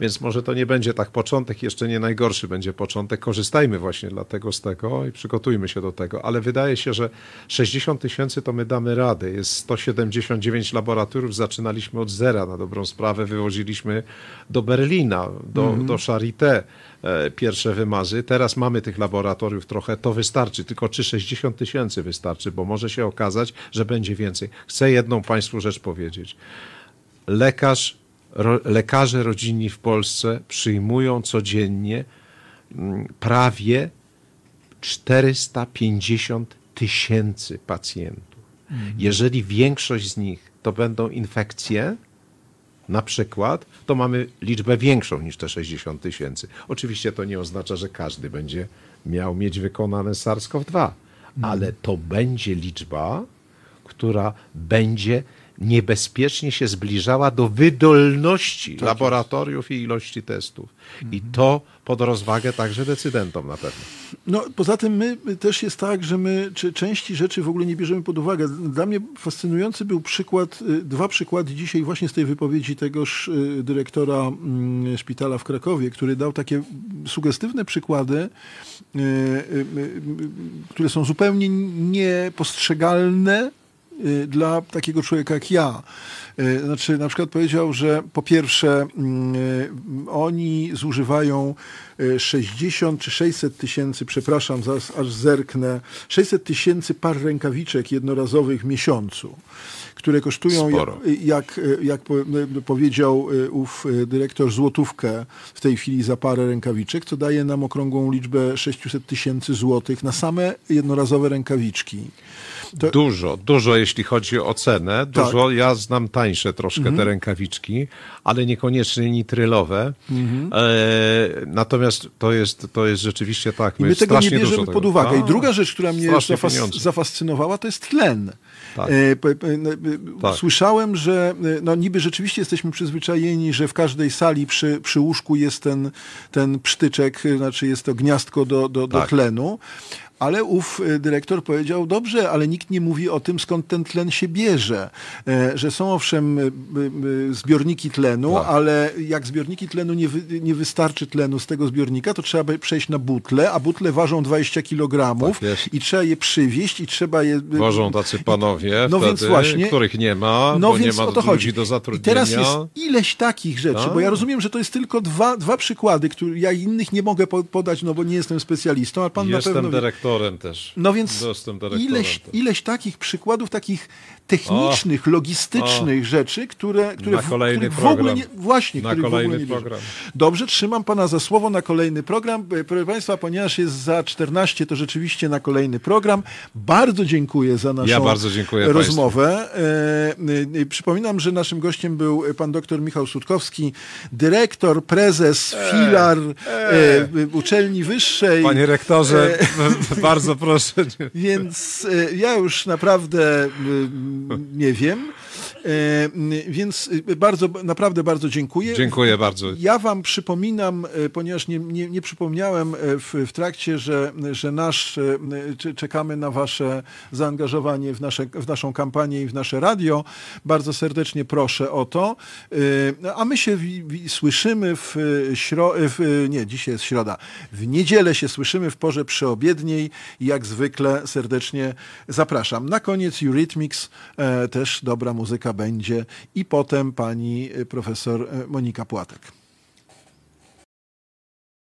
Speaker 3: Więc może to nie będzie tak początek, jeszcze nie najgorszy będzie początek. Korzystajmy właśnie dlatego z tego i przygotujmy się do tego. Ale wydaje się, że 60 tysięcy to my damy radę. Jest 179 laboratoriów, zaczynaliśmy od zera na dobrą sprawę. Wywoziliśmy do Berlina, do, do Charité e, pierwsze wymazy. Teraz mamy tych laboratoriów trochę, to wystarczy. Tylko czy 60 tysięcy wystarczy, bo może się okazać, że będzie więcej. Chcę jedną Państwu rzecz powiedzieć. Lekarz, ro, lekarze rodzinni w Polsce przyjmują codziennie mm, prawie 450 tysięcy pacjentów. Jeżeli większość z nich to będą infekcje, na przykład, to mamy liczbę większą niż te 60 tysięcy. Oczywiście to nie oznacza, że każdy będzie miał mieć wykonane SARS-CoV-2, ale to będzie liczba, która będzie niebezpiecznie się zbliżała do wydolności laboratoriów i ilości testów. I to pod rozwagę także decydentom na pewno.
Speaker 2: No, poza tym my też jest tak, że my czy części rzeczy w ogóle nie bierzemy pod uwagę. Dla mnie fascynujący był przykład, y, dwa przykłady dzisiaj właśnie z tej wypowiedzi tegoż y, dyrektora mm, szpitala w Krakowie, który dał takie sugestywne przykłady, y, które są zupełnie niepostrzegalne dla takiego człowieka jak ja. Y, Znaczy, na przykład powiedział, że po pierwsze mm, y, oni zużywają y, 60 czy 600 tysięcy, przepraszam, zaraz aż zerknę, 600 tysięcy par rękawiczek jednorazowych w miesiącu, które kosztują, jak,
Speaker 3: Sporo.
Speaker 2: jak, jak po, powiedział y, ów y, dyrektor, złotówkę w tej chwili za parę rękawiczek, co daje nam okrągłą liczbę 600 tysięcy złotych na same jednorazowe rękawiczki. To-
Speaker 3: Dużo, dużo jeśli chodzi o cenę.
Speaker 2: Tak.
Speaker 3: Dużo, ja znam tańsze troszkę
Speaker 2: Mhm.
Speaker 3: te rękawiczki, ale niekoniecznie nitrylowe.
Speaker 2: Mhm.
Speaker 3: E, natomiast to jest, to jest rzeczywiście tak.
Speaker 2: I my tego nie bierzemy
Speaker 3: tego-
Speaker 2: pod uwagę. I
Speaker 3: Tak.
Speaker 2: druga rzecz, która mnie zafas
Speaker 3: pieniądze.
Speaker 2: zafascynowała, to jest tlen.
Speaker 3: Tak.
Speaker 2: E, p- p- n- p-
Speaker 3: Tak.
Speaker 2: Słyszałem, że e, no niby rzeczywiście jesteśmy przyzwyczajeni, że w każdej sali przy, przy łóżku jest ten, ten psztyczek, e, znaczy jest to gniazdko do, do, do
Speaker 3: Tak.
Speaker 2: tlenu. Ale ów e, dyrektor powiedział, dobrze, ale nikt nie mówi o tym, skąd ten tlen się bierze. E, Że są owszem e, zbiorniki tlenu,
Speaker 3: Tak.
Speaker 2: ale jak zbiorniki tlenu nie, wy, nie wystarczy tlenu z tego zbiornika, to trzeba przejść na butle, a butle ważą 20 kg
Speaker 3: Tak
Speaker 2: i trzeba je przywieźć i trzeba je...
Speaker 3: Wożą tacy panowie,
Speaker 2: No
Speaker 3: wtedy,
Speaker 2: więc właśnie-
Speaker 3: których nie ma,
Speaker 2: No
Speaker 3: bo
Speaker 2: więc
Speaker 3: nie ma
Speaker 2: o to chodzi.
Speaker 3: do
Speaker 2: I
Speaker 3: zatrudnienia.
Speaker 2: teraz jest ileś takich rzeczy, bo ja
Speaker 3: A.
Speaker 2: rozumiem, że to jest tylko dwa, dwa przykłady, które ja innych nie mogę po- podać, no bo nie jestem specjalistą, ale pan na
Speaker 3: Jestem
Speaker 2: pewno... wie.
Speaker 3: dyrektorem też.
Speaker 2: No więc ileś, ileś takich przykładów, takich technicznych, logistycznych rzeczy, które, które,
Speaker 3: Na
Speaker 2: w-
Speaker 3: kolejny
Speaker 2: których w ogóle
Speaker 3: program.
Speaker 2: nie, właśnie,
Speaker 3: Na
Speaker 2: których w ogóle
Speaker 3: kolejny
Speaker 2: nie wierzę.
Speaker 3: program.
Speaker 2: Dobrze, trzymam pana za słowo na kolejny program. E, Proszę państwa, ponieważ jest za 14, to rzeczywiście na kolejny program. Bardzo dziękuję za naszą
Speaker 3: Ja bardzo dziękuję
Speaker 2: rozmowę. E, e, Przypominam, że naszym gościem był pan dr Michał Sutkowski, dyrektor, prezes, filar e, uczelni wyższej.
Speaker 3: Panie rektorze,
Speaker 2: E,
Speaker 3: bardzo proszę.
Speaker 2: Więc ja już naprawdę nie wiem. E, Więc y, bardzo, naprawdę bardzo dziękuję.
Speaker 3: Dziękuję bardzo.
Speaker 2: Ja wam przypominam, e, ponieważ nie, nie, nie przypomniałem e, w, w trakcie, że, że nasz, czekamy na wasze zaangażowanie w, nasze, w naszą kampanię i w nasze radio. Bardzo serdecznie proszę o to. A my się wi, wi, słyszymy w śro, w, nie, dzisiaj jest środa. W niedzielę się słyszymy w porze przyobiedniej i jak zwykle serdecznie zapraszam. Na koniec Eurythmics, też dobra muzyka będzie i potem pani profesor Monika Płatek.